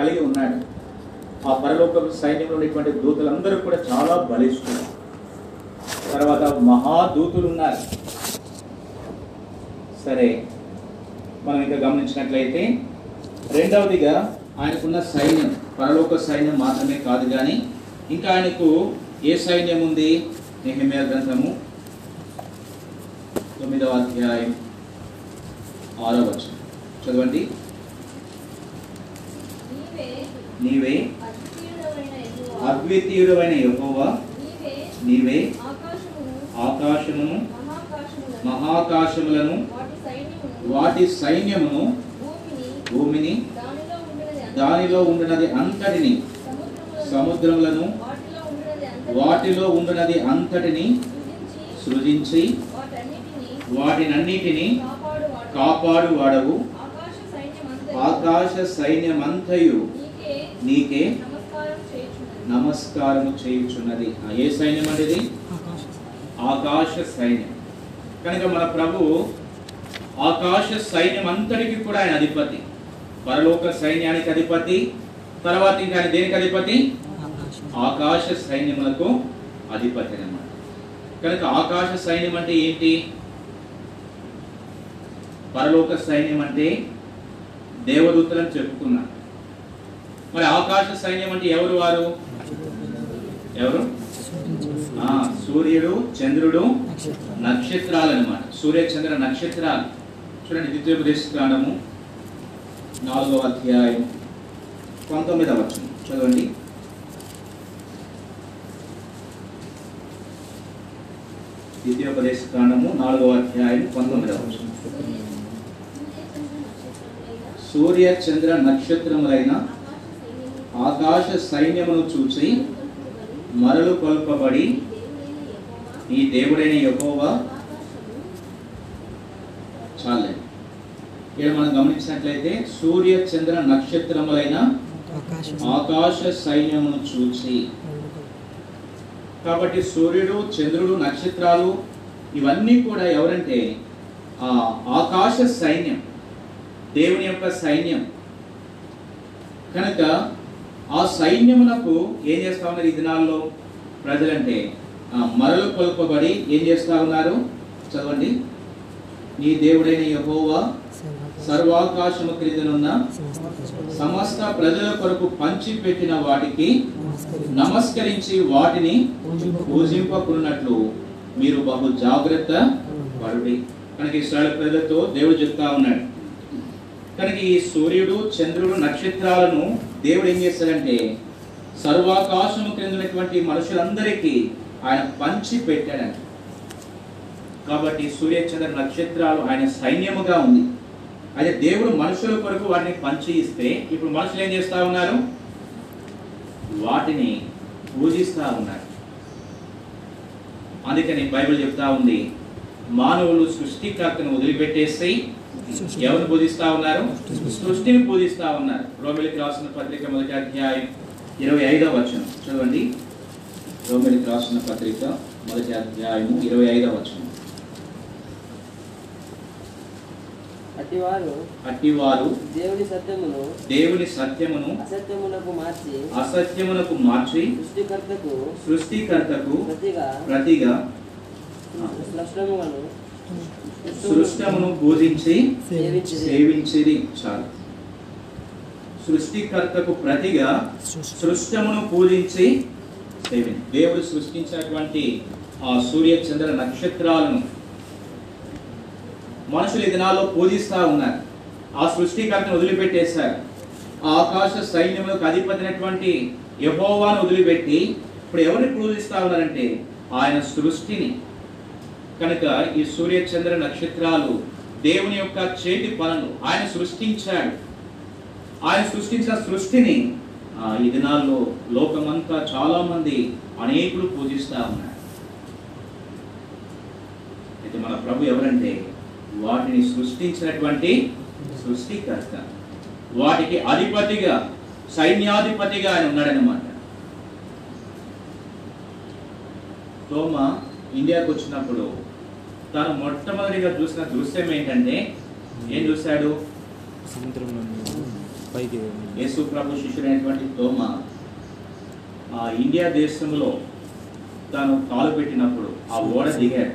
కలిగి ఉన్నాడు. ఆ పరలోక సైన్యంలో ఉన్నటువంటి దూతలందరూ కూడా చాలా బలిష్ఠులు. తర్వాత మహాదూతులు ఉన్నారు సరే మనం ఇంకా గమనించినట్లయితే రెండవదిగా ఆయనకున్న సైన్యం పరలోక సైన్యం మాత్రమే కాదు కానీ ఇంకా ఆయనకు ఏ సైన్యం ఉంది? నెహమ్యా గ్రంథము తొమ్మిదవ అధ్యాయం ఆరో వచ్చిన చదవండి. నీవే అద్వితీయుడమైన యహోవా. నీవే ఆకాశమును మహాకాశములను వాటి సైన్యమును భూమిని దానిలో ఉండినది అంతటిని సముద్రములను వాటిలో ఉండినది అంతటిని సృజించి వాటినన్నిటిని కాపాడువాడవు. ఆకాశ సైన్యమంతయు. నీకే నమస్కారం చేయుచున్నది. నమస్కారము చేయుచున్నది. ఆ, ఏ సైన్యం అనేది ఆకాశ సైన్యం. కనుక మన ప్రభు ఆకాశ సైన్యం అంతటికి కూడా ఆయన అధిపతి. పరలోక సైన్యానికి అధిపతి. తర్వాత ఇంకా ఆయన దేనికి అధిపతి? ఆకాశ సైన్యములకు అధిపతి అన్నమాట. కనుక ఆకాశ సైన్యం అంటే ఏంటి? పరలోక సైన్యం అంటే దేవదూతలను చెప్పుకున్నా మరి ఆకాశ సైన్యం అంటే ఎవరు వారు? ఎవరు? ఆ, సూర్యుడు చంద్రుడు నక్షత్రాలు అనమాట సూర్య చంద్ర నక్షత్రాలు. చూడండి ద్వితీయోపదేశ కాండము నాలుగవ అధ్యాయం పంతొమ్మిదవ వచనం. చదవండి. ద్వితీయోపదేశ కాండము నాలుగవ అధ్యాయం పంతొమ్మిదవ వచనం. సూర్య చంద్ర నక్షత్రములైన ఆకాశ సైన్యమును చూసి మరలు కొల్పబడి ఈ దేవుడైన యహోవా చాలే. ఇక్కడ మనం గమనించినట్లయితే సూర్య చంద్ర నక్షత్రములైన ఆకాశ సైన్యమును చూచి కాబట్టి సూర్యుడు చంద్రుడు నక్షత్రాలు ఇవన్నీ కూడా ఎవరంటే ఆ ఆకాశ సైన్యం దేవుని యొక్క సైన్యం. కనుక ఆ సైన్యమునకు ఏం చేస్తా ఉన్నారు ఈ దినాల్లో ప్రజలంటే? మరలు కొలుపబడి ఏం చేస్తా ఉన్నారు? చదవండి. నీ దేవుడైన యహోవా సర్వాకాశము క్రిందనున్న సమస్త ప్రజల కొరకు పంచి పెట్టిన వాటికి నమస్కరించి వాటిని పూజింపకున్నట్లు మీరు బహు జాగ్రత్త పడుడి. కనుక ఇస్రాయల్ ప్రజలతో దేవుడు చెప్తా ఉన్నాడు. కనుక ఈ సూర్యుడు చంద్రుడు నక్షత్రాలను దేవుడు ఏం చేస్తాడంటే సర్వాకాశము క్రిందటువంటి మనుషులందరికీ ఆయన పంచి పెట్టాడంట కాబట్టి సూర్య చంద్ర నక్షత్రాలు ఆయన సైన్యముగా ఉంది. అదే దేవుడు మనుషుల కొరకు వాటిని పంచి ఇస్తే ఇప్పుడు మనుషులు ఏం చేస్తా ఉన్నారు? వాటిని పూజిస్తా ఉన్నారు. అందుకని బైబిల్ చెప్తా ఉంది మానవులు సృష్టికర్తను వదిలిపెట్టేసి ఎవరు పూజిస్తా ఉన్నారు? సృష్టిని పూజిస్తా ఉన్నారు. రోమిలికి రాసిన పత్రిక మొదటి అధ్యాయం ఇరవై ఐదవ వచనం. చదవండి. రోమిలికి రాసిన పత్రిక మొదటి అధ్యాయము ఇరవై ఐదవ వచనం. అట్టివారు అట్టివారు దేవుని సత్యమును దేవుని సత్యమును అసత్యమునకు మార్చి అసత్యమునకు మార్చి సృష్టికర్తకు సృష్టికర్తకు ప్రతిగా ప్రతిగా సృష్టమును పూజించి సేవించి సేవించేది చాలు. సృష్టికర్తకు ప్రతిగా సృష్టమును పూజించి సేవించి. దేవుడు సృష్టించినటువంటి ఆ సూర్య చంద్ర నక్షత్రాలను మనుషులు ఈ దినాల్లో పూజిస్తా ఉన్నారు. ఆ సృష్టికర్తను వదిలిపెట్టేశారు. ఆ ఆకాశ సైన్యములకు అధిపతినటువంటి యహోవాను వదిలిపెట్టి ఇప్పుడు ఎవరిని పూజిస్తా ఉన్నారంటే ఆయన సృష్టిని కనుక ఈ సూర్య చంద్ర నక్షత్రాలు దేవుని యొక్క చేతి పనులు. ఆయన సృష్టించాడు. ఆయన సృష్టించిన సృష్టిని ఆ, ఈ దినాల్లో లోకమంతా చాలా మంది అనేకులు పూజిస్తా ఉన్నారు. అయితే మన ప్రభు ఎవరంటే వాటిని సృష్టించినటువంటి సృష్టికర్త. వాటికి అధిపతిగా సైన్యాధిపతిగా ఆయన ఉన్నాడనమాట తోమ ఇండియాకు వచ్చినప్పుడు తను మొట్టమొదటిగా చూసిన దృశ్యం ఏంటంటే ఏం చూశాడు? పైకి యేసు ప్రభు శిష్యుడైనటువంటి తోమ ఆ ఇండియా దేశంలో తాను కాలు పెట్టినప్పుడు ఆ ఓడ దిగాడు.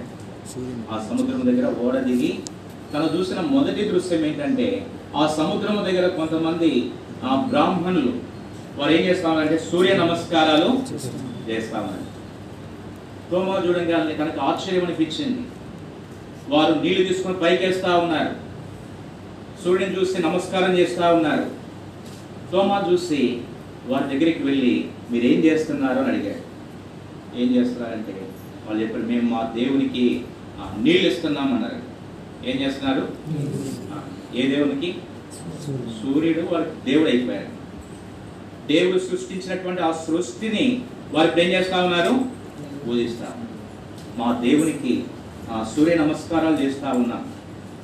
ఆ సముద్రం దగ్గర ఓడ దిగి తను చూసిన మొదటి దృశ్యం ఏంటంటే ఆ సముద్రం దగ్గర కొంతమంది ఆ బ్రాహ్మణులు వారు ఏం చేస్తామంటే సూర్య నమస్కారాలు చేస్తామని తోమ చూడంగానే తనకు ఆశ్చర్యం అనిపించింది. వారు నీళ్ళు తీసుకొని పైకేస్తా ఉన్నారు. సూర్యుని చూసి నమస్కారం చేస్తూ ఉన్నారు. తోమా చూసి వారి దగ్గరికి వెళ్ళి మీరేం చేస్తున్నారు? అని అడిగాడు. ఏం చేస్తున్నారంటే వాళ్ళు చెప్పారు మేము మా దేవునికి నీళ్ళు ఇస్తున్నాం అన్నారు. ఏం చేస్తున్నారు? ఏ దేవునికి? సూర్యుడు వారి దేవుడు అయిపోయారు దేవుడు సృష్టించినటువంటి ఆ సృష్టిని వారికి ఏం చేస్తా ఉన్నారు? పూజిస్తా మా దేవునికి సూర్య నమస్కారాలు చేస్తూ ఉన్నాం.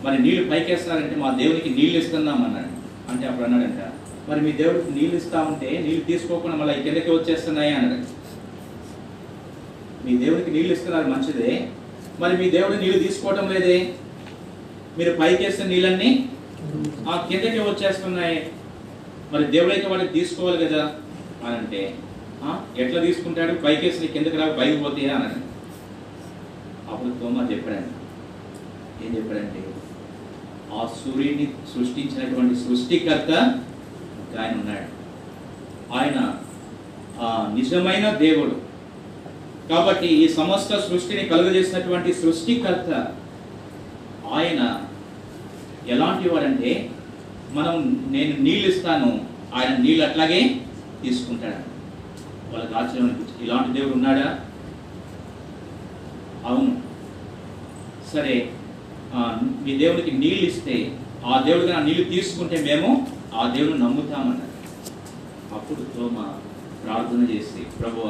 మరి నీళ్ళు పైకేస్తారంటే మా దేవునికి నీళ్ళు ఇస్తున్నాం అన్నాడు అంటే అప్పుడు అన్నాడంట మరి మీ దేవుడికి నీళ్ళు ఇస్తా ఉంటే నీళ్ళు తీసుకోకుండా మళ్ళీ కిందకి వచ్చేస్తున్నాయి? అన్నాడు. మీ దేవుడికి నీళ్ళు ఇస్తున్నారు మంచిదే మరి మీ దేవుడు నీళ్ళు తీసుకోవటం లేదే. మీరు పైకేస్తున్న నీళ్ళన్నీ ఆ కిందకి వచ్చేస్తున్నాయి. మరి దేవుడైతే వాడికి తీసుకోవాలి కదా? అని అంటే ఎట్లా తీసుకుంటాడు? పైకేసిన కిందకి రాక పైకి పోతాయా అని అప్పుడు తోమా చెప్పాడంట ఏం చెప్పాడంటే? ఆ సూర్యుడిని సృష్టించినటువంటి సృష్టికర్త ఒక ఆయన ఉన్నాడు. ఆయన ఆ నిజమైన దేవుడు. కాబట్టి ఈ సమస్త సృష్టిని కలుగజేసినటువంటి సృష్టికర్త ఆయన ఎలాంటి వాడంటే మనం నేను నీళ్ళు ఇస్తాను ఆయన నీళ్ళు అట్లాగే తీసుకుంటాడు. వాళ్ళకి ఆశ్చర్యం ఇలాంటి దేవుడు ఉన్నాడా? అవును. సరే మీ దేవుడికి నీళ్ళు ఇస్తే ఆ దేవుడికి ఆ నీళ్ళు తీసుకుంటే మేము ఆ దేవుడిని నమ్ముతామన్నారు. అప్పుడు తోమ ప్రార్థన చేసి ప్రభువ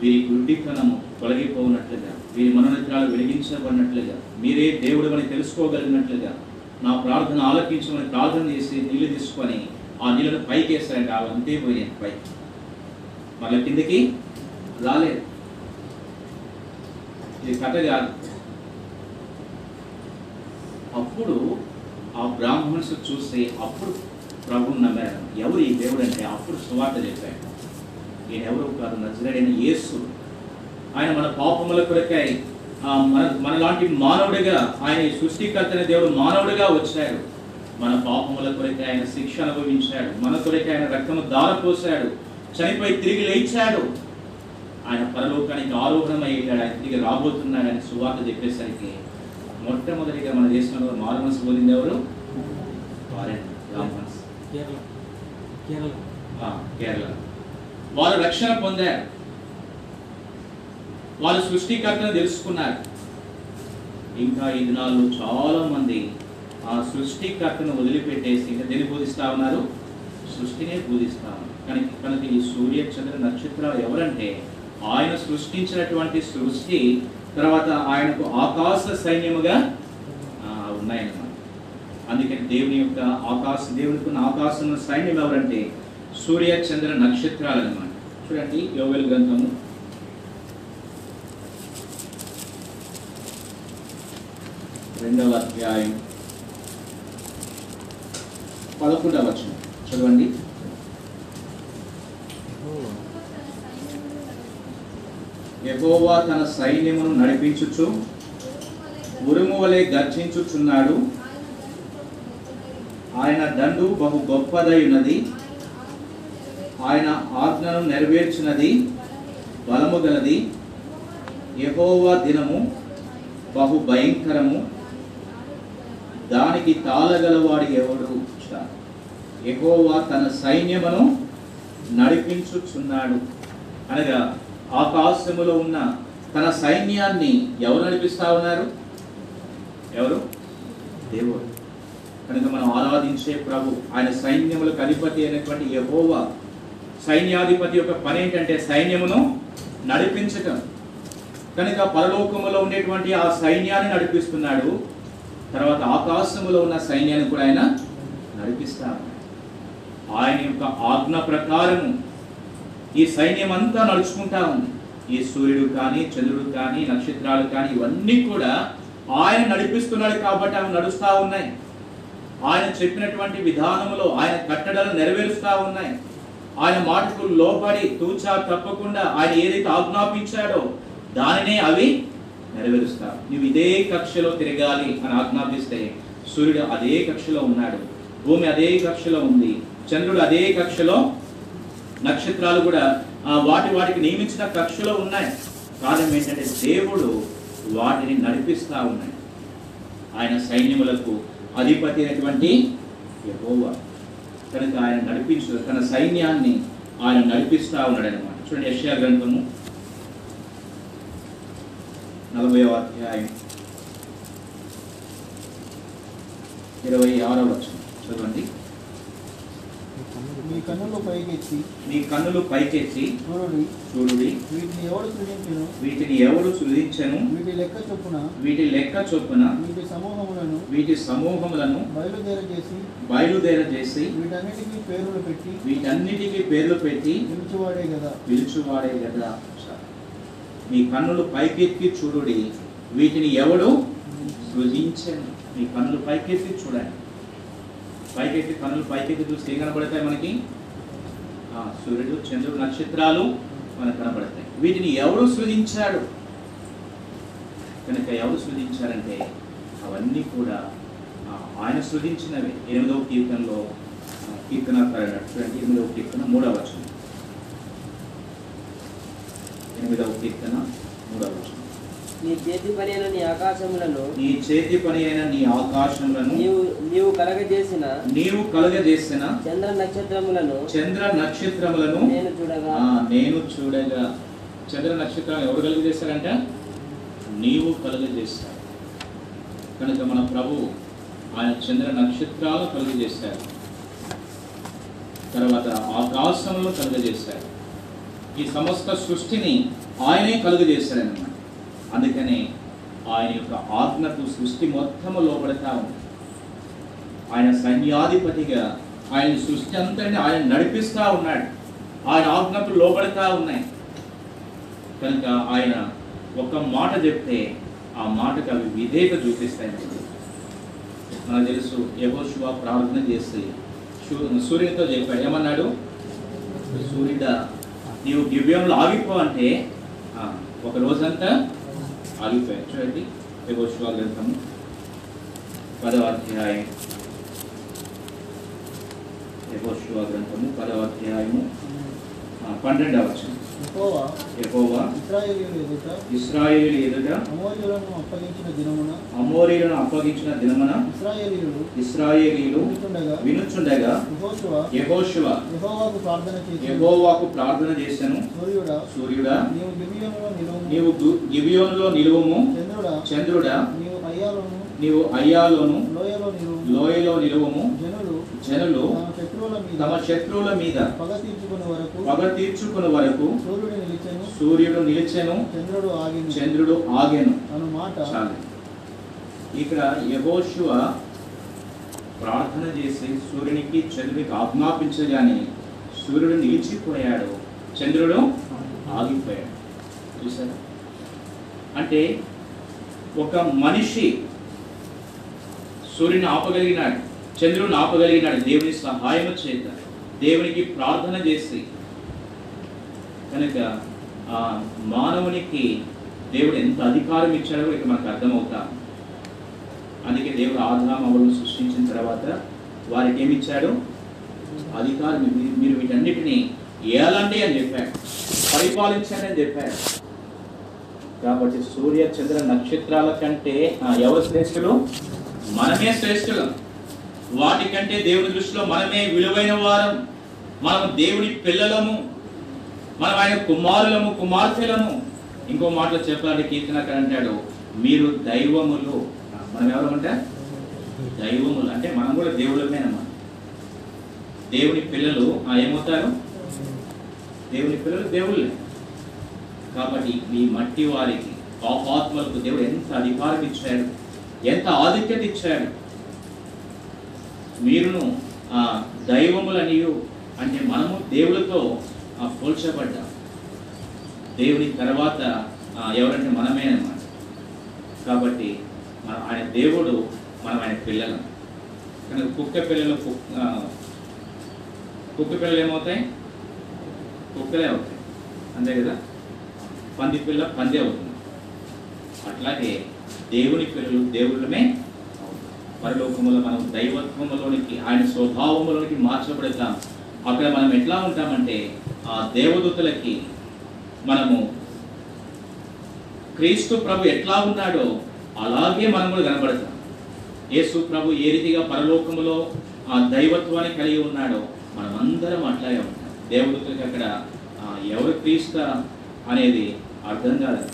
వీరి గుడ్డితనము తొలగిపోనట్లుగా వీరి మనోనిత్రాలు వెలిగించబడినట్లుగా మీరే దేవుడు అని తెలుసుకోగలిగినట్లుగా నా ప్రార్థన ఆలకించమని ప్రార్థన చేసి నీళ్ళు తీసుకొని ఆ నీళ్ళను పైకి వేస్తారంటే అవి అంతే పోయాయి పైకి. మళ్ళీ కిందకి రాలేదు. ఇది కథ కాదు. అప్పుడు ఆ బ్రాహ్మణ్స్ చూసి అప్పుడు ప్రభువు నమ్మారు. ఎవరు ఈ దేవుడు అంటే? అప్పుడు సువార్త చెప్పాడు ఈయన ఎవరు కాదు? నజరేడైన యేసు. ఆయన మన పాపముల కొరకై మన మనలాంటి మానవుడిగా ఆయన సృష్టికర్తన దేవుడు మానవుడిగా వచ్చాడు. మన పాపముల కొరకై ఆయన శిక్ష అనుభవించాడు. మన కొరకై ఆయన రక్తము దారపోసాడు చనిపోయి తిరిగి లేచాడు. ఆయన పరలోకానికి ఆరోహణమై వెళ్ళాడు. ఆయన తిరిగి రాబోతున్నాడని సువార్త చెప్పేసరికి మొట్టమొదటిగా మన దేశంలో మారుమనసు పొందింది ఎవరు? కేరళ. కేరళ. ఆ, కేరళ. వారు రక్షణ పొందారు. వారు సృష్టికర్తను తెలుసుకున్నారు. ఇంకా ఈ దినాల్లో చాలా మంది ఆ సృష్టికర్తను వదిలిపెట్టేసి ఇంకా దేన్ని పూజిస్తా ఉన్నారు? సృష్టినే పూజిస్తా ఉన్నారు. కానీ కనుక ఈ సూర్య చంద్ర నక్షత్రాలు ఎవరంటే ఆయన సృష్టించినటువంటి సృష్టి తర్వాత ఆయనకు ఆకాశ సైన్యముగా ఉన్నాయన్నమాట. అందుకని దేవుని యొక్క ఆకాశ దేవునికి ఉన్న ఆకాశం సైన్యం ఎవరంటే సూర్య చంద్ర నక్షత్రాలు అన్నమాట చూడండి యోగల్ గ్రంథము. రెండవ అధ్యాయం. పదకొండవ వచనం. చదవండి. ఎగోవా తన సైన్యమును నడిపించుచు ఉరుము వలె గర్జించుచున్నాడు. ఆయన దండు బహు గొప్పదై ఉన్నది ఆయన ఆజ్ఞను నెరవేర్చినది బలము గలది. ఎహోవా దినము బహు భయంకరము. దానికి తాళగలవాడు ఎవడు? యెహోవా తన సైన్యమును నడిపించుచున్నాడు. అనగా ఆకాశములో ఉన్న తన సైన్యాన్ని ఎవరు నడిపిస్తా ఉన్నారు? ఎవరు? దేవుడు. కనుక మనం ఆరాధించే ప్రభు ఆయన సైన్యములకు అధిపతి అయినటువంటి యెహోవా. సైన్యాధిపతి యొక్క పని ఏంటంటే సైన్యమును నడిపించటం. కనుక పరలోకములో ఉండేటువంటి ఆ సైన్యాన్ని నడిపిస్తున్నాడు. తర్వాత ఆకాశములో ఉన్న సైన్యాన్ని కూడా ఆయన నడిపిస్తాడు. ఆయన యొక్క ఆజ్ఞ ప్రకారము ఈ సైన్యం అంతా నడుచుకుంటా ఉంది. ఈ సూర్యుడు కానీ చంద్రుడు కానీ నక్షత్రాలు కానీ ఇవన్నీ కూడా ఆయన నడిపిస్తున్నాడు కాబట్టి అవి నడుస్తూ ఉన్నాయి. ఆయన చెప్పినటువంటి విధానంలో ఆయన కట్టడలు నెరవేరుస్తా ఉన్నాయి. ఆయన మాటకు లోబడి తూచా తప్పకుండా ఆయన ఏదైతే ఆజ్ఞాపించాడో దానినే అవి నెరవేరుస్తారు నువ్వు ఇదే కక్షలో తిరగాలి అని ఆజ్ఞాపిస్తే సూర్యుడు అదే కక్షలో ఉన్నాడు. భూమి అదే కక్షలో ఉంది. చంద్రుడు అదే కక్షలో నక్షత్రాలు కూడా వాటి వాటికి నియమించిన కక్షలో ఉన్నాయి. కారణం ఏంటంటే దేవుడు వాటిని నడిపిస్తా ఉన్నాడు. ఆయన సైన్యములకు అధిపతి అయినటువంటి యహోవా. కనుక ఆయన నడిపించు తన సైన్యాన్ని ఆయన నడిపిస్తా ఉన్నాడు అనమాట చూడండి యశ్యా గ్రంథము నలభై అధ్యాయం ఇరవై ఆరో వచనం. చదవండి. మీ కన్నులు పైకెత్తి. నీ కన్నులు పైకెత్తి. చూడుడి. చూడుడి. వీటిని ఎవడు సృజించును? వీటిని ఎవరు సృజించను? వీటి లెక్క చొప్పున. వీటి లెక్క చొప్పున. వీటి సమూహములను వీటి సమూహములను బయలుదేర చేసి బయలుదేర చేసి వీటన్నిటికీ పేర్లు పెట్టి వీటన్నిటికీ పేర్లు పెట్టి పిలుచువాడే కదా పిలుచువాడే కదా మీ కన్నులు పైకెత్తి చూడుడి. వీటిని ఎవడు సృజించను? మీ కన్నులు పైకెత్తి చూడండి. పైకెత్తి కన్నులు పైకెత్తి చూస్తే ఏం కనబడతాయి మనకి? సూర్యుడు చంద్రుడు నక్షత్రాలు మనకు కనబడతాయి వీటిని ఎవడు సృజించాడు? కనుక ఎవరు సృజించారంటే అవన్నీ కూడా ఆయన సృజించినవి. ఎనిమిదవ కీర్తనలో కీర్తన చూడండి ఎనిమిదవ కీర్తన మూడవ వచనం. ఎనిమిదవ కీర్తన మూడవ వచనం. నీ చేతి పని అయిన నీ ఆకాశములను నీ చేతి పని అయిన నీ ఆకాశములను నీవు నీవు కలగజేసిన నీవు కలుగజేసిన చంద్ర నక్షత్రములను చంద్ర నక్షత్రములను నేను చూడగా. నేను చూడగా. చంద్ర నక్షత్రం ఎవరు కలుగజేశారంట నీవు కలుగజేశావు కనుక మన ప్రభు ఆయన చంద్ర నక్షత్రాలు కలుగజేశారు తర్వాత ఆకాశంలో కలుగజేశారు ఈ సమస్త సృష్టిని ఆయనే కలుగజేశారన్నమాట అందుకనే ఆయన యొక్క ఆజ్ఞకు సృష్టి మొత్తము లోపడతా ఉంది. ఆయన సైన్యాధిపతిగా ఆయన సృష్టి అంతటిని ఆయన నడిపిస్తూ ఉన్నాడు. ఆయన ఆజ్ఞకు లోబడతా ఉన్నాయి. కనుక ఆయన ఒక మాట చెప్తే ఆ మాటకు అవి విధేయత చూపిస్తాయి. మనకి. మనకు తెలుసు యహోశివ ప్రార్థన చేస్తే సూర్యునితో చెప్పాడు ఏమన్నాడు? సూర్యుడా నీవు దివ్యంలో ఆగిపో అంటే ఒక రోజంతా ఆగిపోయాడు చూడండి యహోశివ గ్రంథము పదవ అధ్యాయం యహోశివ గ్రంథము పదవ అధ్యాయము. పన్నెండవ వచనం. ఇస్రాయేలు ఎదుట అప్పగించిన దినమున అమోరీలను అప్పగించిన దినమున ఇస్రాయేలీలు వినుచుండగా యెహోవాకు ప్రార్థన చేసి యెహోవాకు ప్రార్థన చేశాను సూర్యుడా సూర్యుడా నీవు గిబియోనులో నీవు గిబియోనులో నిలువుము. చంద్రుడా చంద్రుడా నీవు అయ్యాలోను నీవు అయ్యాలోను లోయలో నిలువుము జనులు జనులు తమ శత్రువుల మీద పగ తీర్చుకునే వరకు పగ తీర్చుకుని వరకు సూర్యుడు నిలిచెను సూర్యుడు నిలిచెను చంద్రుడు ఆగిను. చంద్రుడు ఆగెను. అను మాట చాలు. ఇక్కడ యహోశువ ప్రార్థన చేసి సూర్యునికి చంద్రునికి ఆజ్ఞాపించగానే సూర్యుడు నిలిచిపోయాడు. చంద్రుడు ఆగిపోయాడు. చూసారా అంటే ఒక మనిషి సూర్యుని ఆపగలిగినాడు చంద్రుని ఆపగలిగినాడు దేవుని సహాయం చేత దేవునికి ప్రార్థన చేసి. కనుక ఆ మానవునికి దేవుడు ఎంత అధికారం ఇచ్చాడో ఇక మనకు అర్థమవుతా. అందుకే దేవుడు ఆదాం అవలను సృష్టించిన తర్వాత వారికి ఏమి ఇచ్చాడు? అధికారం మీరు- వీటన్నిటిని ఏలండి అని చెప్పాడు. పరిపాలించండి అని చెప్పాడు. కాబట్టి సూర్య చంద్ర నక్షత్రాల కంటే ఆ, ఎవరు శ్రేష్ఠులు? మనమే శ్రేష్ఠులం. వాటికంటే దేవుని దృష్టిలో మనమే విలువైన వారం. మనం దేవుని పిల్లలము. మనం ఆయన కుమారులము కుమార్తెలము. ఇంకో మాటలో చెప్పాలంటే కీర్తనకర్ అంటాడు మీరు దైవములు. మనం ఎవరు అంటే? దైవములు. అంటే మనం కూడా దేవులమేనమ్మా దేవుని పిల్లలు ఆ, ఏమవుతారు? దేవుని పిల్లలు దేవుళ్ళే. కాబట్టి ఈ మట్టి వారికి పాపాత్మలకు దేవుడు ఎంత అధికారం ఇచ్చాడు. ఎంత ఆధిక్యత ఇచ్చాడు మీరును ఆ దైవములనియు అంటే మనము దేవులతో ఆ, పోల్చబడ్డాం. దేవుని తర్వాత ఎవరంటే మనమే అన్నమాట. కాబట్టి మన ఆయన దేవుడు మనం ఆయన పిల్లలం. కనుక కుక్క పిల్లలు కుక్క పిల్లలు ఏమవుతాయి? కుక్కలే అవుతాయి. అంతే కదా? పంది పిల్ల పందే అవుతుంది. అట్లాగే దేవుని పిల్లలు దేవుళ్ళమే పరలోకములో మనం దైవత్వములోనికి ఆయన స్వభావములోనికి మార్చబడతాం. అక్కడ మనం ఎట్లా ఉంటామంటే ఆ దేవదూతలకి మనము క్రీస్తు ప్రభు ఎట్లా ఉన్నాడో అలాగే మనం కూడా కనబడతాం. యేసు ప్రభు ఏ రీతిగా పరలోకములో ఆ దైవత్వాన్ని కలిగి ఉన్నాడో మనమందరం అట్లాగే ఉంటాం. దేవదూతలకి అక్కడ ఎవరు క్రీస్త అనేది అర్థం కాదు.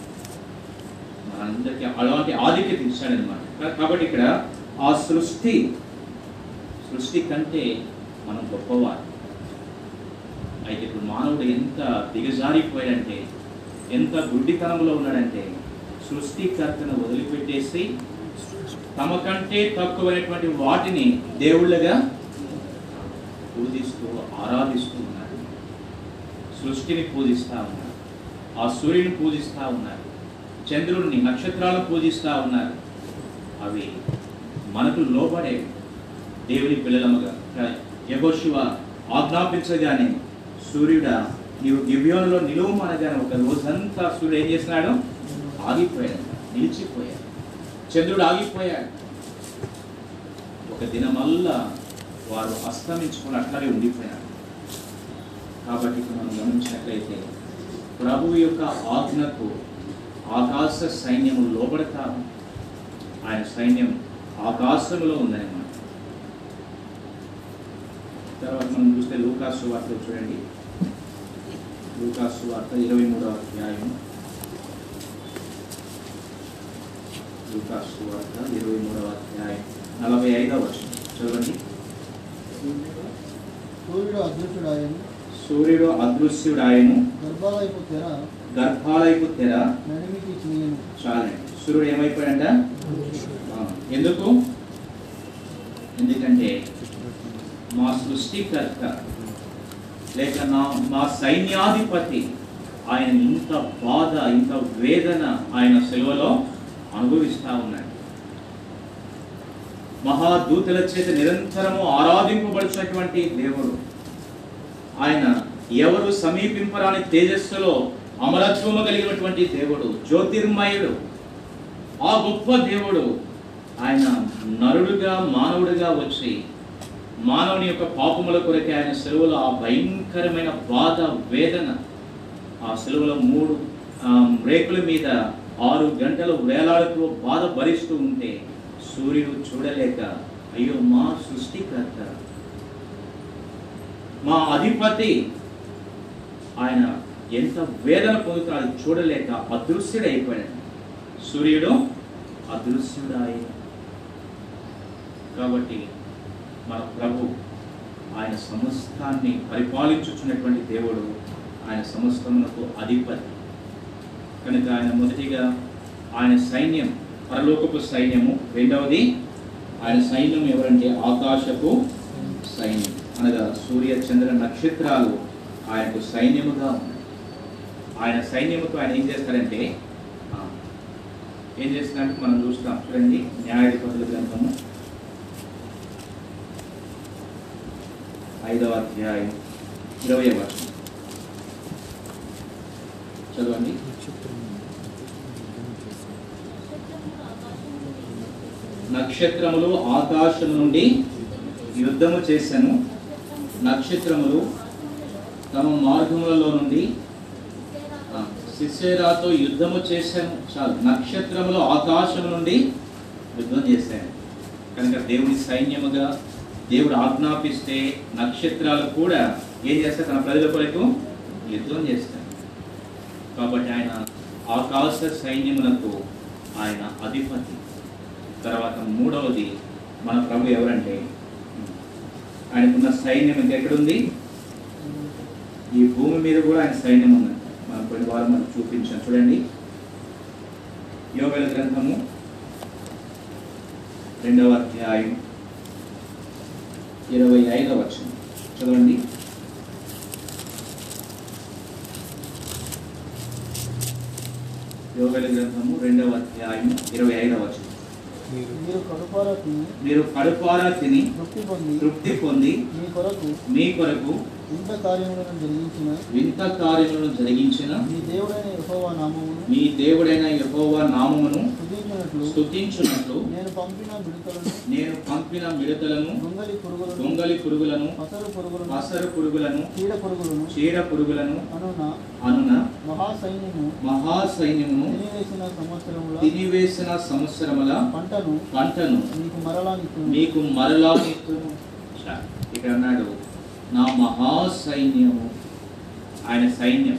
మనందరికీ అలాంటి ఆధిక్యత ఇచ్చాడనమాట కా- కాబట్టి ఇక్కడ ఆ సృష్టి సృష్టి కంటే మనం గొప్పవారు. అయితే ఇప్పుడు మానవుడు ఎంత దిగజారిపోయాడంటే ఎంత గుడ్డితనంలో ఉన్నాడంటే సృష్టికర్తను వదిలిపెట్టేసి తమ కంటే తక్కువైనటువంటి వాటిని దేవుళ్ళగా పూజిస్తూ ఆరాధిస్తూ ఉన్నారు. సృష్టిని పూజిస్తూ ఉన్నారు. ఆ సూర్యుని పూజిస్తూ ఉన్నారు. చంద్రుడిని నక్షత్రాలు పూజిస్తూ ఉన్నారు. అవి మనకు లోపడే దేవుని పిల్లలముగా. యహోశివ ఆజ్ఞాపించగానే సూర్యుడా నీవు గివ్యోనులో నిలువమనగానే ఒక రోజంతా సూర్యుడు ఏం చేసినాడు ఆగిపోయాడు నిలిచిపోయాడు. చంద్రుడు ఆగిపోయాడు. ఒక దినమల్లా వారు అస్తమించుకుని అట్లాగే ఉండిపోయారు. కాబట్టి మనం గమనించినట్లయితే ప్రభు యొక్క ఆజ్ఞకు ఆకాశ సైన్యము లోబడతారు. ఆయన సైన్యం ఆకాశంలో ఉందన్నమాట. తర్వాత మనం చూస్తే లూకాసు వార్త చూడండి. లూకాసు వార్త ఇరవై మూడవ అధ్యాయం లూకాసు వార్త ఇరవై మూడవ అధ్యాయం నలభై ఐదవ వచనం. చదవండి. సూర్యుడు అదృశ్యుడాయను సూర్యుడు అదృశ్యుడాయను గర్భాలయపు తెర గర్భాలయపు తెర. చినియను చాలండి సూర్యుడు ఏమైపోయాడంట? ఎందుకు? ఎందుకంటే మా సృష్టికర్త లేక నా మా సైన్యాధిపతి ఆయన ఇంత బాధ ఇంత వేదన ఆయన సెలవులో అనుభవిస్తా ఉన్నాడు. మహాదూతల చేత నిరంతరము ఆరాధింపబడినటువంటి దేవుడు. ఆయన ఎవరు సమీపింపరాని తేజస్సులో అమరత్వము కలిగినటువంటి దేవుడు జ్యోతిర్మయుడు ఆ గొప్ప దేవుడు ఆయన నరుడుగా మానవుడిగా వచ్చి మానవుని యొక్క పాపముల కొరకే ఆయన సెలవులో ఆ భయంకరమైన బాధ వేదన ఆ సెలవులో మూడు రేకుల మీద ఆరు గంటలు వేలాడుతూ బాధ భరిస్తూ ఉంటే సూర్యుడు చూడలేక అయ్యో మా సృష్టికర్త మా అధిపతి ఆయన ఎంత వేదన పొందుతున్నాడు చూడలేక అదృశ్యుడైపోయాడు. సూర్యుడు అదృశ్యుడాయి. కాబట్టి మన ప్రభు ఆయన సమస్తాన్ని పరిపాలించుచున్నటువంటి దేవుడు ఆయన సమస్తమునకు అధిపతి. కనుక ఆయన మొదటిగా ఆయన సైన్యం పరలోకపు సైన్యము. రెండవది ఆయన సైన్యం ఎవరంటే ఆకాశపు సైన్యం. అనగా సూర్య చంద్ర నక్షత్రాలు ఆయనకు సైన్యముగా ఉన్నాయి ఆయన సైన్యముతో ఆయన ఏం చేస్తారంటే ఏం చేస్తారంటే మనం చూస్తాం చూడండి న్యాయాధిపతుల గ్రంథము. ఐదవ అధ్యాయం ఇరవై వర్షం చదవండి. నక్షత్రములు ఆకాశం నుండి యుద్ధము చేశాను నక్షత్రములు తమ మార్గములలో నుండి సిసేరాతో యుద్ధము చేశాను చాలు. నక్షత్రములు ఆకాశం నుండి యుద్ధం చేశాను కనుక దేవుని సైన్యముగా దేవుడు ఆజ్ఞాపిస్తే నక్షత్రాలు కూడా ఏం చేస్తారు తన ప్రజల కొరకు యుద్ధం చేస్తాను కాబట్టి ఆయన ఆకాశ సైన్యములకు ఆయన అధిపతి. తర్వాత మూడవది మన ప్రభు ఎవరంటే? ఆయనకున్న సైన్యం ఇంకెక్కడుంది ఈ భూమి మీద కూడా ఆయన సైన్యం ఉంది మనం కొన్ని వారం మనం చూపించాం చూడండి. యోగల గ్రంథము రెండవ అధ్యాయం ఇరవై ఐదవ వచనం. చదవండి. యోగల గ్రంథము రెండవ అధ్యాయం ఇరవై ఐదవ వచనం. మీరు కడుపారా తిని మీరు కడుపారా తిని తృప్తి పొంది తృప్తి పొంది మీ కొరకు ఇంత కార్యములను జరిగించిన వింత కార్యములను జరిగించిన మీ దేవుడైన యెహోవా నామమును మీ దేవుడైన యెహోవా నామమును స్తుతించినట్లు నేను పంపిన బిడుతలను నేను పంపిన మిడతలను దొంగలి పురుగులను దొంగలి పురుగులను పసరు పురుగులను పసరు పురుగులను చీడ పురుగులను చీడ పురుగులను అనున అనున మహాసైన్యము మహాసైన్యమును తినివేసిన సంవత్సరముల తినివేసిన సంవత్సరముల పంటను పంటను మీకు మరలా. మీకు మరలా ఇక్కడ అన్నాడు నా మహాసైన్యము. ఆయన సైన్యం.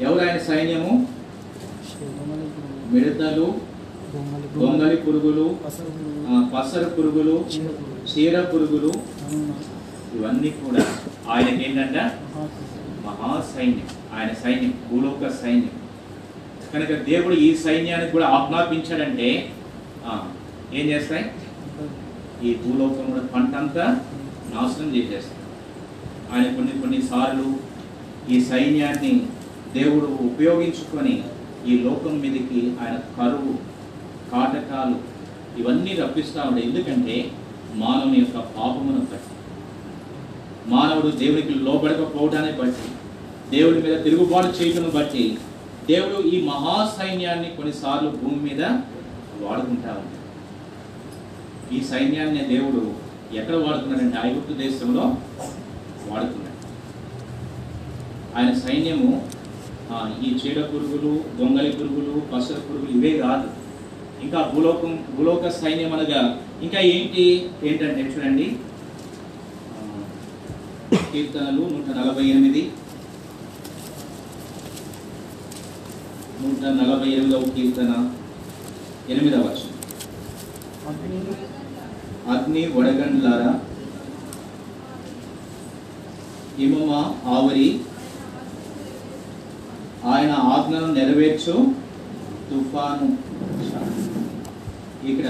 ఎవరు ఆయన సైన్యము? మిడతలు దొంగలి పురుగులు పసరు పురుగులు, చీర పురుగులు ఇవన్నీ కూడా ఆయనకి ఏంటంట మహాసైన్యం. ఆయన సైన్యం భూలోక సైన్యం. కనుక దేవుడు ఈ సైన్యానికి కూడా ఆజ్ఞాపించాడంటే ఏం చేస్తాయి? ఈ భూలోకంలో పంట అంతా నాశనం చేసేస్తాడు ఆయన కొన్ని కొన్నిసార్లు ఈ సైన్యాన్ని దేవుడు ఉపయోగించుకొని ఈ లోకం మీదకి ఆయన కరువు కాటకాలు ఇవన్నీ రప్పిస్తూ ఉంటాయి ఎందుకంటే మానవుని యొక్క పాపమును బట్టి మానవుడు దేవునికి లోబడకపోవడాన్ని బట్టి దేవుడి మీద తిరుగుబాటు చేయటం బట్టి దేవుడు ఈ మహాసైన్యాన్ని కొన్నిసార్లు భూమి మీద వాడుకుంటా ఉంటాడు ఈ సైన్యాన్ని దేవుడు ఎక్కడ వాడుతున్నాడంటే ఐగుప్తు దేశంలో వాడుతున్నాడు ఆయన సైన్యము ఈ చీడ పురుగులు దొంగలి పురుగులు పసర పురుగులు ఇవే కాదు. ఇంకా భూలోకం భూలోక సైన్యం అనగా ఇంకా ఏంటి ఏంటంటే చూడండి. కీర్తనలు నూట నలభై ఎనిమిది. నూట నలభై ఎనిమిదవ కీర్తన ఎనిమిదవ వచనం. అగ్ని వడగండ్లారా? హిమమ ఆవరి ఆయన ఆజ్ఞను నెరవేర్చు తుఫాను. ఇక్కడ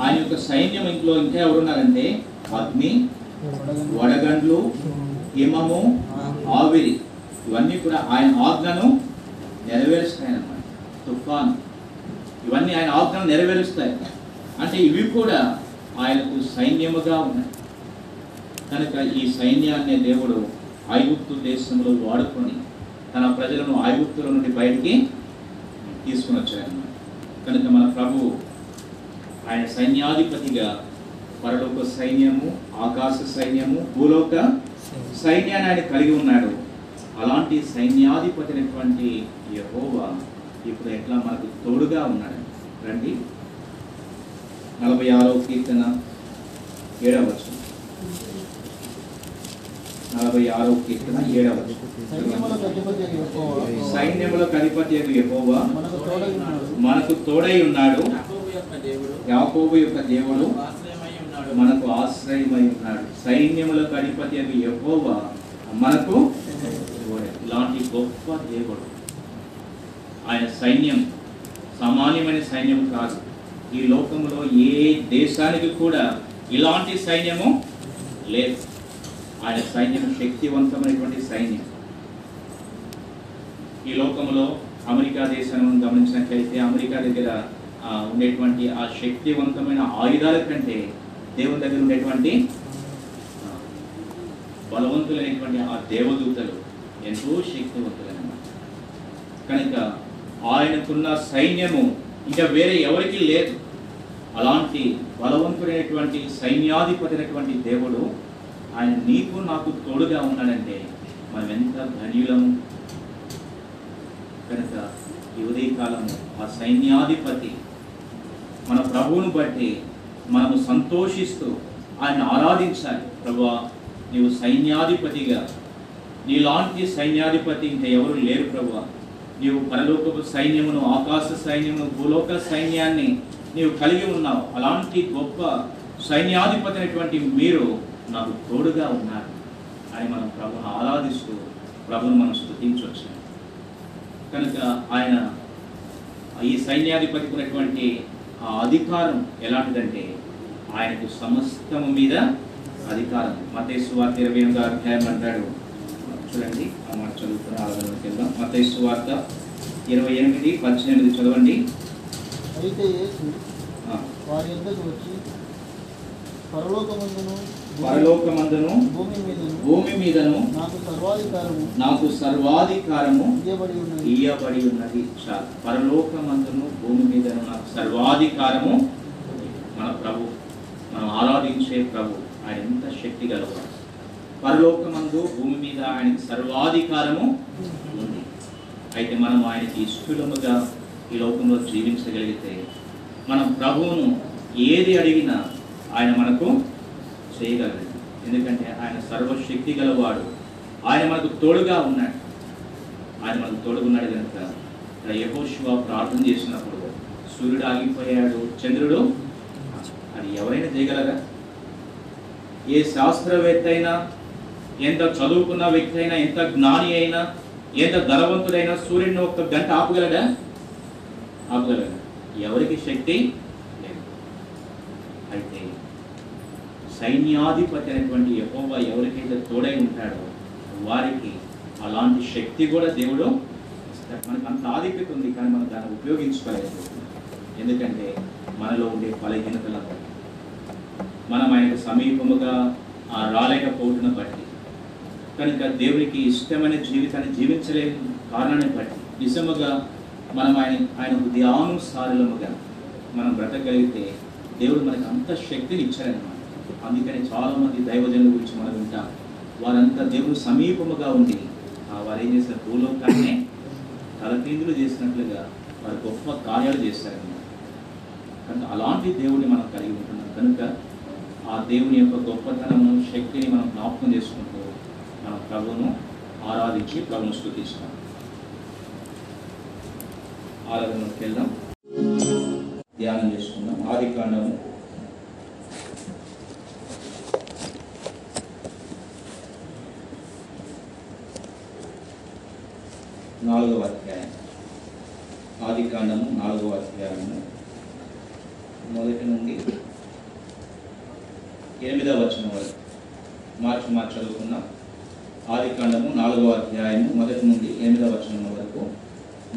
ఆయన యొక్క సైన్యం ఇంట్లో ఇంకా ఎవరున్నారంటే? అగ్ని వడగండ్లు హిమము ఆవిరి. ఇవన్నీ కూడా ఆయన ఆజ్ఞను నెరవేరుస్తాయన్నమాట. తుఫాను. ఇవన్నీ ఆయన ఆజ్ఞను నెరవేరుస్తాయి. అంటే ఇవి కూడా ఆయనకు సైన్యముగా ఉన్నాయి. కనుక ఈ సైన్యాన్ని దేవుడు ఐగుప్తు దేశంలో వాడుకొని తన ప్రజలను ఐగుప్తుల నుండి బయటికి తీసుకుని వచ్చాయన్నమాట కనుక మన ప్రభు ఆయన సైన్యాధిపతిగా పరలోక సైన్యము ఆకాశ సైన్యము భూలోక సైన్యాన్ని ఆయన కలిగి ఉన్నాడు. అలాంటి సైన్యాధిపతి అయినటువంటి యహోవా ఇప్పుడు ఎట్లా మనకు తోడుగా ఉన్నాడు? రండి. నలభై ఆరో కీర్తన ఏడవచ్చు నలభై ఆరో కీర్తన ఏడవచ్చు సైన్యములకు అధిపతి అయిన మనకు తోడై ఉన్నాడు. యాకోబు యొక్క దేవుడు ఆశ్రయమై ఉన్నాడు మనకు ఆశ్రయమై ఉన్నాడు. సైన్యములకు అధిపతి అవి యెహోవా మనకు ఇలాంటి గొప్ప దేవుడు. ఆయన సైన్యం సామాన్యమైన సైన్యం కాదు. ఈ లోకంలో ఏ దేశానికి కూడా ఇలాంటి సైన్యము లేదు. ఆయన సైన్యం శక్తివంతమైనటువంటి సైన్యం. ఈ లోకంలో అమెరికా దేశాన్ని గమనించినట్లయితే అమెరికా దగ్గర ఉండేటువంటి ఆ శక్తివంతమైన ఆయుధాల కంటే దేవుని దగ్గర ఉండేటువంటి బలవంతులైనటువంటి ఆ దేవదూతలు ఎంతో శక్తివంతులన్నమాట. కనుక ఆయనకున్న సైన్యము ఇంకా వేరే ఎవరికి లేదు. అలాంటి బలవంతుడైనటువంటి సైన్యాధిపతినటువంటి దేవుడు ఆయన నీకు నాకు తోడుగా ఉన్నాడంటే మనం ఎంత ధన్యులము కనుక ఈ ఉదయకాలము ఆ సైన్యాధిపతి మన ప్రభువును బట్టి మనము సంతోషిస్తూ ఆయన ఆరాధించాలి. ప్రభువా నీవు సైన్యాధిపతిగా నీలాంటి సైన్యాధిపతి ఇంకా ఎవరు లేరు ప్రభువా. నీవు పరలోకపు సైన్యమును ఆకాశ సైన్యమును భూలోక సైన్యాన్ని నీవు కలిగి ఉన్నావు. అలాంటి గొప్ప సైన్యాధిపతి అయినటువంటి మీరు నాకు తోడుగా ఉన్నారు. అని మనం ప్రభును ఆరాధిస్తూ ప్రభును మనం స్థుతించవచ్చు కనుక ఆయన ఈ సైన్యాధిపతికి ఉన్నటువంటి ఆ అధికారం ఎలాంటిదంటే ఆయనకు సమస్తము మీద అధికారం. మతేసు వార్త ఇరవై ఎనిమిది అధ్యాయం అంటాడు. చూడండి ఆ మాట చదువుతున్న ఆలోచనకి వెళ్దాం. మతేశ్వార్త ఇరవై ఎనిమిది పద్దెనిమిది చదవండి. అయితే వారి యొద్దకు వచ్చి పరలోకమందును పరలోకమందును భూమి మీదను భూమి మీదను నాకు సర్వాధికారము నాకు సర్వాధికారము ఇవ్వబడి ఉన్నది. ఇయ్యబడి ఉన్నది. చాలు పరలోకమందును భూమి మీదను నాకు సర్వాధికారము మన ప్రభు మనం ఆరాధించే ప్రభు. ఆయన ఎంత శక్తి గలవాడు. పరలోకమందు భూమి మీద ఆయనకి సర్వాధికారము ఉంది. అయితే మనం ఆయనకి ఇష్టముగా ఈ లోకంలో జీవించగలిగితే మనం ప్రభువును ఏది అడిగినా ఆయన మనకు చేయగలడు. ఎందుకంటే ఆయన సర్వశక్తి గలవాడు. ఆయన మనకు తోడుగా ఉన్నాడు. ఆయన మనకు తోడుగున్నాడు కనుక ఇక్కడ యహోశివ ప్రార్థన చేసినప్పుడు సూర్యుడు ఆగిపోయాడు. చంద్రుడు అది ఎవరైనా చేయగలరా? ఏ శాస్త్రవేత్త అయినా ఎంత చదువుకున్న వ్యక్తి అయినా ఎంత జ్ఞాని అయినా ఎంత ధనవంతుడైనా సూర్యుడిని ఒక్క గంట ఆపగలడా? ఆపగలడా. ఎవరికి శక్తి లేదు. అయితే సైన్యాధిపతి అయినటువంటి యహోవా ఎవరికైతే తోడై ఉంటాడో వారికి అలాంటి శక్తి కూడా దేవుడు ఇస్తాడు. మనకు అంత ఆధిక్యత ఉంది కానీ మనం దాన్ని ఉపయోగించుకోలేదు. ఎందుకంటే మనలో ఉండే బలహీనతలను మనం ఆయనకు సమీపముగా ఆ బట్టి కనుక దేవునికి ఇష్టమైన జీవితాన్ని జీవించలేని కారణాన్ని బట్టి నిజముగా మనం ఆయన ఆయన ధ్యానుసారులముగా మనం బ్రతకగలిగితే దేవుడు మనకు అంత శక్తిని ఇచ్చారనమాట అందుకని చాలామంది దైవజనుల గురించి మనం వింటాం. వారంతా దేవుడు సమీపముగా ఉండి ఆ వారు ఏం చేశారు? భూలోకాన్నే తలకిందులు చేసినట్లుగా వారు గొప్ప కార్యాలు చేశారనమాట కనుక అలాంటి దేవుడిని మనం కలిగి ఉంటున్నాం. కనుక ఆ దేవుని యొక్క గొప్పతనము శక్తిని మనం జ్ఞాపకం చేసుకుంటూ మనం ప్రభువును ఆరాధించి ప్రభును స్థుతిస్తాం. ఆరాధనలోకి వెళ్దాం ధ్యానం చేసుకుందాం. ఆది కాండము. నాలుగవ అధ్యాయం. ఆది కాండము నాలుగవ అధ్యాయము. మొదటి నుండి ఎనిమిదవ వచనం వరకు మార్చి మార్చి చదువుకున్నాం ఆది కాండము నాలుగవ అధ్యాయము మొదటి నుండి ఎనిమిదవ వచనం వరకు.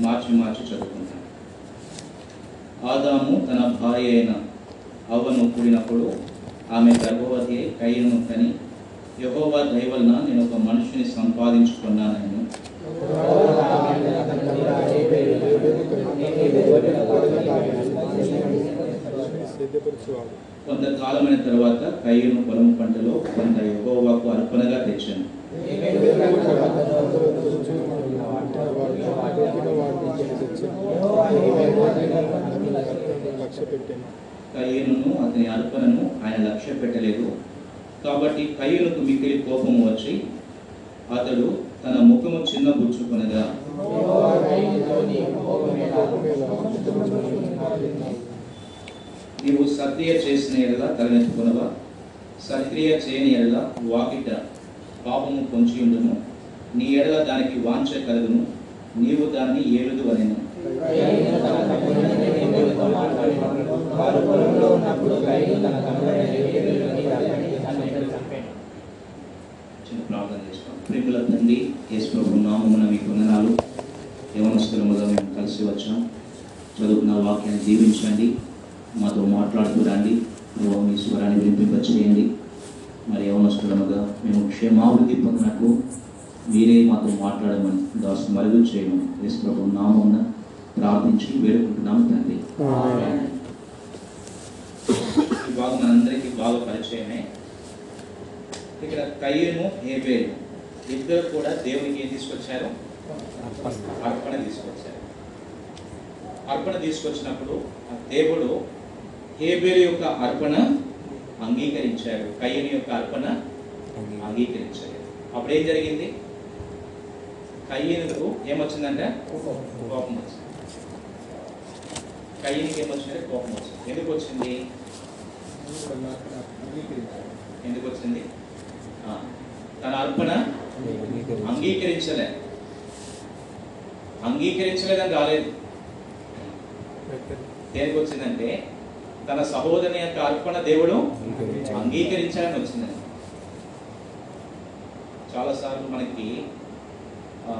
మార్చి మార్చి చదువుకుంటాం ఆదాము తన భార్య అయిన అవ్వను కూడినప్పుడు ఆమె గర్భవతి అయి కయ్యను కని యహోవా దయవలన నేను ఒక మనిషిని సంపాదించుకున్నానని. కొంతకాలమైన తర్వాత కయ్యను పొలం పంటలో కొంత యహోవాకు అర్పణగా తెచ్చాను. కయ్యను అతని అర్పణను ఆయన లక్ష్య పెట్టలేదు. కాబట్టి కయ్యలకు మిక్కిలి కోపం వచ్చి అతడు తన ముఖము చిన్న బుచ్చుకొనగా నీవు సత్రియ చేసిన ఎడల తలనెత్తుకునవా? సత్రియ చేయని ఎడల వాకిట పాపము పొంచి ఉండును నీ ఎడల దానికి వాంఛ కలుగును. నీవు దాన్ని ఏలుదు అనేను చిన్న ప్రార్థన చేస్తాం. ప్రేమల తండ్రి యేసు నామమున మీ వందనాలు. యవనస్తులముగా మేము కలిసి వచ్చాం. చదువుకున్న వాక్యాన్ని దీవించండి. మాతో మాట్లాడుతూ రండి. ప్రభు మీ స్వరాన్ని వినిపింపచేయండి. మరి యవనస్తులముగా మేము క్షేమాభివృద్ధి పొందినట్లు మీరే మాతో మాట్లాడమని దాసు మరుగు చేయమని యేసు ప్రభు నామమున ప్రార్థించి వేడుకుంటున్నాము తండ్రి. ఈ భాగం మనందరికీ బాగా పరిచయమే. ఇక్కడ కయ్యను హేబేలు. ఇద్దరు కూడా దేవునికి ఏం తీసుకొచ్చారు? అర్పణ తీసుకొచ్చారు. అర్పణ తీసుకొచ్చినప్పుడు ఆ దేవుడు హేబేలు యొక్క అర్పణ అంగీకరించాడు. కయ్యని యొక్క అర్పణ అంగీకరించాడు. అప్పుడు ఏం జరిగింది? కయ్యనుకు ఏమొచ్చిందంటే? కోపం వచ్చింది. కయ్యనికి ఏమొచ్చిందంటే కోపం వచ్చింది. ఎందుకు వచ్చింది? ఎందుకు వచ్చింది తన అర్పణ అంగీకరించలే. అంగీకరించలేదని రాలేదు. దేనికి వచ్చిందంటే తన సహోదరుని యొక్క అర్పణ దేవుడు అంగీకరించాలని వచ్చిందండి. చాలాసార్లు మనకి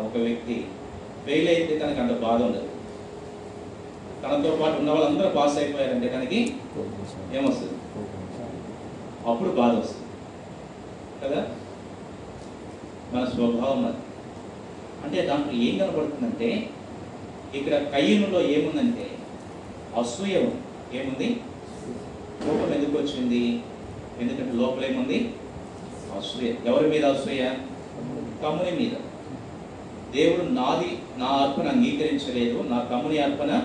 ఒక వ్యక్తి ఫెయిల్ అయితే తనకు అంత బాధ ఉండదు. తనతో పాటు ఉన్న వాళ్ళందరూ పాస్ అయిపోయారంటే తనకి ఏమొస్తుంది? అప్పుడు బాధ వస్తుంది. కదా? మన స్వభావం అది. అంటే దాంట్లో ఏం కనబడుతుందంటే ఇక్కడ కయ్యనులో ఏముందంటే అసూయ ఏముంది? కోపం ఎందుకు వచ్చింది? ఎందుకంటే లోపల ఏముంది? అసూయ. ఎవరి మీద అసూయ? తమ్ముని మీద. దేవుడు నాది నా అర్పణ అంగీకరించలేదు నా తమ్ముని అర్పణ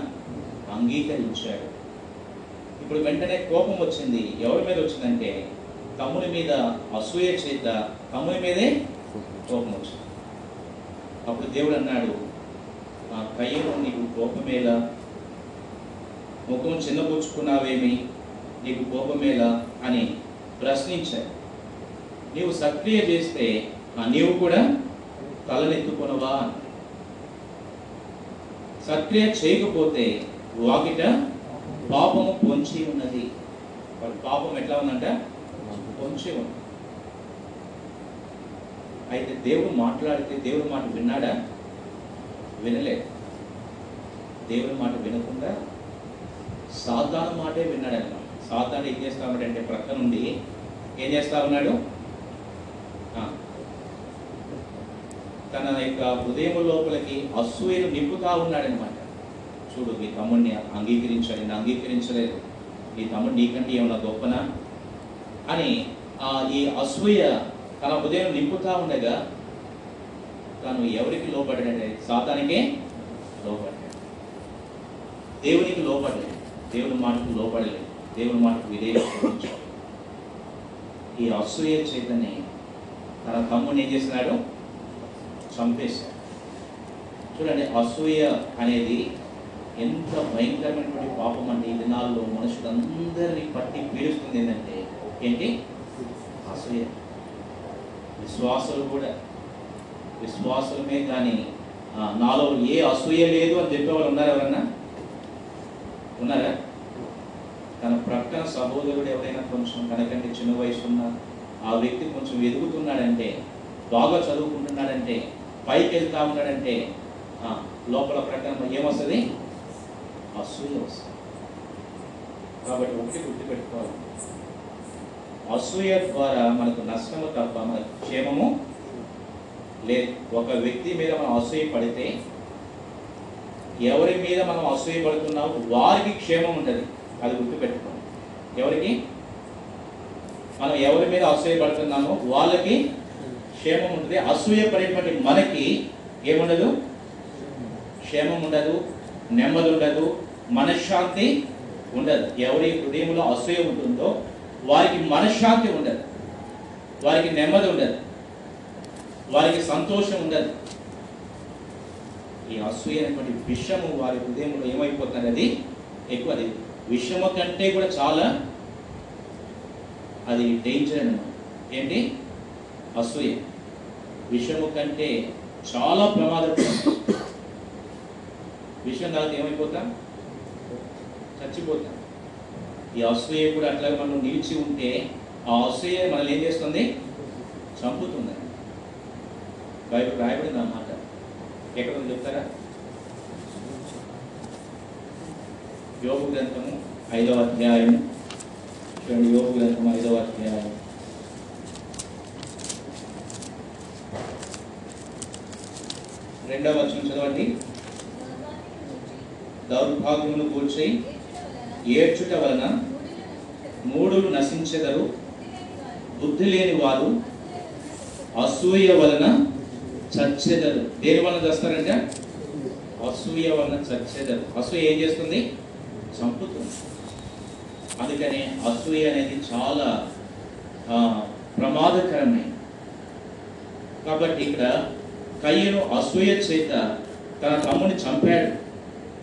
అంగీకరించాడు. ఇప్పుడు వెంటనే కోపం వచ్చింది. ఎవరి మీద వచ్చిందంటే తమ్ముని మీద అసూయ చేత తమ్ముని మీదే కోపం వచ్చింది. అప్పుడు దేవుడు అన్నాడు ఆ కయ్యను నీకు కోపమేలా? ముఖం చిన్నపుచ్చుకున్నావేమి నీకు కోపమేలా? అని ప్రశ్నించాడు. నీవు సక్రియ చేస్తే ఆ నీవు కూడా తలనెత్తుకొనవా? అని సక్రియ చేయకపోతే వాకిట పాపము పొంచి ఉన్నది. వాడు పాపం ఎట్లా ఉందంట? పొంచి ఉంది. అయితే దేవుడు మాట్లాడితే దేవుడి మాట విన్నాడా? వినలే దేవుడి మాట వినకుండా సాతాను మాటే విన్నాడనమాట సాతాను ఏం చేస్తా ఉన్నాడంటే ప్రక్క నుండి ఏం చేస్తా ఉన్నాడు? తన యొక్క హృదయం లోపలికి అసూయను నింపుతా ఉన్నాడనమాట చూడు మీ తమ్ముడిని అంగీకరించాలి నేను అంగీకరించలేదు. ఈ తమ్ముడు నీకంటే ఏమైనా గొప్పనా? అని ఆ ఈ అసూయ తన హృదయం నింపుతా ఉండగా తను ఎవరికి లోపడ్డాడంటే సాతానికే లోపడ్డాడు దేవునికి లోపడలేదు దేవుని మాటకు లోపడలేదు దేవుని మాటకు విధేయత ఈ అసూయ చేతని తన తమ్ముడిని ఏం చేసినాడు చంపేశాడు. చూడండి అసూయ అనేది ఎంత భయంకరమైనటువంటి పాపం అంటే ఈ దినాల్లో మనుషులందరినీ పట్టి పీడిస్తుంది ఏంటంటే ఏంటి? అసూయ. విశ్వాసులు కూడా. విశ్వాసులమే కానీ నాలో ఏ అసూయ లేదు అని చెప్పేవాళ్ళు ఉన్నారు ఎవరన్నా? ఉన్నారా? తన ప్రక్కన సహోదరుడు ఎవరైనా కొంచెం తనకంటే చిన్న వయసు ఉన్న ఆ వ్యక్తి కొంచెం ఎదుగుతున్నాడంటే బాగా చదువుకుంటున్నాడంటే పైకి వెళ్తా ఉన్నాడంటే లోపల ప్రకటన ఏమొస్తుంది? అసూయ వస్తుంది కాబట్టి ఒకటి గుర్తుపెట్టుకోవాలి. అసూయ ద్వారా మనకు నష్టము తప్ప మన క్షేమము లేదు. ఒక వ్యక్తి మీద మనం అసూయ పడితే ఎవరి మీద మనం అసూయ పడుతున్నామో వారికి క్షేమం ఉండదు అది గుర్తుపెట్టుకోండి. ఎవరికి? మనం ఎవరి మీద అసూయ పడుతున్నామో వాళ్ళకి క్షేమం ఉంటుంది. అసూయ పడేటువంటి మనకి ఏముండదు? క్షేమం ఉండదు. నెమ్మది ఉండదు. మనశ్శాంతి ఉండదు. ఎవరి హృదయంలో అసూయ ఉంటుందో వారికి మనశ్శాంతి ఉండదు. వారికి నెమ్మది ఉండదు. వారికి సంతోషం ఉండదు. ఈ అసూయ అనేటువంటి విషము వారి హృదయంలో ఏమైపోతుంది అది ఎక్కువ అది. విషము కంటే కూడా చాలా అది డేంజర్ అనమాట ఏంటి? అసూయ. విషము కంటే చాలా ప్రమాదకరం విషయం తర్వాత ఏమైపోతాం? చచ్చిపోతాం. ఈ అసూయ కూడా అట్లా మనం నిలిచి ఉంటే ఆ అసూయ మనల్ని ఏం చేస్తుంది? చంపుతుంది. బైబిల్ రాయబడింది అన్నమాట ఎక్కడ ఉంది చెప్తారా? యోగు గ్రంథము ఐదవ అధ్యాయం. చూడండి యోగు గ్రంథము ఐదవ అధ్యాయం. రెండవ వచనం చదవండి. దౌర్భాగ్యమును కూర్చి ఏడ్చుట వలన మూడులు నశించెదరు. బుద్ధి లేని వారు అసూయ వలన చచ్చెదరు. దేని వలన చేస్తారంటే? అసూయ వలన చచ్చెదరు. అసూయ ఏం చేస్తుంది? చంపుతుంది. అందుకని అసూయ అనేది చాలా ప్రమాదకరమే. ప్రమాదకరమైనది కాబట్టి ఇక్కడ కయ్యను అసూయ చేత తన తమ్ముని చంపాడు.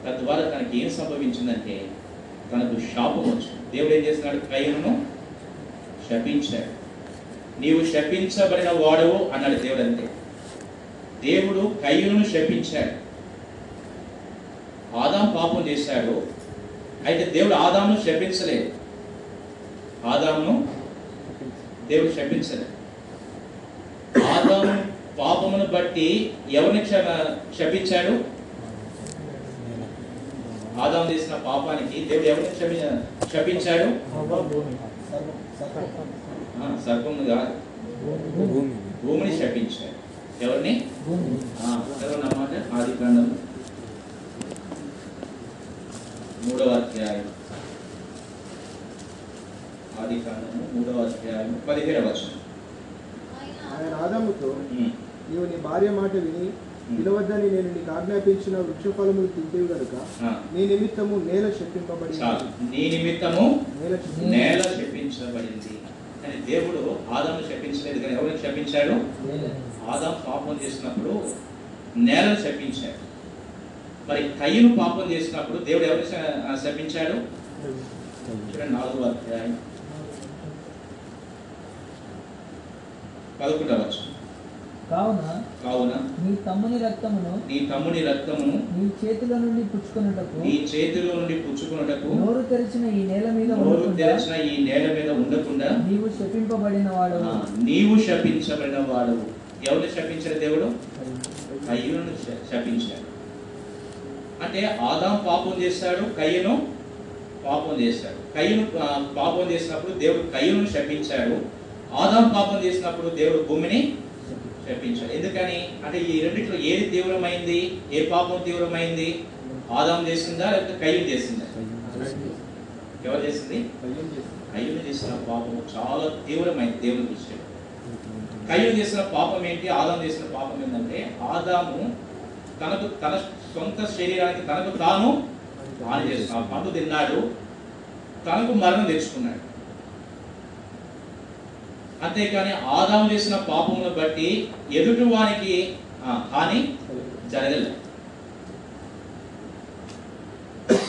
తద్వారా తనకి ఏం సంభవించిందంటే తనకు శాపం వచ్చింది. దేవుడు ఏం చేస్తున్నాడు? కయ్యను శపించాడు. నీవు శపించబడిన వాడవు అన్నాడు దేవుడు అంతే. దేవుడు కయ్యను శపించాడు. ఆదాం పాపం చేశాడు. అయితే దేవుడు ఆదామును శపించలేదు. ఆదామును దేవుడు శపించలేదు. ఆదాము పాపమును బట్టి ఎవరిని క్షమ ఆదాం చేసిన పాపానికి దేవుడు ఎవరిని క్షమి క్షపించాడు ఆ, సర్పమును కాదు. భూమి భూమిని శపించాడు ఎవరిని? చదవనమాట ఆది కాండం మూడవ అధ్యాయం. ఆది కాండము మూడవ అధ్యాయం పదిహేడవ వచనం. ఆయన ఆదాముతో నీవు నీ భార్య మాట విని వినవద్దని నేను నీకు ఆజ్ఞాపించిన వృక్షఫలములు తింటేవి గనుక ఆ, నీ నిమిత్తము నేల శప్పింపబడి నీ నిమిత్తము నేల శపింప- నేల శపించబడింది. కానీ దేవుడు ఆదాము శపించలేదు. కానీ ఎవరిని శపించాడు? ఆదాం పాపం చేసినప్పుడు నేలను శపించాడు. మరి కయ్యను పాపం చేసినప్పుడు దేవుడు ఎవరిని శపించాడు? నాలుగో అధ్యాయం. పదకొండవ వచనం. కావున కావున నీ తమ్ముని రక్తమును నీ తమ్ముని రక్తమును నీ చేతిలో నుండి పుచ్చుకొనుటకు నీ చేతిలో నుండి పుచ్చుకున్నటకు నోరు తెరిచిన ఈ నేల మీద నోరు తెరిచిన ఈ నేల మీద ఉండకుండా నీవు శపింపబడిన వాడు నీవు శపించబడిన వాడు ఎవరిని శపించాడు దేవుడు? కయ్యను శపించాడు. అంటే ఆదాం పాపం చేశాడు కయ్యను పాపం చేశాడు కయ్యను పాపం చేసినప్పుడు దేవుడు కయ్యను శపించాడు. ఆదాం పాపం చేసినప్పుడు దేవుడు భూమిని తెప్పించాలి ఎందుకని? అంటే ఈ రెండిట్లో ఏది తీవ్రమైంది? ఏ పాపం తీవ్రమైంది? ఆదాం చేసిందా? లేకపోతే కయ్యం చేసిందా? ఎవరు చేసింది? కయ్యం చేసిన పాపం చాలా తీవ్రమైంది దేవుని దృష్టిలో. కయ్యం చేసిన పాపం ఏంటి? ఆదాం చేసిన పాపం ఏంటంటే ఆదాము తనకు తన సొంత శరీరానికి తనకు తాను హాని చేసిన ఆ పండు తిన్నాడు. తనకు మరణం తెచ్చుకున్నాడు. అంతేకాని ఆదాము చేసిన పాపమును బట్టి ఎదుటి వానికి హాని జరగలేదు.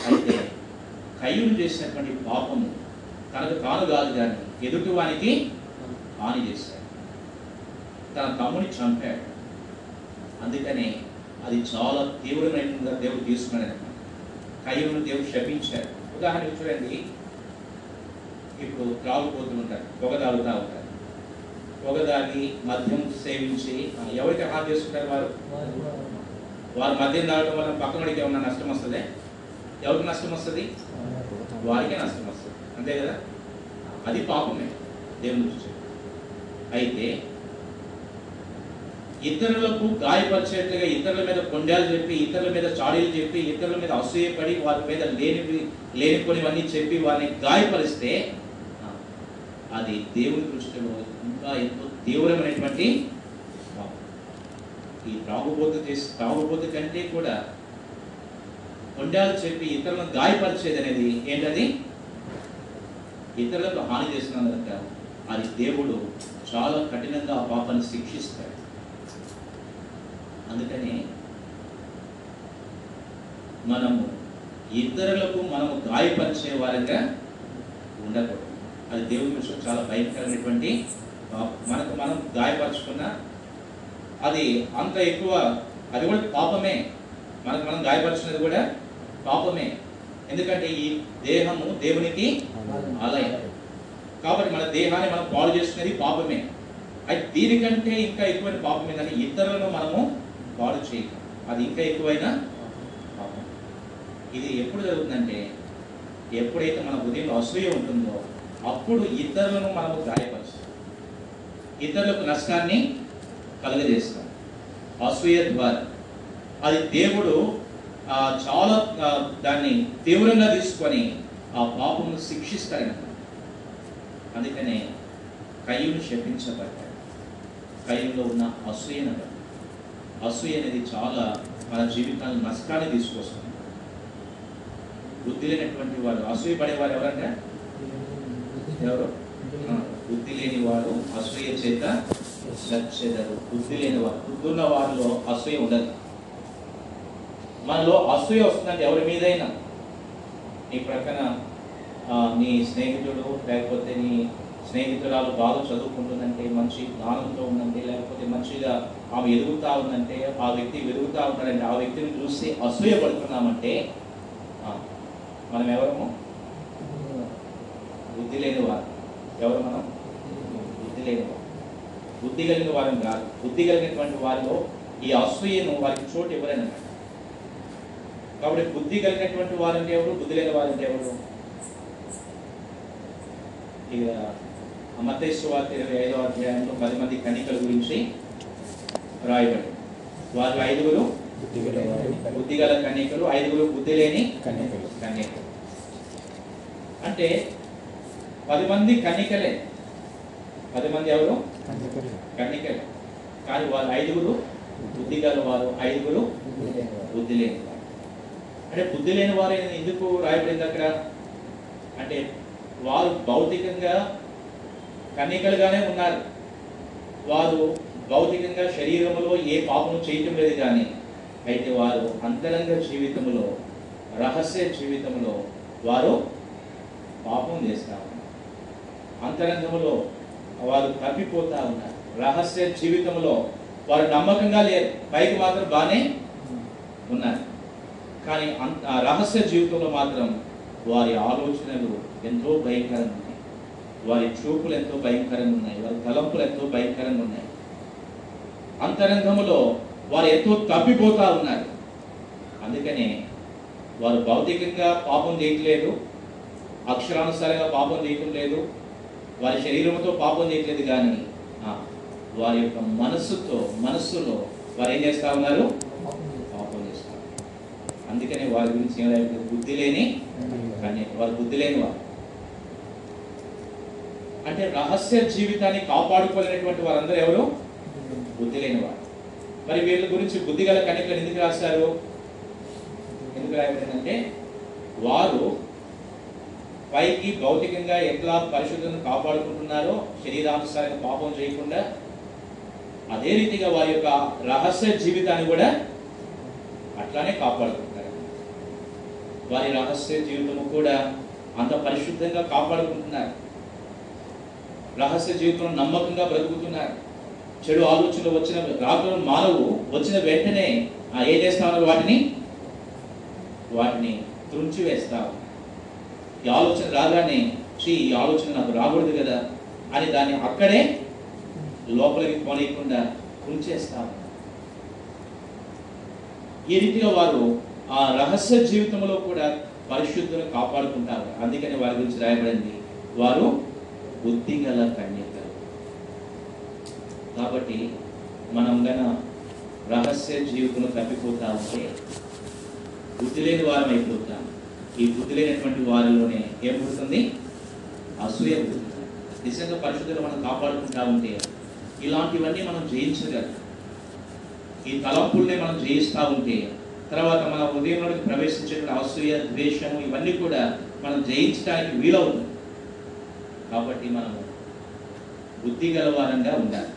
అయితే కయ్యూరు చేసినటువంటి పాపము తనకు తాను కాదు కానీ ఎదుటి వానికి హాని చేశాడు. తన తమ్ముని చంపాడు. అందుకనే అది చాలా తీవ్రమైనదిగా దేవుడు తీసుకున్నాడు. అనమాట కయ్యూరును దేవుడు శపించాడు. ఉదాహరణకు చూడండి. ఇప్పుడు త్రాగుపోతూ ఉంటారు పొగ తాగుతూ ఉంటారు. పొగ మద్యం సేవించి ఎవరికి హాని చేసుకుంటారు వారు. వారు మద్యం తాగడం వల్ల పక్కనోడికి ఏమన్నా నష్టం వస్తుంది? ఎవరికి నష్టం వస్తుంది? వారికే నష్టం వస్తుంది. అంతే కదా? అది పాపమే దేవుని దృష్టి. అయితే ఇతరులకు గాయపరిచేట్లుగా ఇతరుల మీద కొండాలు చెప్పి ఇతరుల మీద చాడీలు చెప్పి ఇతరుల మీద అసూయపడి వారి మీద లేనివి లేనిపోనివన్నీ చెప్పి వారిని గాయపరిస్తే అది దేవుని దృష్టిలో ఇంకా ఎంతో తీవ్రమైనటువంటి ఈ త్రాగుబోతు చేసి త్రాగుబోతు కంటే కూడా కొండాలు చెప్పి ఇతరులను గాయపరిచేది అనేది ఏంటది? ఇతరులకు హాని చేసినందుక అది దేవుడు చాలా కఠినంగా ఆ పాపాన్ని శిక్షిస్తాడు. అందుకని మనము ఇతరులకు మనము గాయపరిచే వారంగా ఉండకూడదు. అది దేవుని విషయం చాలా భయంకరమైనటువంటి మనకు మనం గాయపరచుకున్న అది అంత ఎక్కువ అది కూడా పాపమే. మనకు మనం గాయపరిచినది కూడా పాపమే. ఎందుకంటే ఈ దేహము దేవునికి ఆలయం. కాబట్టి మన దేహాన్ని మనం పాడు చేసుకునేది పాపమే. అయితే దీనికంటే ఇంకా ఎక్కువైన పాపం ఏంటంటే ఇతరులను మనము పాడు చేయటం అది ఇంకా ఎక్కువైన పాపం. ఇది ఎప్పుడు జరుగుతుందంటే ఎప్పుడైతే మన హృదయంలో అసూయ ఉంటుందో అప్పుడు ఇతరులను మనము గాయపరుస్తాం ఇతరులకు నష్టాన్ని కలగజేస్తాం. అసూయ ద్వారా. అది దేవుడు చాలా దాన్ని తీవ్రంగా తీసుకొని ఆ పాపమును శిక్షిస్తాడనమాట అందుకనే కయ్యును శపించబడ్డాడు. కయ్యంలో ఉన్న అసూయన అసూయ అనేది చాలా మన జీవితాన్ని నష్టాన్ని తీసుకొస్తుంది. వృద్ధి లేనటువంటి వారు అసూయ పడేవారు ఎవరంటే? ఎవరు? బుద్ధి లేని వాడు అసూయ చేత నచ్చేదారు. బుద్ధి లేని వారు బుద్ధి ఉన్న వారిలో అసూయ ఉండదు. మనలో అసూయ వస్తుందంటే ఎవరి మీదైనా. నీ ప్రక్కన నీ స్నేహితుడు లేకపోతే నీ స్నేహితురాలు బాగా చదువుకుంటుందంటే మంచి జ్ఞానంతో ఉందంటే లేకపోతే మంచిగా ఆమె ఎదుగుతా ఉందంటే ఆ వ్యక్తి ఎదుగుతా ఉన్నాడంటే ఆ వ్యక్తిని చూసి అసూయ పడుతున్నామంటే మనం ఎవరము బుద్ధి లేని వారు ఎవరు మనం? బుద్ధి లేని వారు. బుద్ధి కలిగిన వారిని కాదు. బుద్ధి కలిగినటువంటి వారిలో ఈ అసూయను వారికి చోటు ఇవ్వలేనమాట కాబట్టి బుద్ధి కలిగినటువంటి వారంటే ఎవరు? బుద్ధి లేని వారంటే ఎవరు? ఇక అమర్తేశ్వార్త ఇరవై ఐదో అధ్యాయంలో పది మంది కన్నికల గురించి రాయబడి. వారు ఐదుగురు బుద్ధి గల కన్యకలు ఐదుగురు బుద్ధి లేని కన్యకలు. కన్యకలు అంటే పది మంది కన్యకలే పది మంది ఎవరు? కన్యకలే కానీ వారు ఐదుగురు బుద్ధి గల వారు ఐదుగురు బుద్ధి లేని వారు. అంటే బుద్ధి లేని వారు ఎందుకు రాయబడింది అక్కడ? అంటే వారు భౌతికంగా కన్యకలుగానే ఉన్నారు. వారు భౌతికంగా శరీరములో ఏ పాపము చేయటం లేదు కానీ అయితే వారు అంతరంగ జీవితంలో రహస్య జీవితంలో వారు పాపం చేస్తా ఉన్నారు అంతరంగంలో వారు తప్పిపోతా ఉన్నారు. రహస్య జీవితంలో వారు నమ్మకంగా లేరు. పైకి మాత్రం బాగానే ఉన్నారు. కానీ అంత ఆ రహస్య జీవితంలో మాత్రం వారి ఆలోచనలు ఎంతో భయంకరంగా ఉన్నాయి వారి చూపులు ఎంతో భయంకరంగా ఉన్నాయి వారి తలంపులు ఎంతో భయంకరంగా ఉన్నాయి అంతరంగములో వారు ఎంతో తప్పిపోతా ఉన్నారు. అందుకనే వారు భౌతికంగా పాపం చేయట్లేదు. అక్షరానుసారంగా పాపం చేయటం లేదు. వారి శరీరంతో పాపం చేయట్లేదు కానీ వారి యొక్క మనస్సుతో మనస్సులో వారు ఏం చేస్తా ఉన్నారు? పాపం చేస్తారు అందుకనే వారి గురించి ఏమైనా బుద్ధి లేని కానీ వారు బుద్ధి లేని వారు. అంటే రహస్య జీవితాన్ని కాపాడుకోలేనటువంటి వారందరూ ఎవరు? బుద్ధి లేని వారు. మరి వీళ్ళ గురించి బుద్ధి గల కనికలు ఎందుకు రాశారు? ఎందుకు రాయబడిందంటే వారు పైకి భౌతికంగా ఎట్లా పరిశుద్ధతను కాపాడుకుంటున్నారో శరీరానుసారంగా పాపం చేయకుండా అదే రీతిగా వారి యొక్క రహస్య జీవితాన్ని కూడా అట్లానే కాపాడుకుంటారు. వారి రహస్య జీవితము కూడా అంత పరిశుద్ధంగా కాపాడుకుంటున్నారు. రహస్య జీవితం నమ్మకంగా బ్రతుకుతున్నారు. చెడు ఆలోచనలు వచ్చిన రాత్రులు మానవు వచ్చిన వెంటనే ఆ ఏ చేస్తామో వాటిని? వాటిని తుంచి వేస్తావు ఈ ఆలోచన రాగానే శ్రీ ఈ ఆలోచన నాకు రాకూడదు కదా అని దాన్ని అక్కడే లోపలికి పోనీయకుండా ఉంచేస్తాము ఈ రీతిగా వారు ఆ రహస్య జీవితంలో కూడా పరిశుద్ధులను కాపాడుకుంటారు. అందుకని వారి గురించి రాయబడింది వారు బుద్ధి గల కన్యకలు. కాబట్టి మనం గన రహస్య జీవితంలో తప్పిపోతా ఉంటే బుద్ధి లేని వారం అయిపోతాం ఈ బుద్ధి లేనటువంటి వారిలోనే ఏం పుడుతుంది? అసూయ పుడుతుంది. నిజంగా పరిశుద్ధులు మనం కాపాడుకుంటా ఉంటే ఇలాంటివన్నీ మనం జయించగలం. ఈ తలంపుల్ని మనం జయిస్తూ ఉంటే తర్వాత మన ఉదయంలోకి ప్రవేశించేటువంటి అసూయ ద్వేషము ఇవన్నీ కూడా మనం జయించడానికి వీలవుతుంది. కాబట్టి మనము బుద్ధి గలవారంగా ఉండాలి.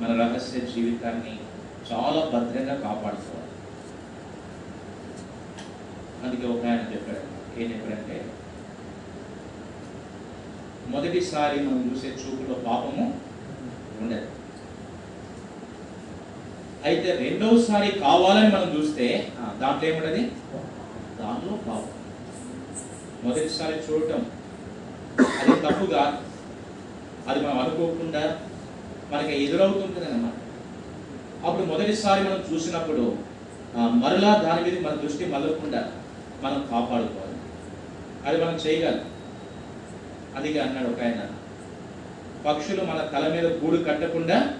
మన రహస్య జీవితాన్ని చాలా భద్రంగా కాపాడుకోవాలి. అందుకే ఒక ఆయన చెప్పాడు ఏంటంటే మొదటిసారి మనం చూసే చూపులో పాపము ఉండదు. అయితే రెండవసారి కావాలని మనం చూస్తే దాంట్లో ఏముండదు దాంట్లో పాపం. మొదటిసారి చూడటం అది తప్పుగా అది మనం అనుకోకుండా మనకి ఎదురవుతుంటుంది అన్నమాట అప్పుడు మొదటిసారి మనం చూసినప్పుడు మరలా దాని మీద మన దృష్టి మళ్ళకుండా మనం కాపాడుకోవాలి. అది మనం చేయగలం. అది అన్నాడు ఒక ఆయన. పక్షులు మన తల మీద గూడు కట్టకుండా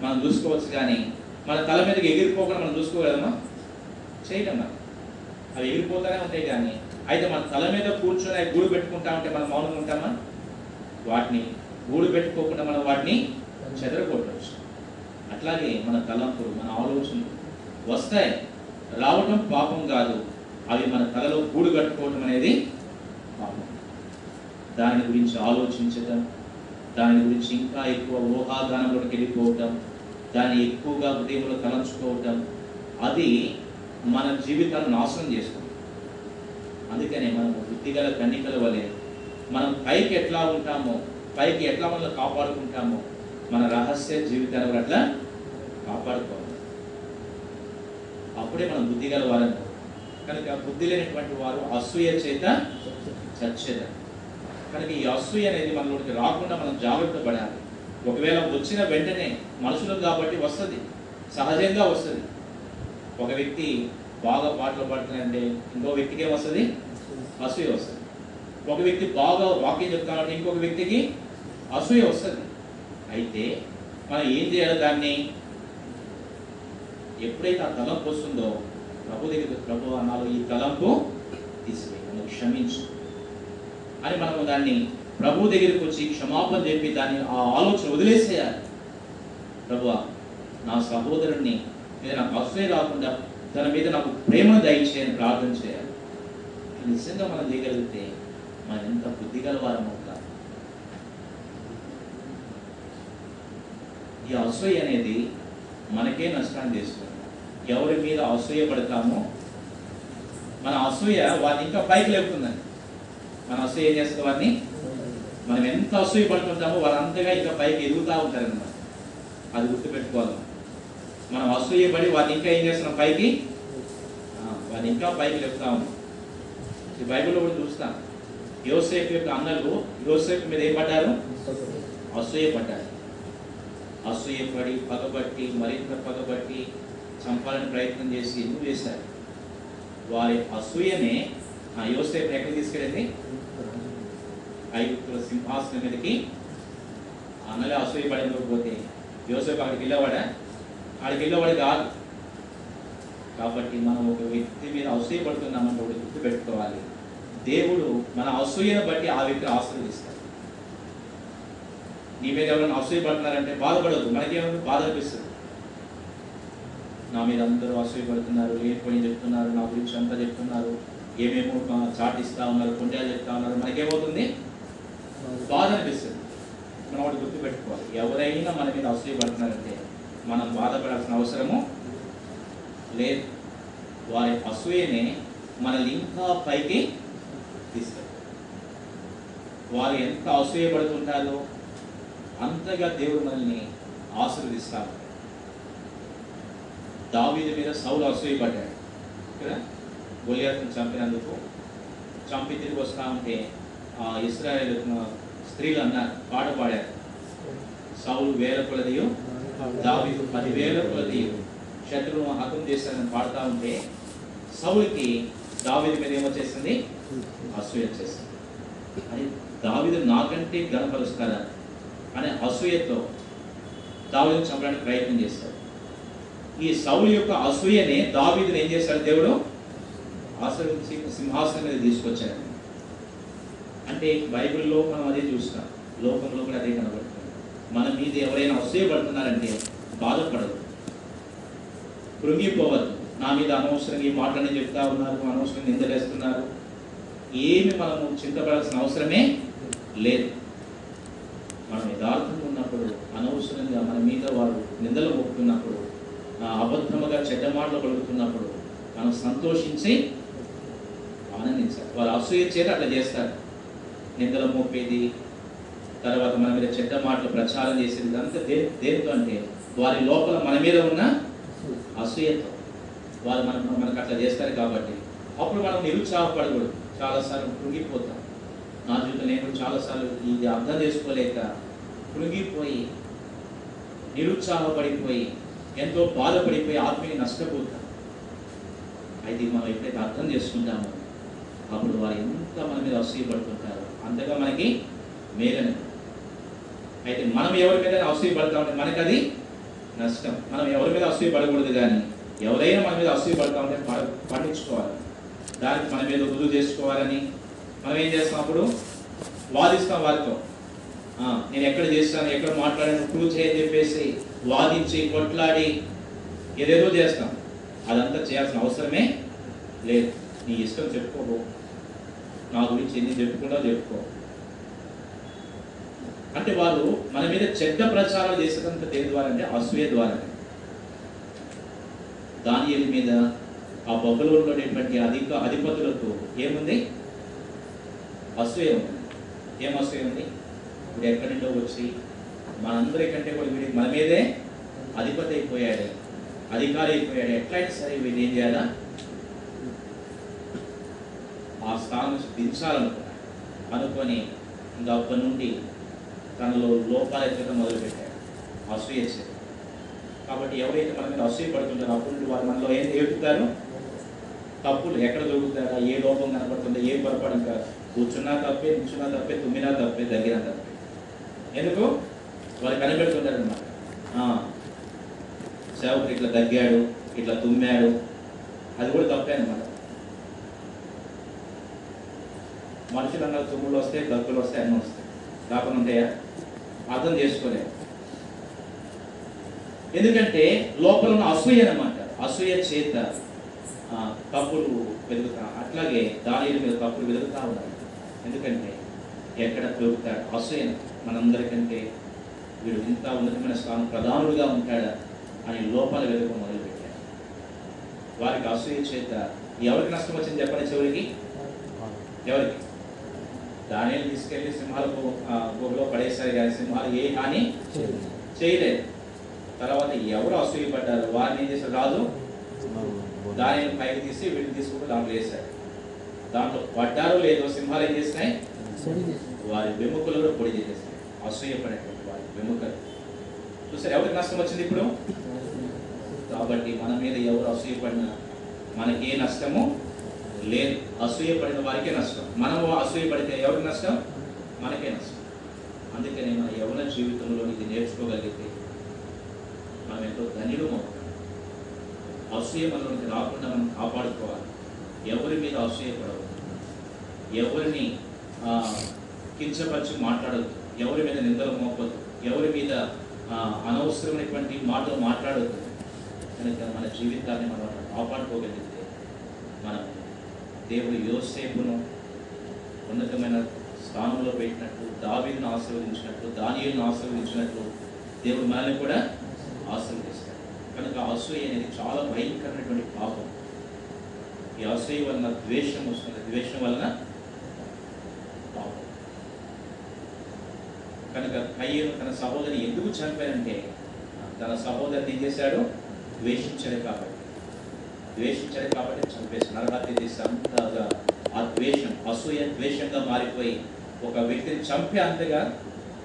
మనం చూసుకోవచ్చు కానీ మన తల మీదకి ఎగిరిపోకుండా మనం చూసుకోగలమా? చేయలేమా అవి ఎగిరిపోతానే ఉంటాయి కానీ అయితే మన తల మీద కూర్చొని అవి గూడు పెట్టుకుంటా ఉంటే మనం మౌనంగా ఉంటామా? వాటిని గూడు పెట్టుకోకుండా మనం వాటిని చెదరగొట్టవచ్చు. అట్లాగే మన తలంపులు మన ఆలోచనలు వస్తాయి. రావటం పాపం కాదు. అవి మన తలలో గూడు కట్టుకోవటం అనేది పాపం. దాని గురించి ఆలోచించటం దాని గురించి ఇంకా ఎక్కువ ఊహాగానంలోకి వెళ్ళిపోవటం దాన్ని ఎక్కువగా హృదయంలో తలంచుకోవటం అది మన జీవితాన్ని నాశనం చేస్తుంది. అందుకనే మనం బుద్ధిగల కన్నికల వలె మనం పైకి ఎట్లా ఉంటామో పైకి ఎట్లా మనల్ని కాపాడుకుంటామో మన రహస్య జీవితాన్ని కూడా అట్లా కాపాడుకోవాలి. అప్పుడే మనం బుద్ధిగల వారని కనుక బుద్ధి లేనటువంటి వారు అసూయ చేత చచ్చేదారు కనుక ఈ అసూయ అనేది మనలోకి రాకుండా మనం జాగ్రత్త పడాలి. ఒకవేళ వచ్చిన వెంటనే మనుషులు కాబట్టి వస్తుంది. సహజంగా వస్తుంది. ఒక వ్యక్తి బాగా పాటలు పాడుతున్నాడంటే ఇంకో వ్యక్తికి ఏమొస్తుంది అసూయ వస్తుంది. ఒక వ్యక్తి బాగా వాక్యం చెప్తానంటే ఇంకొక వ్యక్తికి అసూయ వస్తుంది. అయితే మనం ఏం చేయాలి దాన్ని? ఎప్పుడైతే ఆ తలంపు వస్తుందో ప్రభు దగ్గర ప్రభు అన్నాలో ఈ తలంపు తీసివేయి నన్ను క్షమించు. అని మనం దాన్ని ప్రభు దగ్గరికి వచ్చి క్షమాపణ చెప్పి దాన్ని ఆ ఆలోచన వదిలేసేయాలి. ప్రభు నా సహోదరుడిని మీద నాకు అసూయ రాకుండా తన మీద నాకు ప్రేమ దయచేయని ప్రార్థన చేయాలి. నిజంగా మనం చేయగలిగితే మనం ఎంత బుద్ధిగల వారం అవుతాం ఈ అసూయ అనేది మనకే నష్టాన్ని చేస్తుంది ఎవరి మీద అసూయ పడతామో మన అసూయ వారిని ఇంకా పైకి లేపుతుందండి. మన అసూయ ఏం చేస్తుంది వారిని? మనం ఎంత అసూయ పడుతుంటామో వారు అంతగా ఇంకా పైకి ఎదుగుతూ ఉంటారన్నమాట. అది గుర్తుపెట్టుకోవాలి. మనం అసూయ పడి వారిని ఇంకా ఏం చేస్తున్నాం? పైకి? వారిని ఇంకా పైకి లేపుతా ఉన్నాం. ఈ బైబిల్లో కూడా చూస్తాం. యోసేపు యొక్క అన్నలు యోసేపు మీద ఏం పడ్డారు? అసూయ పడ్డారు. అసూయ పడి పగబట్టి మరింత పగబట్టి చంపాలని ప్రయత్నం చేసి ఎందుకు చేశారు? వారి అసూయనే ఆ యోసేపు ఎక్కడికి తీసుకెళ్ళింది? ఐగుప్తుల సింహాసనం మీదకి అన్నలే అసూయ పడిపోతే యోసేపు అక్కడికి వెళ్ళేవాడా? అక్కడికి వెళ్ళేవాడు కాదు. కాబట్టి మనం ఒక వ్యక్తి మీద అసూయ పడుతున్నామంటే ఒకటి గుర్తు పెట్టుకోవాలి దేవుడు మన అసూయను బట్టి ఆ వ్యక్తిని ఆశీర్వదిస్తాడు. నీ మీద ఎవరైనా అసూయ పడుతున్నారంటే బాధపడదు మనకేమైనా బాధ అనిపిస్తుంది. నా మీద అందరూ అసూయపడుతున్నారు ఏం ఏ పని చెప్తున్నారు నా గురించి అంతా చెప్తున్నారు ఏమేమో చాటిస్తా ఉన్నారు కొండలు చెప్తా ఉన్నారు మనకేమవుతుంది? బాధ అనిపిస్తుంది. మనం ఒకటి గుర్తుపెట్టుకోవాలి. ఎవరైనా మన మీద అసూయపడుతున్నారంటే మనం బాధపడాల్సిన అవసరము లేదు. వారి అసూయనే మనల్ని ఇంకా పైకి తీస్తారు వారు ఎంత అసూయపడుతుంటారో అంతగా దేవుడు మనల్ని ఆశీర్వదిస్తారు. దావీది మీద సౌలు అసూయపడ్డాడు. కదా? గొలియాతను చంపినందుకు చంపి తిరిగి వస్తా ఉంటే ఆ ఇస్రాయేల్ స్త్రీలు అన్నారు పాట పాడారు. సౌలు వేల కొలదియు దావీదు పదివేల కొలదియు. శత్రువును హతం చేశారని పాడుతూ ఉంటే సౌలుకి దావీది మీద ఏమొచ్చేసింది అసూయ వచ్చేసింది అని దావీదు నాకంటే ఘనపరుస్తారా అనే అసూయతో దావీదును చంపడానికి ప్రయత్నం చేస్తారు ఈ సౌలు యొక్క అసూయనే దావీదుని ఏం చేశాడు దేవుడు? ఆశ్రయించి సింహాసనం మీద తీసుకొచ్చాడు. అంటే బైబిల్లో మనం అదే చూస్తాం. లోకంలో కూడా అదే కనబడుతుంది. మన మీద ఎవరైనా అసూయపడుతున్నారంటే బాధపడదు కృంగిపోవద్దు. నా మీద అనవసరంగా ఈ మాటలని చెప్తా ఉన్నారు అనవసరంగా నిందలేస్తున్నారు. ఏమి మనము చింతపడాల్సిన అవసరమే లేదు. మనం యథార్థంగా ఉన్నప్పుడు అనవసరంగా మన మీద వారు నిందలు మొక్కుతున్నప్పుడు అబద్ధముగా చెడ్డ మాటలు పలుకుతున్నప్పుడు మనం సంతోషించి ఆనందించాలి. వారు అసూయ చేత అట్లా చేస్తారు. నిందల మోపేది తర్వాత మన మీద చెడ్డ మాటలు ప్రచారం చేసేది ఇదంతా దే దేనితో అంటే వారి లోపల మన మీద ఉన్న అసూయతో. వారు మన మనకు అట్లా చేస్తారు కాబట్టి అప్పుడు మనం నిరుత్సాహపడకూడదు. చాలాసార్లు కృంగిపోతాం. నా జీవితం నేను చాలాసార్లు ఇది అర్థం చేసుకోలేక కృంగిపోయి నిరుత్సాహపడిపోయి ఎంతో బాధపడిపోయి ఆత్మీయ నష్టపోతాం అయితే మనం ఎప్పుడైతే అర్థం చేసుకుంటామో అప్పుడు వారు ఎంత మన మీద అసూయపడుతుంటారు అంతగా మనకి మేలని. అయితే మనం ఎవరి మీద అసూయపడతామంటే మనకి అది నష్టం. మనం ఎవరి మీద అసూయపడకూడదు కానీ ఎవరైనా మన మీద అసూయపడతామంటే పడ పండించుకోవాలి. దానికి మన మీద రుజువు చేసుకోవాలని మనం ఏం చేస్తాం అప్పుడు? వాదిస్తాం వారితో. నేను ఎక్కడ చేస్తాను ఎక్కడ మాట్లాడాను ప్రూవ్ చేయని చెప్పేసి వాదించి కొట్లాడి ఏదేదో చేస్తాం. అదంతా చేయాల్సిన అవసరమే లేదు. నీ ఇష్టం చెప్పుకోబో నా గురించి ఎన్ని చెప్పుకుంటా చెప్పుకో. అంటే వాళ్ళు మన మీద చెడ్డ ప్రచారం చేసేదంత దేని ద్వారా అంటే అసూయ ద్వారా దానియలు మీద ఆ బొబ్బలో ఉన్నటువంటి అధిక అధిపతులకు ఏముంది? అసూయ ఉంది. ఏం అసూయ ఉంది? ఇప్పుడు ఎక్కడి నుండో వచ్చి మనందరి కంటే కూడా వీడికి మన మీదే అధిపతి అయిపోయాడు అధికారి అయిపోయాడు. ఎట్లయినా సరే వీడు ఏం చేయాలా? ఆ స్థానం దించాలనుకున్నాడు. అనుకొని ఇంకా అప్పటి నుండి తనలో లోపాలు ఎత్తడం మొదలుపెట్టాడు. అసూయ కాబట్టి ఎవరైతే మన మీద అసూయ పడుతుంటారో అప్పుడు నుండి వారు మనలో ఏం ఏడుతారు తప్పులు. ఎక్కడ దొరుకుతారా? ఏ లోపం కనపడుతుందో ఏ పొరపాటు కూర్చున్నా తప్పే నిల్చున్నా తప్పే తుమ్మినా తప్పే దగ్గర తప్పే. ఎందుకు? వాళ్ళు కనిపెడుతుంటారు సేవకుడు ఇట్లా దగ్గాడు ఇట్లా తుమ్మాడు అది కూడా తప్పే అనమాట మనుషులు అన్న తుమ్ములు వస్తాయి దగ్గులు వస్తాయి అన్నీ వస్తాయి. కాకుండా ఉంటాయా? అర్థం చేసుకోలేము. ఎందుకంటే లోపల ఉన్న అసూయ అనమాట అసూయ చేత తప్పులు వెలుగుతా అట్లాగే దాని మీద తప్పులు వెతుకుతా ఉండాలి. ఎందుకంటే ఎక్కడ పెరుగుతాడు అసూయ మనందరికంటే వీడు ఇంత ఉన్నతమైన స్థానం ప్రధానుడుగా ఉంటాడా అని లోపాలు వెలుగు మొదలుపెట్టాడు వారికి అసూయ చేత ఎవరికి నష్టం వచ్చింది చెప్పండి చివరికి? ఎవరికి? దానిని తీసుకెళ్ళి సింహాల గుహలో పడేశారు కానీ సింహాలు ఏ హాని చేయలేదు. తర్వాత ఎవరు అసూయపడ్డారు వారిని ఏం చేశారు? రాజు దానిని పైకి తీసి వీటిని తీసుకుంటూ దాంట్లో వేశారు. దాంట్లో పడ్డారో లేదో సింహాలు ఏం చేసినాయి? వారి వెముకలు కూడా పొడి చేసేస్తాయి అసూయపడేటువంటి వారి వెముకలు చూసారు? ఎవరికి నష్టం వచ్చింది ఇప్పుడు? కాబట్టి మన మీద ఎవరు అసూయపడినా మనకి ఏ నష్టము లేదు. అసూయపడిన వారికే నష్టం. మనము అసూయపడితే ఎవరికి నష్టం? మనకే నష్టం. అందుకనే మన యవన జీవితంలో ఇది నేర్చుకోగలిగితే మనం ఎంతో ధన్యులు అవుతాం. అసూయ మనలోకి రాకుండా మనం కాపాడుకోవాలి. ఎవరి మీద అసూయపడవద్దు ఎవరిని కించపరిచి మాట్లాడవద్దు. ఎవరి మీద నిందలు మోపద్దు. ఎవరి మీద అనవసరమైనటువంటి మాటలు మాట్లాడవద్దు కనుక మన జీవితాన్ని మనం కాపాడుకోగలిగితే మనం దేవుడు యోసేపును ఉన్నతమైన స్థానంలో పెట్టినట్టు దావీలను ఆశీర్వదించినట్టు దానియులను ఆశీర్వదించినట్టు దేవుడు మనల్ని కూడా ఆశీర్వదిస్తాడు. కనుక అసూయ అనేది చాలా భయంకరమైనటువంటి పాపం. ఈ అసూయ వలన ద్వేషం వస్తుంది. ద్వేషం వలన కనుక కయ్యను తన సహోదరి ఎందుకు చంపాడంటే తన సహోదరిని ఏం చేశాడు? ద్వేషించాడు కాబట్టి. ద్వేషించాడు కాబట్టి చంపేసి నరహత్య చేసి అంతగా ఆ ద్వేషం అసూయ ద్వేషంగా మారిపోయి ఒక వ్యక్తిని చంపే అంతగా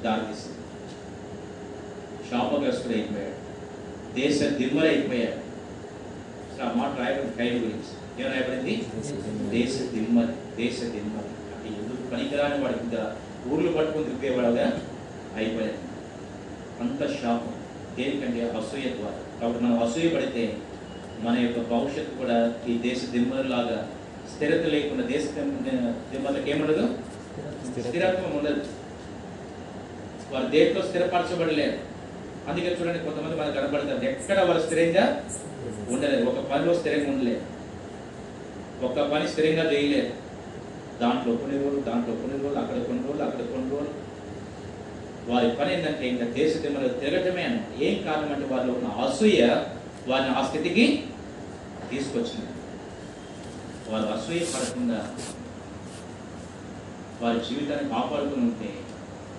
దారితీసింది శాపగ్రస్తుడు అయిపోయాడు. దేశ దిమ్మరైపోయాడు అసలు ఆ మాట రాయబడింది కైలు గురించి. ఏం రాయబడింది? దేశ దిమ్మరి దేశ దిమ్మరి అంటే ఎందుకు పనికిరాని వాడికి ఇంకా ఊర్లు పట్టుకుని తిప్పేవాడుగా? అయిపోయాడు అంత శాపం. దేనికంటే అసూయ ద్వారా కాబట్టి మనం అసూయ పడితే మన యొక్క భవిష్యత్తు కూడా ఈ దేశ దిమ్మలాగా స్థిరత లేకుండా దేశ దిమ్మలకు ఏముండదు? స్థిరత్వం ఉండదు. వారు దేంట్లో స్థిరపరచబడలేరు అందుకే చూడండి కొంతమంది మనకు కనబడతారు ఎక్కడ వారు స్థిరంగా ఉండలేదు. ఒక పనిలో స్థిరంగా ఉండలేదు. ఒక పని స్థిరంగా చేయలేదు. దాంట్లో కొన్ని రోజులు దాంట్లో కొన్ని రోజులు అక్కడ కొన్ని రోజులు అక్కడ కొన్ని రోజులు. వారి పని ఏంటంటే ఇంకా దేశ దిమ్మలు తిరగటమే అన్నమాట ఏం కారణం అంటే వారిలో ఉన్న అసూయ వారిని ఆ స్థితికి తీసుకొచ్చింది. వారు అసూయ పడకుండా వారి జీవితాన్ని కాపాడుకుని ఉంటే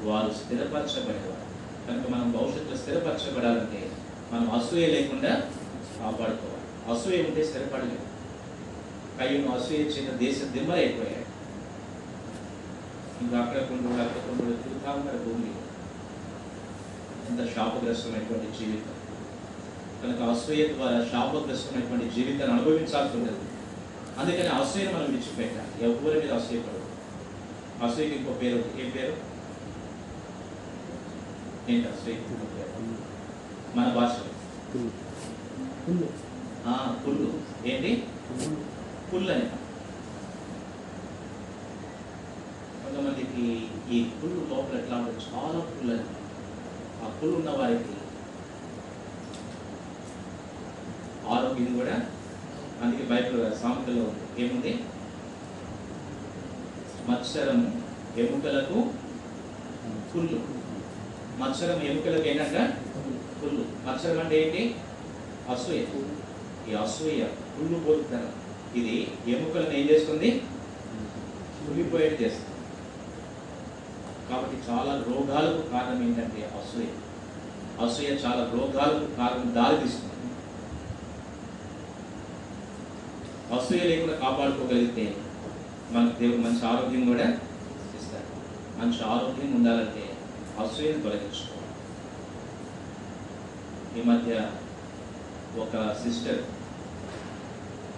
వారు స్థిరపరచబడేవారు. కనుక మనం భవిష్యత్తులో స్థిరపరచబడాలంటే మనం అసూయ లేకుండా కాపాడుకోవాలి. అసూయ ఉంటే స్థిరపడలేదు కయ్యను అసూయ చిన్న దేశ దిమ్మరైపోయాడు ఇంకా అక్కడ కొన్ని అక్కడ కొన్ని తిరుగుతా ఉన్నారు భూమి అంత శాపగ్రస్తమైనటువంటి జీవితం. కనుక అసూయ ద్వారా శాపగ్రస్తమైనటువంటి జీవితాన్ని అనుభవించాల్సి ఉండదు. అందుకని అసూయను మనం విడిచిపెట్టాలి. ఎవరి మీద అసూయపడదు అసూయకి ఇంకో పేరు ఏ ఏం పేరు? ఏంటి అసూయ మన భాషలో ఆ, పుల్లు. ఏంటి? పుల్లు అని కొంతమందికి ఈ పుల్లు లోపల ఎట్లా ఉంటుంది చాలా పుల్లు అని అప్పులు ఉన్న వారికి ఆరోగ్యం కూడా. అందుకే బైబిల్ సామెతలో ఏముంది? మత్సరం ఎముకలకు పుల్లు మత్సరం ఎముకలకు ఏంటంట? పుల్లు మత్సరం అంటే ఏంటి? అసూయ. ఈ అసూయ పుల్లు పోతున్నారు ఇది ఎముకలను ఏం చేస్తుంది? కుళ్ళిపోయేది చేస్తుంది. కాబట్టి చాలా రోగాలకు కారణం ఏంటంటే అసూయ. అసూయ చాలా రోగాలకు కారణం దారితీస్తుంది అసూయ లేకుండా కాపాడుకోగలిగితే మనకు దేవుడు మంచి ఆరోగ్యం కూడా ఇస్తాడు. మంచి ఆరోగ్యం ఉండాలంటే అసూయను తొలగించుకోవాలి. ఈ మధ్య ఒక సిస్టర్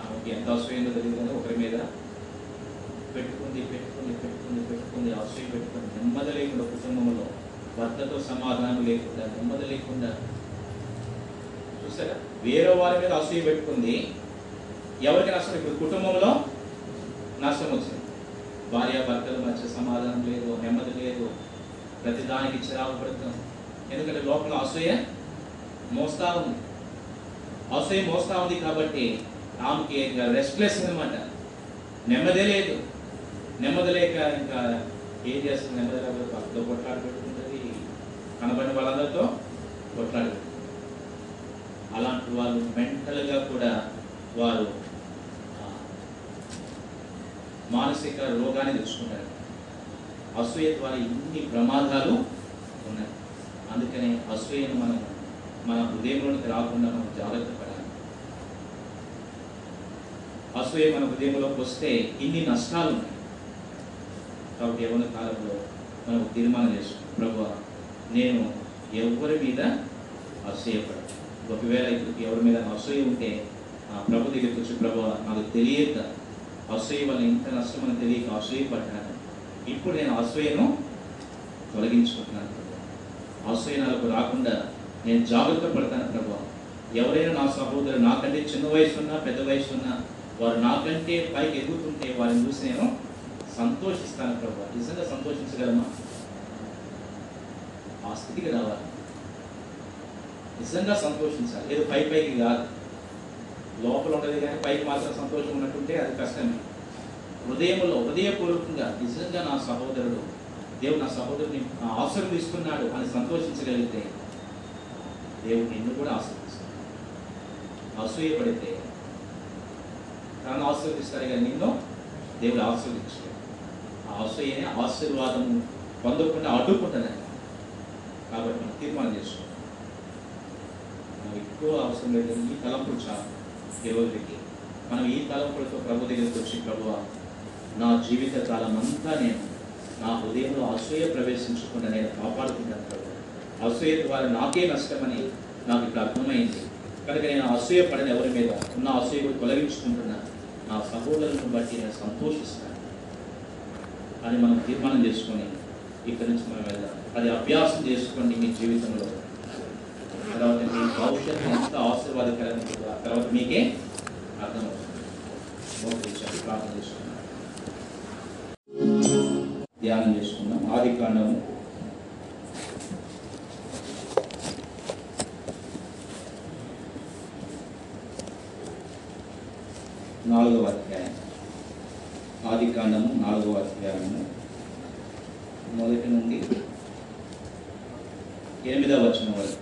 ఆమెకి ఎంత అసూయంగా తెలియదు కానీ ఒకరి మీద పెట్టుకుంది పెట్టుకుంది పెట్టుకుంది. పెట్టుకుంది అసూయ పెట్టుకుంది. నెమ్మది లేకుండా కుటుంబంలో భర్తతో సమాధానం లేకుండా నెమ్మది లేకుండా. చూసారా? వేరే వారి మీద అసూయ పెట్టుకుంది. ఎవరికి నష్టం? ఇప్పుడు కుటుంబంలో నష్టం వచ్చింది. భార్య భర్తల మధ్య సమాధానం లేదు నెమ్మది లేదు. ప్రతి దానికి చిరాకు పడుతుంది ఎందుకంటే లోపల అసూయ మోస్తా ఉంది. అసూయ మోస్తా ఉంది కాబట్టి ఆమెకి రెస్ట్లెస్ అనమాట నెమ్మదే లేదు. నెమ్మది లేక ఇంకా ఏం చేస్తుంది? నెమ్మది లేకపోతే భర్తతో కొట్లాడి పెట్టుకుంటుంది. కనబడిన వాళ్ళందరితో కొట్లాడి అలాంటి వాళ్ళు మెంటల్గా కూడా వారు మానసిక రోగాన్ని తెచ్చుకుంటారు. అసూయ ద్వారా ఇన్ని ప్రమాదాలు ఉన్నాయి. అందుకనే అసూయను మనం మన హృదయంలోనికి రాకుండా మనం జాగ్రత్త పడాలి. అసూయ మన హృదయంలోకి వస్తే ఇన్ని నష్టాలు ఉన్నాయి. కాబట్టి యవన కాలంలో మనం తీర్మానం చేసుకున్నాం ప్రభు నేను ఎవరి మీద అసూయపడను? ఒకవేళ ఇప్పుడు ఎవరి మీద అసూయ ఉంటే ఆ ప్రభు దగ్గరికి వచ్చి ప్రభు నాకు తెలియక అసూయ వల్ల ఇంత నష్టం అని తెలియక అసూయపడ్డాను ఇప్పుడు నేను అసూయను తొలగించుకుంటున్నాను ప్రభు. అసూయ నాకు రాకుండా నేను జాగ్రత్త పడతాను ప్రభు. ఎవరైనా నా సహోదరు నాకంటే చిన్న వయసు ఉన్నా పెద్ద వయసు ఉన్నా వారు నాకంటే పైకి ఎదుగుతుంటే వారిని చూసి నేను సంతోషిస్తాను ప్రభు. నిజంగా సంతోషించగలమా? ఆ స్థితికి రావాలి. నిజంగా సంతోషించాలి. ఏదో పై పైకి కాదు. లోపల ఉండదు కానీ పైకి మాత్రం సంతోషం ఉన్నట్టుంటే అది కష్టమే. హృదయంలో హృదయపూర్వకంగా నిజంగా నా సహోదరుడు దేవుడు నా సహోదరుని ఆశీర్వదిస్తున్నాడు అని సంతోషించగలిగితే దేవుడు నిన్ను కూడా ఆశీర్వదిస్తాడు. అసూయపడితే తనను ఆశీర్వదిస్తారు కానీ నిన్ను దేవుడు ఆశీర్వదించాడు. అసూయని ఆశీర్వాదం పొందకుండా అడ్డుకుంటాను కాబట్టి మనం తీర్మానం చేసుకోవాలి మనం ఎక్కువ అవసరం లేదు ఈ తలంపులు చాలు ఈ రోజుకి. మనం ఈ తలంపులతో ప్రభు దగ్గరికి వచ్చి ప్రభు నా జీవిత కాలం అంతా నేను నా హృదయంలో అసూయ ప్రవేశించకుండా నేను కాపాడుకుంటాను ప్రభు. అసూయ ద్వారా నాకే నష్టమని నాకు ఇప్పుడు అర్థమైంది. కనుక నేను అసూయ పడిన ఎవరి మీద ఉన్న అసూయ కూడా తొలగించుకుంటున్నా. నా సహోదరులను బట్టి నేను సంతోషిస్తాను. అని మనం తీర్మానం చేసుకొని ఇక్కడి నుంచి మనం వెళ్దాం. అది అభ్యాసం చేసుకోండి మీ జీవితంలో. తర్వాత మీ భవిష్యత్తు ఎంత ఆశీర్వాదకరం తర్వాత మీకే అర్థమవుతుంది. ప్రార్థన చేసుకున్నాం ధ్యానం చేసుకున్నాం ఆది కాండము. నాలుగవ అధ్యాయం. ఆది కాండము నాలుగవ అధ్యాయము. మొదటి నుండి ఎనిమిదవ వచనం వరకు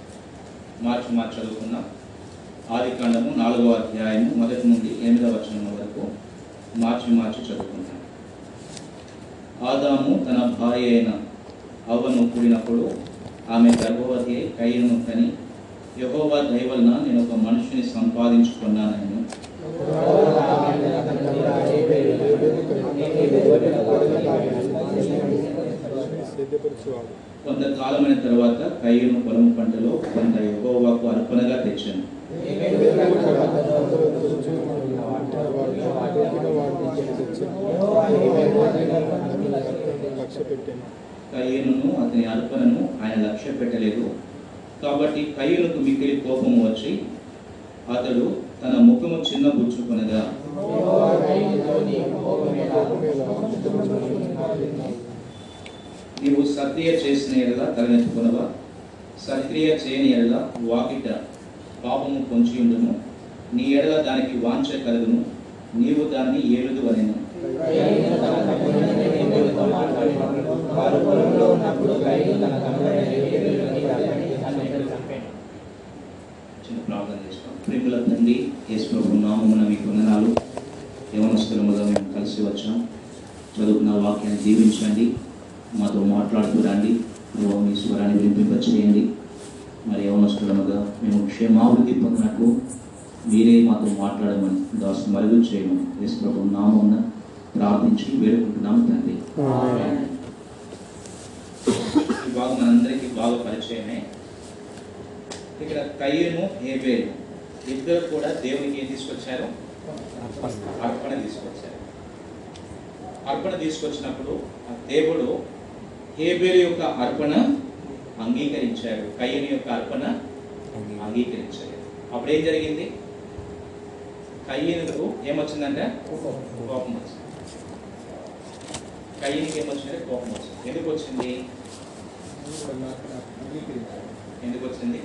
మార్చి మార్చి చదువుకున్న ఆది కాండము నాలుగవ అధ్యాయము మొదటి నుండి ఎనిమిదవ వచనం వరకు మార్చి మార్చి చదువుకున్నాను ఆదాము తన భార్య అయిన అవ్వను కూడినప్పుడు ఆమె గర్భవతి అయి కయ్యను కని యహోవా దయవలన నేను ఒక మనిషిని సంపాదించుకున్నానని కొంతకాలమైన తర్వాత కయ్యను పొలము పంటలో కొంత యహోవాకు అర్పణగా తెచ్చాను. లక్ష్య కయ్యను అతని అర్పణను ఆయన లక్ష్య పెట్టలేదు కాబట్టి కయ్యనుకు మిక్కిలి కోపం వచ్చి అతడు తన ముఖము చిన్న బుచ్చుకొనగా నీవు సక్రియ చేసిన ఎడల తలనెత్తుకునవా? సక్రియ చేయని ఎడల వాకిట పాపము పొంచి ఉండును. నీ ఎడల దానికి వాంఛ కలుగును. నీవు దాన్ని ఏలుదు అనెను చిన్న ప్రార్థన చేస్తాం. ప్రేమల తండ్రి యేసు ప్రభు నామమున మీకు వందనాలు. యవనస్తులముగా మేము కలిసి వచ్చాం. చదువుకున్న వాక్యాన్ని దీవించండి మాతో మాట్లాడుతూ రండి. ప్రభు మీ స్వరాన్ని వినిపింపచేయండి. మరి యవనస్తులముగా మేము క్షేమాభివృద్ధి పొందినట్లు మీరే మాతో మాట్లాడమని దాసు మరుగు చేయమని యేసు ప్రభు నామమున ప్రార్థించి వేడుకుంటున్నాము తండ్రి. ఈ భాగం మనందరికీ బాగా పరిచయమే. ఇక్కడ కయ్యను ఏబేలు ఇద్దరు కూడా దేవునికి ఏం తీసుకొచ్చారు? అర్పణ తీసుకొచ్చారు. అర్పణ తీసుకొచ్చినప్పుడు ఆ దేవుడు హేబేలు యొక్క అర్పణ అంగీకరించాడు. కయ్యని యొక్క అర్పణ అంగీకరించాడు. అప్పుడు ఏం జరిగింది? కయ్యనుకు ఏమొచ్చిందంటే? కోపం వచ్చింది. కయ్యనికి ఏమొచ్చిందంటే కోపం వచ్చింది. ఎందుకు వచ్చింది? ఎందుకు వచ్చింది?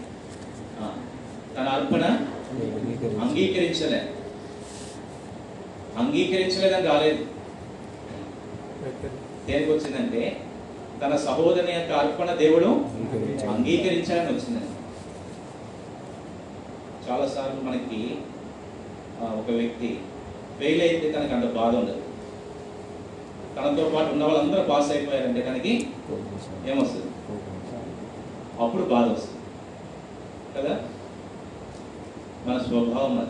తన అర్పణ అంగీకరించలే. అంగీకరించలేదని రాలేదు. దేనికి వచ్చిందంటే తన సహోదరుని యొక్క అర్పణ దేవుడు అంగీకరించాలని వచ్చిందండి. చాలాసార్లు మనకి ఒక వ్యక్తి ఫెయిల్ అయితే తనకి అంత బాధ ఉండదు. తనతో పాటు ఉన్న వాళ్ళందరూ పాస్ అయిపోయారంటే తనకి ఏమొస్తుంది? అప్పుడు బాధ వస్తుంది. కదా? మన స్వభావం అది.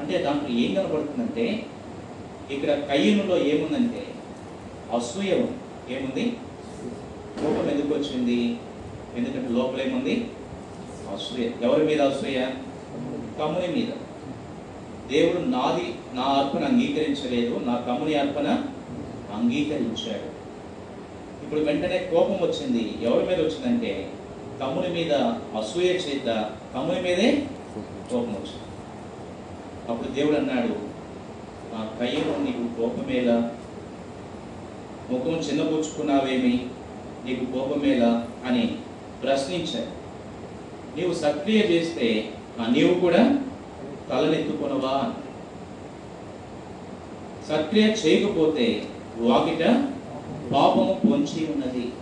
అంటే దాంట్లో ఏం కనబడుతుందంటే ఇక్కడ కయ్యనులో ఏముందంటే అసూయ ఏముంది? కోపం ఎందుకు వచ్చింది? ఎందుకంటే లోపల ఏముంది? అసూయ. ఎవరి మీద అసూయ? తమ్ముని మీద. దేవుడు నాది నా అర్పణ అంగీకరించలేదు నా తమ్ముని అర్పణ అంగీకరించాడు. ఇప్పుడు వెంటనే కోపం వచ్చింది. ఎవరి మీద వచ్చిందంటే తమ్ముని మీద అసూయ చేత తమ్ముని మీదే కోపం వచ్చింది. అప్పుడు దేవుడు అన్నాడు ఆ కయ్యను నీకు కోపమేలా? ముఖం చిన్నపుచ్చుకున్నావేమి నీకు కోపమేలా? అని ప్రశ్నించాడు. నీవు సక్రియ చేస్తే ఆ నీవు కూడా తలనెత్తుకొనవా? అన్నాడు. సక్రియ చేయకపోతే వాకిట పాపము పొంచి ఉన్నది.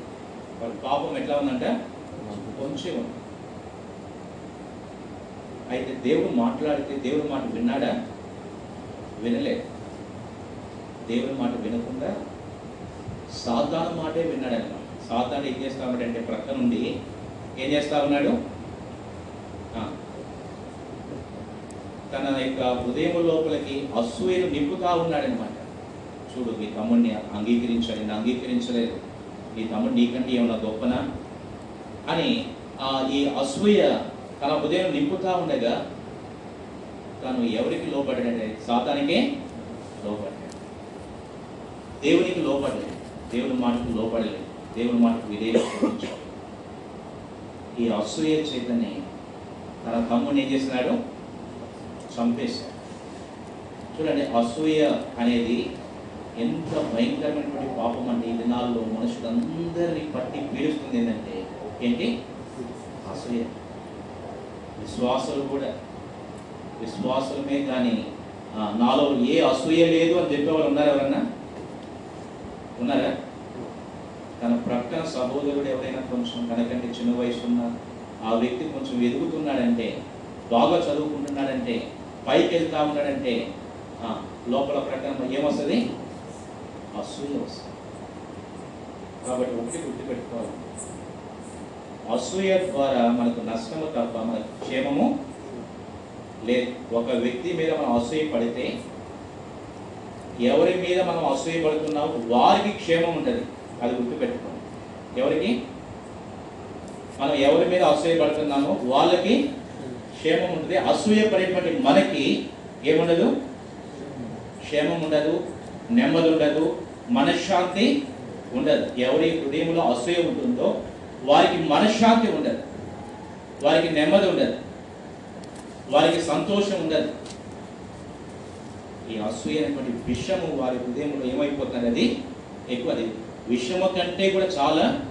పాపం ఎట్లా ఉందంట? పొంచి ఉంది అయితే దేవుడు మాట్లాడితే దేవుడి మాట విన్నాడా? వినలే. దేవుని మాట వినకుండా సాధారణ మాటే విన్నాడనమాట సాధారణ ఏం చేస్తా ఉన్నాడంటే ప్రక్క నుండి ఏం చేస్తా ఉన్నాడు? తన యొక్క హృదయం లోపలికి అసూయను నింపుతా ఉన్నాడనమాట చూడు మీ తమ్ముడిని అంగీకరించాలి నేను అంగీకరించలేదు. నీ తమ్ముడు నీకంటే ఏమైనా గొప్పనా? అని ఆ ఈ అసూయ తన హృదయం నింపుతా ఉండగా తను ఎవరికి లోపడ్డాడంటే సాతానికే లోపడ్డాడు దేవునికి లోపడలేదు దేవుని మాటకు లోపడలేదు దేవుని మాటకు విధేయత ఈ అసూయ చేతని తన తమ్ముడిని ఏం చేసినాడు చంపేశాడు. చూడండి అసూయ అనేది ఎంత భయంకరమైనటువంటి పాపం అంటే ఈ దినాల్లో మనుషులందరినీ పట్టి పీడిస్తుంది ఏంటంటే ఏంటి? అసూయ. విశ్వాసులు కూడా. విశ్వాసులమే కానీ నాలో ఏ అసూయ లేదు అని చెప్పేవాళ్ళు ఉన్నారు ఎవరన్నా? ఉన్నారా? తన ప్రక్కన సహోదరుడు ఎవరైనా కొంచెం తనకంటే చిన్న వయసు ఉన్న ఆ వ్యక్తి కొంచెం ఎదుగుతున్నాడంటే బాగా చదువుకుంటున్నాడంటే పైకి వెళ్తా ఉన్నాడంటే లోపల ప్రకటన ఏమొస్తుంది? అసూయ వస్తుంది. కాబట్టి ఒకటి గుర్తుపెట్టుకోవాలి. అసూయ ద్వారా మనకు నష్టము తప్ప మనకు క్షేమము లేదు. ఒక వ్యక్తి మీద మనం అసూయ పడితే ఎవరి మీద మనం అసూయ పడుతున్నామో వారికి క్షేమం ఉంటుంది. అది గుర్తుపెట్టుకోండి. ఎవరికి? మనం ఎవరి మీద అసూయ పడుతున్నామో వాళ్ళకి క్షేమం ఉంటుంది. అసూయ పడేటువంటి మనకి ఏముండదు? క్షేమం ఉండదు నెమ్మది ఉండదు మనశ్శాంతి ఉండదు. ఎవరి హృదయంలో అసూయ ఉంటుందో వారికి మనశ్శాంతి ఉండదు. వారికి నెమ్మది ఉండదు. వారికి సంతోషం ఉండదు. ఈ అసూయ అనేటువంటి విషము వారి హృదయంలో ఏమైపోతుంది అది ఎక్కువ అది. విషము కంటే కూడా చాలా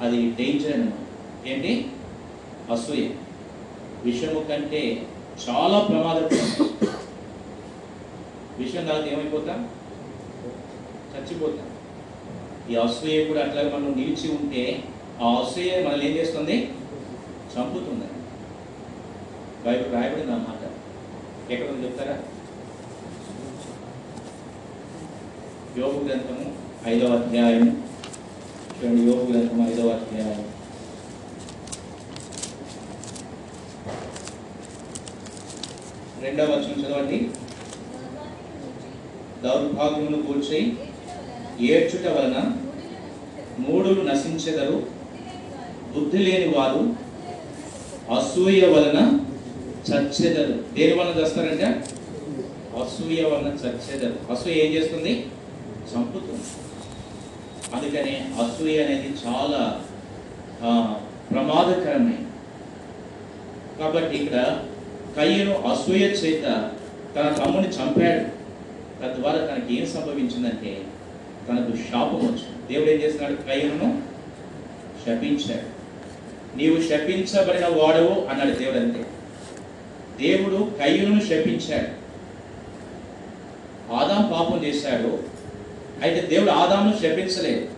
అది డేంజర్ అనమాట ఏంటి? అసూయ. విషము కంటే చాలా ప్రమాదకరం విషయం తాగితే ఏమైపోతాం? చచ్చిపోతాం. ఈ అసూయ కూడా అట్లాగే మనం నిలిచి ఉంటే ఆ అసూయ మనల్ని ఏం చేస్తుంది? చంపుతుంది. బైబిల్ రాయబడింది అన్నమాట ఎక్కడ ఉంది చెప్తారా? యోగు గ్రంథము ఐదవ అధ్యాయం. చూడండి యోగు గ్రంథము ఐదవ అధ్యాయం. రెండవ వచనం చదవండి. దౌర్భాగ్యమును కూర్చి ఏడ్చుట వలన మూడులు నశించెదరు. బుద్ధి లేని వారు అసూయ వలన చచ్చెదరు. దేని వలన చేస్తారంటే? అసూయ వలన చచ్చెదరు. అసూయ ఏం చేస్తుంది? చంపుతుంది. అందుకని అసూయ అనేది చాలా ఆ, కాబట్టి ఇక్కడ కయ్యను అసూయ చేత తన తమ్ముని చంపాడు. తద్వారా తనకి ఏం సంభవించిందంటే తనకు శాపం వచ్చింది. దేవుడు ఏం చేస్తున్నాడు? కయ్యను శపించాడు. నీవు శపించబడిన వాడవు అన్నాడు దేవుడు అంతే. దేవుడు కయ్యను శపించాడు. ఆదాం పాపం చేశాడు. అయితే దేవుడు ఆదాంను శపించలేదు.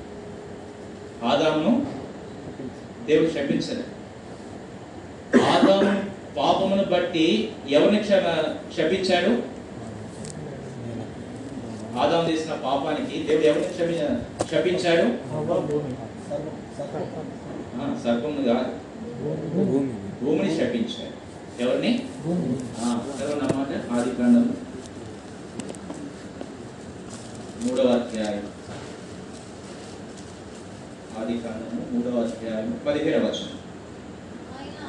ఆదాంను దేవుడు శపించలేదు. ఆదాము పాపమును బట్టి ఎవరిని క్ష- శపించాడు? ఆదాం చేసిన పాపానికి దేవుడు ఎవరిని క్షమి ఆ, సర్పమును కాదు. భూమి భూమిని శపించాడు ఎవరిని? భూమి ఆ, చదవనమాట ఆది కాండం మూడవ అధ్యాయం. ఆది కాండము మూడవ అధ్యాయం పదిహేడవ వచనం.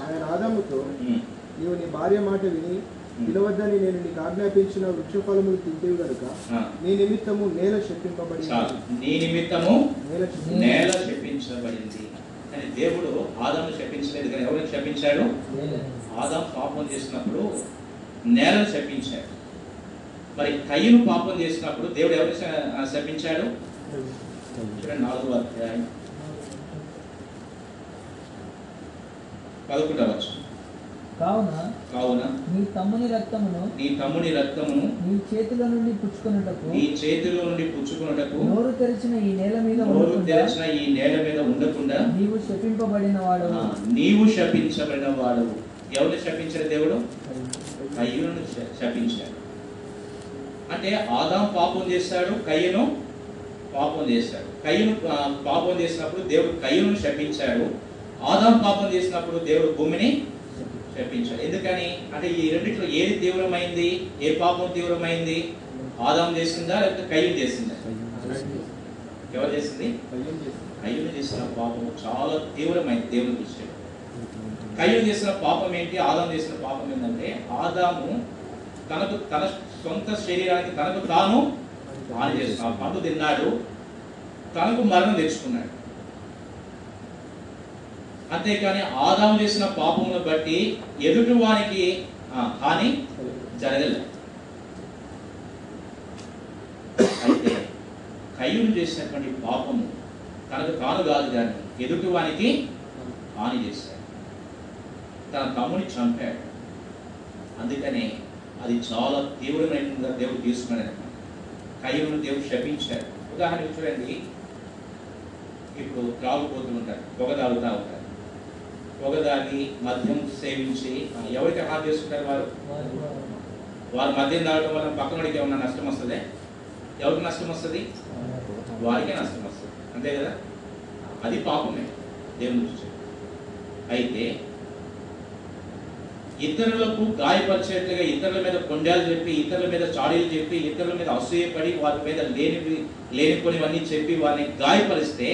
ఆయన ఆదాముతో నీవు నీ భార్య మాట విని పిలవద్దని నేను నీకు ఆజ్ఞాపించిన వృక్షఫలములు తింటేవి గనుక ఆ, నీ నిమిత్తము నేల శపింపబడి చాలు. నీ నిమిత్తము నేల శపించబడింది. కానీ దేవుడు ఆదాము శపించలేదు. కానీ ఎవరిని శపించాడు? ఆదాం పాపం చేసినప్పుడు నేలను శపించాడు. మరి కయ్యను పాపం చేసినప్పుడు దేవుడు ఎవరిని శపించాడు? నాలుగో అధ్యాయం. పదకొండవచ్చు కావున కావున నీ తమ్ముని రక్తమును నీ తమ్ముని రక్తమును నీ చేతుల నుండి పుచ్చుకొనుటకు నీ చేతిలో నుండి పుచ్చుకున్నటకు నోరు తెరిచిన ఈ నేల మీద నోరు తెరిచిన ఈ నేల మీద ఉండకుండా నీవు శపింపబడిన వాడు నీవు శపించబడిన వాడు ఎవరిని శపించాడు దేవుడు? కయ్యను శపించాడు. అంటే ఆదాం పాపం చేశాడు కయ్యను పాపం చేశాడు కయ్యను పాపం చేసినప్పుడు దేవుడు కయ్యను శపించాడు. ఆదాం పాపం చేసినప్పుడు దేవుడు భూమిని శపించాడు ఎందుకని? అంటే ఈ రెండిట్లో ఏది తీవ్రమైంది ఏ పాపం తీవ్రమైంది? ఆదాం చేసిందా లేకపోతే కయ్యం చేసిందా? ఎవరు చేసింది? కయ్యం చేసిన పాపం చాలా తీవ్రమైంది దేవుని దృష్టిలో. కయ్యం చేసిన పాపం ఏంటి? ఆదాం చేసిన పాపం ఏంటంటే ఆదాము తనకు తన సొంత శరీరానికి తనకు తాను హాని చేసిన ఆ పండు తిన్నాడు తనకు మరణం తెచ్చుకున్నాడు. అంతేకాని ఆదాము చేసిన పాపమును బట్టి ఎదుటి వానికి హాని జరగలేదు. అయితే కయ్యూరు చేసినటువంటి పాపము తనకు తాను కాదు కానీ ఎదుటి వానికి హాని చేశాడు. తన తమ్ముని చంపాడు. అందుకనే అది చాలా తీవ్రమైన దేవుడు తీసుకున్నాడు. కయ్యూరు దేవుడు శపించాడు. ఉదాహరణకు చూడండి. ఇప్పుడు త్రాగుపోతూ ఉంటారు పొగ తాగుతూ ఉంటారు పొగదాని మద్యం సేవించి ఎవరికి హాని చేసుకుంటారు వారు? వారు మద్యం తాగడం వల్ల పక్కనోడికి ఏమన్నా నష్టం వస్తుంది? ఎవరికి నష్టం వస్తుంది? వారికే నష్టం వస్తుంది. అంతే కదా? అది పాపమే దేవుని దృష్టి అయితే ఇతరులకు గాయపరిచేట్లుగా ఇతరుల మీద కొండాలు చెప్పి ఇతరుల మీద చాడీలు చెప్పి ఇతరుల మీద అసూయపడి వారి మీద లేని లేనిపోనివన్నీ చెప్పి వారిని గాయపరిస్తే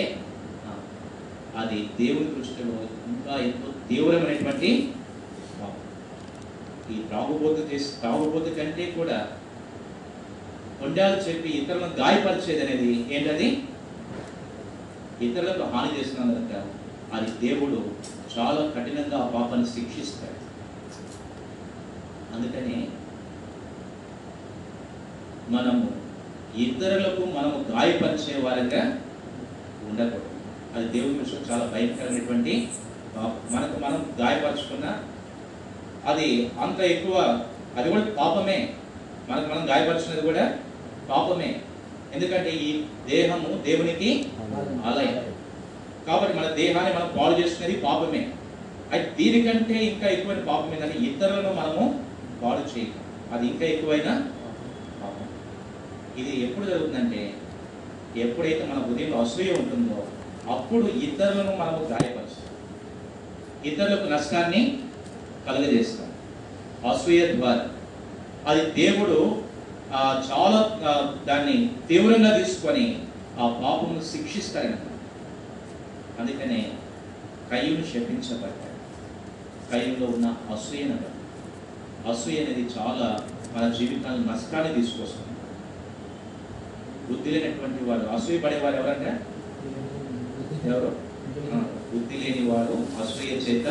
అది దేవుని దృష్టిలో ఇంకా ఎంతో తీవ్రమైనటువంటి ఈ త్రాగుబోతు చేసి త్రాగుబోతు కంటే కూడా కొండాలు చెప్పి ఇతరులను గాయపరిచేది అనేది ఏంటది? ఇతరులకు హాని చేస్తున్నందుక అది దేవుడు చాలా కఠినంగా ఆ పాపాన్ని శిక్షిస్తాడు. అందుకని మనము ఇతరులకు మనము గాయపరిచే వారంగా ఉండకూడదు. అది దేవుని విషయం చాలా భయంకరమైనటువంటి మనకు మనం గాయపరచుకున్న అది అంత ఎక్కువ అది కూడా పాపమే. మనకు మనం గాయపరిచినది కూడా పాపమే. ఎందుకంటే ఈ దేహము దేవునికి ఆలయం. కాబట్టి మన దేహాన్ని మనం పాడు చేసుకునేది పాపమే. అయితే దీనికంటే ఇంకా ఎక్కువైన పాపం ఏంటంటే ఇతరులను మనము పాడు చేయటం అది ఇంకా ఎక్కువైన పాపం. ఇది ఎప్పుడు జరుగుతుందంటే ఎప్పుడైతే మన ఉదయం అసూయ ఉంటుందో అప్పుడు ఇతరులను మనము గాయపరుస్తాం. ఇతరులకు నష్టాన్ని కలుగజేస్తాం. అసూయ ద్వారా. అది దేవుడు చాలా దాన్ని తీవ్రంగా తీసుకొని ఆ పాపమును శిక్షిస్తారని అందుకనే కయ్యూను శపించబడ్డాడు. కయ్యంలో ఉన్న అసూయన అసూయ అనేది చాలా మన జీవితాన్ని నష్టాన్ని తీసుకొస్తుంది. బుద్ధి లేనటువంటి వారు అసూయ పడేవారు ఎవరంటే? ఎవరు? బుద్ధి లేని వాడు అసూయ చేత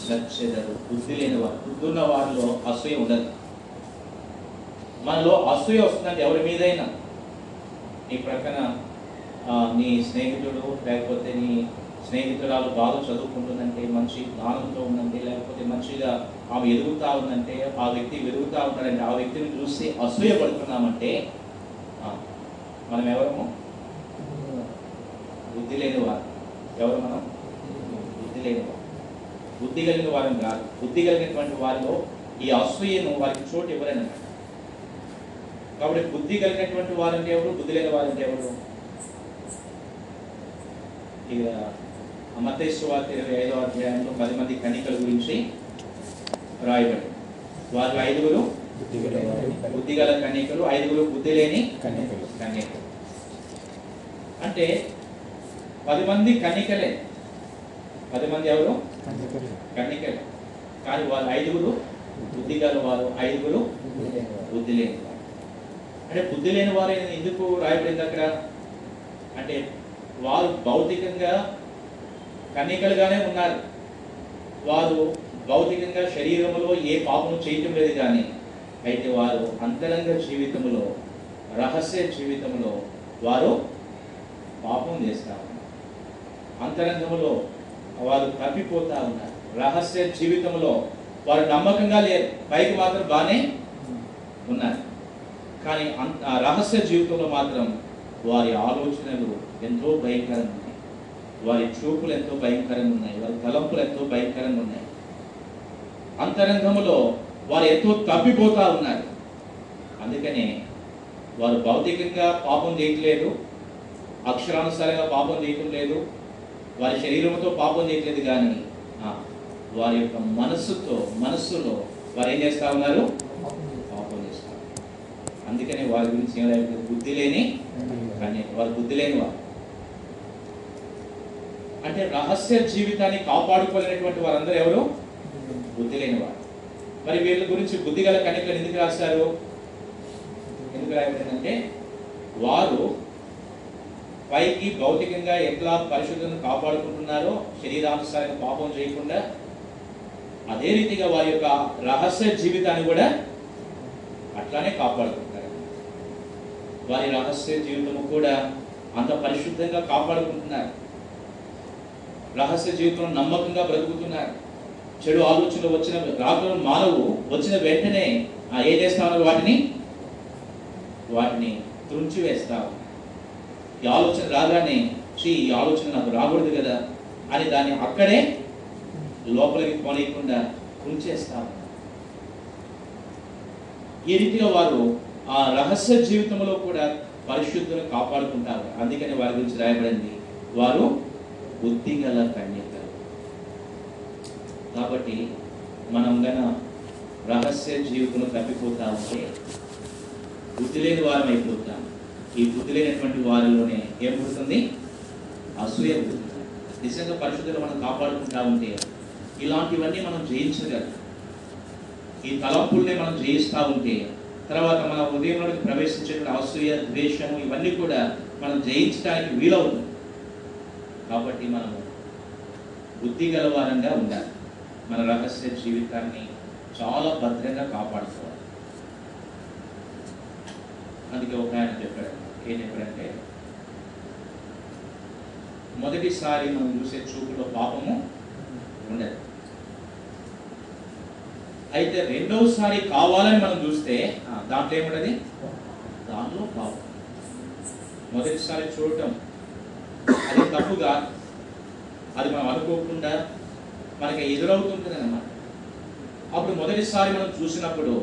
చచ్చెదరు బుద్ధి లేని వారు బుద్ధి ఉన్న వారిలో అసూయ ఉండదు. మనలో అసూయ వస్తుందంటే ఎవరి మీదైనా. నీ ప్రక్కన నీ స్నేహితుడు లేకపోతే నీ స్నేహితురాలు బాగా చదువుకుంటుందంటే మంచి జ్ఞానంతో ఉందంటే లేకపోతే మంచిగా ఆమె ఎదుగుతా ఉందంటే ఆ వ్యక్తి ఎదుగుతా ఉన్నాడంటే ఆ వ్యక్తిని చూసి అసూయ పడుతున్నామంటే మనం ఎవరము బుద్ధి లేని వారు ఎవరు మనం? బుద్ధి లేని వారు బుద్ధి కలిగిన వారిని కాదు. బుద్ధి కలిగినటువంటి వారిలో ఈ అసూయను వారికి చోటు ఇవ్వలేనమాట కాబట్టి బుద్ధి కలిగినటువంటి వారంటే ఎవరు? బుద్ధి లేని వారంటే ఎవరు? ఇక అమతేశ్వార్త ఇరవై ఐదవ అధ్యాయంలో పది మంది కన్నికల గురించి రాయబడి వారు ఐదుగురు బుద్ధి గల కన్యకలు ఐదుగురు బుద్ధి లేని కన్యకలు. కన్యకలు అంటే పది మంది కన్యకలే పది మంది ఎవరు? కన్యకలే కానీ వాళ్ళు ఐదుగురు బుద్ధి గల వారు ఐదుగురు బుద్ధి లేని వారు. అంటే బుద్ధి లేని వారు ఎందుకు రాయబడింది అక్కడ? అంటే వారు భౌతికంగా కన్యకలుగానే ఉన్నారు. వారు భౌతికంగా శరీరంలో ఏ పాపము చేయటం లేదు కానీ అయితే వారు అంతరంగ జీవితంలో రహస్య జీవితంలో వారు పాపం చేస్తా ఉన్నారు అంతరంగంలో వారు తప్పిపోతా ఉన్నారు. రహస్య జీవితంలో వారు నమ్మకంగా లేరు పైకి మాత్రం బాగానే ఉన్నారు. కానీ అంత రహస్య జీవితంలో మాత్రం వారి ఆలోచనలు ఎంతో భయంకరంగా ఉన్నాయి వారి చూపులు ఎంతో భయంకరంగా ఉన్నాయి వారి తలంపులు ఎంతో భయంకరంగా ఉన్నాయి అంతరంగంలో వారు ఎంతో తప్పిపోతా ఉన్నారు. అందుకనే వారు భౌతికంగా పాపం చేయట్లేదు. అక్షరానుసారంగా పాపం చేయటం లేదు. వారి శరీరంతో పాపం చేయట్లేదు కానీ వారి యొక్క మనస్సుతో మనస్సులో వారు ఏం చేస్తా ఉన్నారు? పాపం చేస్తారు అందుకనే వారి గురించి ఏం బుద్ధి లేని కానీ వారు బుద్ధి లేని వారు. అంటే రహస్య జీవితాన్ని కాపాడుకోలేనటువంటి వారందరూ ఎవరు? బుద్ధి లేని వారు. మరి వీళ్ళ గురించి బుద్ధి గల కనికలు ఎందుకు రాశారు? ఎందుకు రాయబడిందంటే వారు పైకి భౌతికంగా ఎట్లా పరిశుద్ధతను కాపాడుకుంటున్నారో శరీరానుసారంగా పాపం చేయకుండా అదే రీతిగా వారి యొక్క రహస్య జీవితాన్ని కూడా అట్లానే కాపాడుకుంటారు. వారి రహస్య జీవితము కూడా అంత పరిశుద్ధంగా కాపాడుకుంటున్నారు. రహస్య జీవితంలో నమ్మకంగా బ్రతుకుతున్నారు. చెడు ఆలోచనలు వచ్చిన రాకులు మానవు వచ్చిన వెంటనే ఆ ఏ చేస్తా వాటిని? వాటిని తుంచి వేస్తావు ఈ ఆలోచన రాగానే శ్రీ ఈ ఆలోచన నాకు రాకూడదు కదా అని దాన్ని అక్కడే లోపలికి పోనీయకుండా ఉంచేస్తాము ఈ రీతిగా వారు ఆ రహస్య జీవితంలో కూడా పరిశుద్ధులను కాపాడుకుంటారు. అందుకని వారి గురించి రాయబడింది వారు బుద్ధి గల కన్యకలు. కాబట్టి మనం గన రహస్య జీవితంలో తప్పిపోతా ఉంటే బుద్ధి లేని వారం అయిపోతాం ఈ బుద్ధి లేనటువంటి వారిలోనే ఏం పుడుతుంది అసూయ పుడుతుంది. నిజంగా పరిశుద్ధులు మనం కాపాడుకుంటా ఉంటే ఇలాంటివన్నీ మనం జయించగలం. ఈ తలంపుల్ని మనం జయిస్తూ ఉంటే తర్వాత మన ఉదయంలోకి ప్రవేశించేటువంటి అసూయ ద్వేషము ఇవన్నీ కూడా మనం జయించడానికి వీలవుతుంది. కాబట్టి మనము బుద్ధి గలవారంగా ఉండాలి. మన రహస్య జీవితాన్ని చాలా భద్రంగా కాపాడుకోవాలి. అందుకే ఒక ఆయన చెప్పాడు ఏం మొదటిసారి మనం చూసే చూపులో పాపము ఉండదు. అయితే రెండవసారి కావాలని మనం చూస్తే దాంట్లో ఏముండదు దాంట్లో పాపం. మొదటిసారి చూడటం అది తప్పుగా అది మనం అనుకోకుండా మనకి ఎదురవుతుంటుంది అన్నమాట అప్పుడు మొదటిసారి మనం చూసినప్పుడు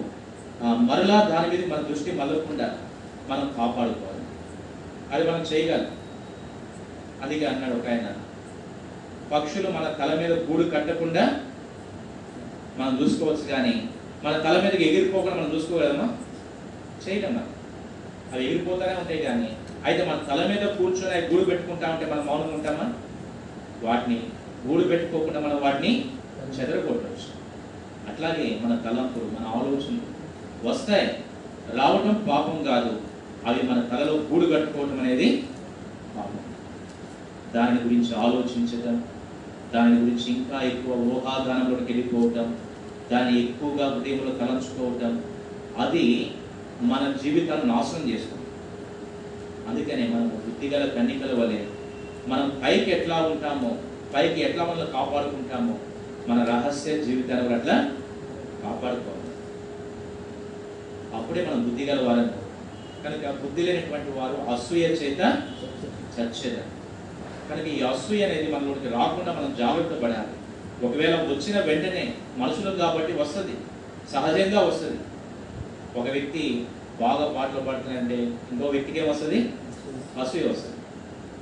మరలా దాని మీద మన దృష్టి మళ్ళకుండా మనం కాపాడుకోవాలి. అది మనం చేయగలం. అందుకే అన్నాడు ఒక ఆయన. పక్షులు మన తల మీద గూడు కట్టకుండా మనం చూసుకోవచ్చు కానీ మన తల మీదకి ఎగిరిపోకుండా మనం చూసుకోగలమా? చేయలేం మనం. అవి ఎగిరిపోతానే ఉంటాయి కానీ అయితే మన తల మీద కూర్చొని అవి గూడు పెట్టుకుంటా ఉంటే మనం మౌనంగా ఉంటామా? వాటిని గూడు పెట్టుకోకుండా మనం వాటిని చెదరగొట్టవచ్చు అట్లాగే మన తలంపులు మన ఆలోచనలు వస్తాయి. రావటం పాపం కాదు. అవి మన తలలో గూడు కట్టుకోవటం అనేది పాపం. దాని గురించి ఆలోచించటం దాని గురించి ఇంకా ఎక్కువ ఊహాగానంలోకి వెళ్ళిపోవటం దాన్ని ఎక్కువగా హృదయంలో తలంచుకోవటం అది మన జీవితాన్ని నాశనం చేస్తుంది. అందుకనే మనం బుద్ధిగల కన్నికల వలె మనం పైకి ఎట్లా ఉంటామో పైకి ఎట్లా మనల్ని కాపాడుకుంటామో మన రహస్య జీవితాన్ని కూడా అట్లా కాపాడుకోవాలి. అప్పుడే మనం బుద్ధిగల వారని కనుక బుద్ధి లేనటువంటి వారు అసూయ చేత చచ్చేదా కనుక ఈ అసూయ అనేది మనలోకి రాకుండా మనం జాగ్రత్త పడాలి. ఒకవేళ వచ్చిన వెంటనే మనుషులు కాబట్టి వస్తుంది. సహజంగా వస్తుంది. ఒక వ్యక్తి బాగా పాటలు పాడుతున్నాడంటే ఇంకో వ్యక్తికి ఏమొస్తుంది అసూయ వస్తుంది.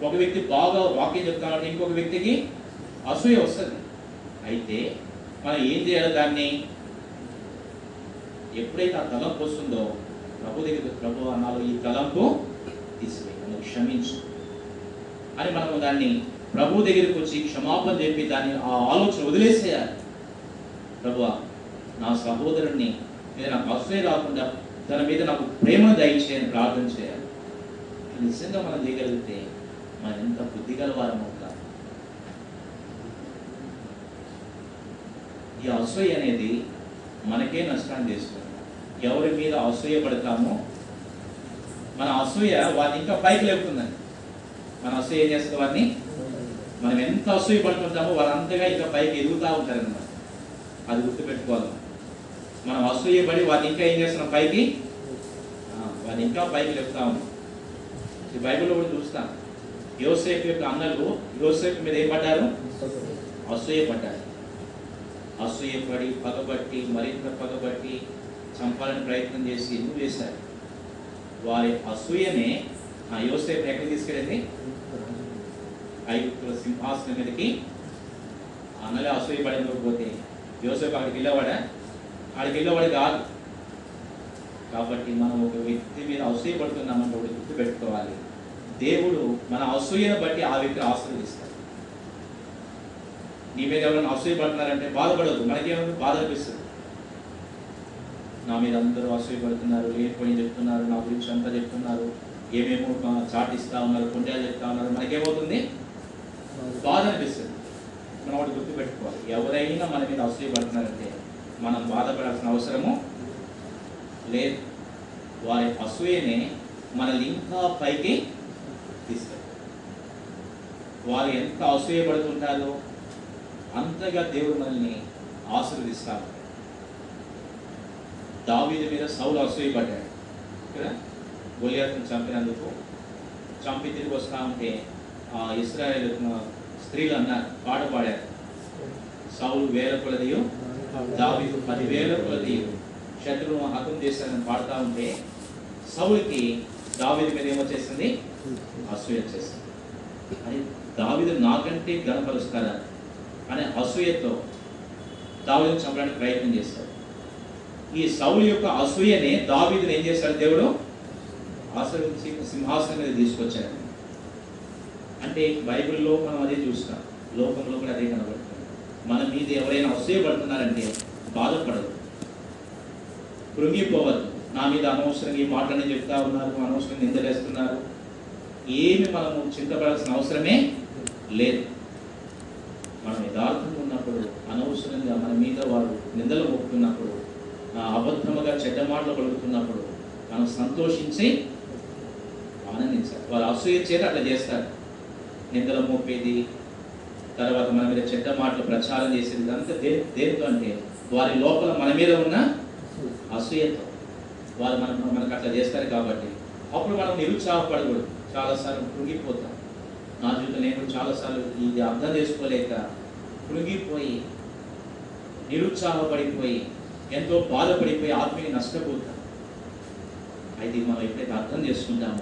ఒక వ్యక్తి బాగా వాక్యం చెప్తానంటే ఇంకొక వ్యక్తికి అసూయ వస్తుంది. అయితే మనం ఏం చేయాలి దాన్ని? ఎప్పుడైతే ఆ తలంపు వస్తుందో ప్రభు దగ్గర ప్రభు అన్నాలో ఈ తలంపు తీసివేయి నన్ను క్షమించు. అని మనం దాన్ని ప్రభు దగ్గరికి వచ్చి క్షమాపణ చెప్పి దాన్ని ఆ ఆలోచన వదిలేసేయాలి. ప్రభు నా సహోదరుడిని మీద నాకు అసూయ రాకుండా తన మీద నాకు ప్రేమ దయచేయని ప్రార్థన చేయాలి. నిజంగా మనం చేయగలిగితే మనం ఎంత బుద్ధిగల వారం అవుతాం ఈ అసూయ అనేది మనకే నష్టాన్ని చేస్తుంది ఎవరి మీద అసూయ పడతామో మన అసూయ వారిని ఇంకా పైకి లేపుతుందండి. మన అసూయ ఏం చేస్తుంది వారిని? మనం ఎంత అసూయ పడుతుంటామో వారు అంతగా ఇంకా పైకి ఎదుగుతూ ఉంటారన్నమాట. అది గుర్తుపెట్టుకోవాలి. మనం అసూయ పడి వారిని ఇంకా ఏం చేస్తున్నాం? పైకి? ఆ, వారిని ఇంకా పైకి లేపుతా. ఉన్నాం ఈ బైబిల్లో కూడా చూస్తాం. యోసేపు యొక్క అన్నలు యోసేపు మీద ఏం పడ్డారు? అసూయ పడ్డారు. అసూయపడి పగబట్టి మరింత పగబట్టి చంపాలని ప్రయత్నం చేసి ఎందుకు చేశారు? వారి అసూయనే ఆ యోసేపు ఎక్కడికి తీసుకెళ్ళింది? ఐగుప్తుల సింహాసనం మీదకి అన్నలే అసూయ పడిపోతే యోసేపు అక్కడికి వెళ్ళేవాడా? అక్కడికి వెళ్ళేవాడు కాదు. కాబట్టి మనం ఒక వ్యక్తి మీద అసూయ పడుతున్నామంటే ఒకటి గుర్తు పెట్టుకోవాలి. దేవుడు మన అసూయను బట్టి ఆ వ్యక్తిని ఆశీర్వదిస్తాడు. నీ మీద ఎవరైనా అసూయ పడుతున్నారంటే బాధపడదు మనకేమైనా బాధ అనిపిస్తుంది. నా మీద అందరూ అసూయపడుతున్నారు పడుతున్నారు చెప్తున్నారు నా గురించి అంతా చెప్తున్నారు ఏమేమో చాటిస్తా ఉన్నారు కొండలు చెప్తా ఉన్నారు మనకేమవుతుంది? బాధ అనిపిస్తుంది. మనం ఒకటి గుర్తుపెట్టుకోవాలి. ఎవరైనా మన మీద అసూయపడుతున్నారంటే మనం బాధపడాల్సిన అవసరము లేదు. వారి అసూయనే మనల్ని ఇంకా పైకి తీస్తారు వారు ఎంత అసూయపడుతుంటారో అంతగా దేవుడు మనల్ని ఆశీర్వదిస్తారు. దావీది మీద సౌలు అసూయపడ్డాడు. కదా? గొలియాతను చంపినందుకు చంపి తిరిగి వస్తా ఉంటే ఆ ఇస్రాయేల్ స్త్రీలు అన్నారు పాట పాడారు. సౌలు వేల కొలదియు దావీదు పదివేల కొలదియు. శత్రువును హతం చేశారని పాడుతూ ఉంటే సౌలుకి దావీదు మీద ఏమొచ్చేసింది అసూయ వచ్చేసింది అని దావీదు నాకంటే గణపరుస్తారా? అనే అసూయతో దావీదును చంపడానికి ప్రయత్నం చేస్తారు ఈ సౌలు యొక్క అసూయనే దావీదుని ఏం చేశాడు దేవుడు? ఆశ్రయించి సింహాసనం మీద తీసుకొచ్చాడు. అంటే బైబిల్లో మనం అదే చూస్తాం. లోకంలో కూడా అదే కనబడుతుంది. మన మీద ఎవరైనా అసూయపడుతున్నారంటే బాధపడదు కృంగిపోవద్దు. నా మీద అనవసరంగా ఈ మాటలని చెప్తా ఉన్నారు అనవసరంగా నిందలేస్తున్నారు ఏమి మనము చింతపడాల్సిన అవసరమే లేదు. మనం యథార్థంగా ఉన్నప్పుడు అనవసరంగా మన మీద వారు నిందలు మొక్కుతున్నప్పుడు అబద్ధముగా చెడ్డ మాటలు పలుకుతున్నప్పుడు మనం సంతోషించి ఆనందించాలి. వారు అసూయ చేత అట్లా చేస్తారు. నిందల మోపేది తర్వాత మన మీద చెడ్డ మాటలు ప్రచారం చేసేది ఇదంతా దే దేనితో అంటే వారి లోపల మన మీద ఉన్న అసూయతో. వారు మన మనకు అట్లా చేస్తారు కాబట్టి అప్పుడు మనం నిరుత్సాహపడకూడదు. చాలాసార్లు కృంగిపోతాం. నా జీవితం నేను చాలాసార్లు ఇది అర్థం చేసుకోలేక కృంగిపోయి నిరుత్సాహపడిపోయి ఎంతో బాధపడిపోయి ఆత్మీయ నష్టపోతాం అయితే మనం ఎప్పుడైతే అర్థం చేసుకుంటామో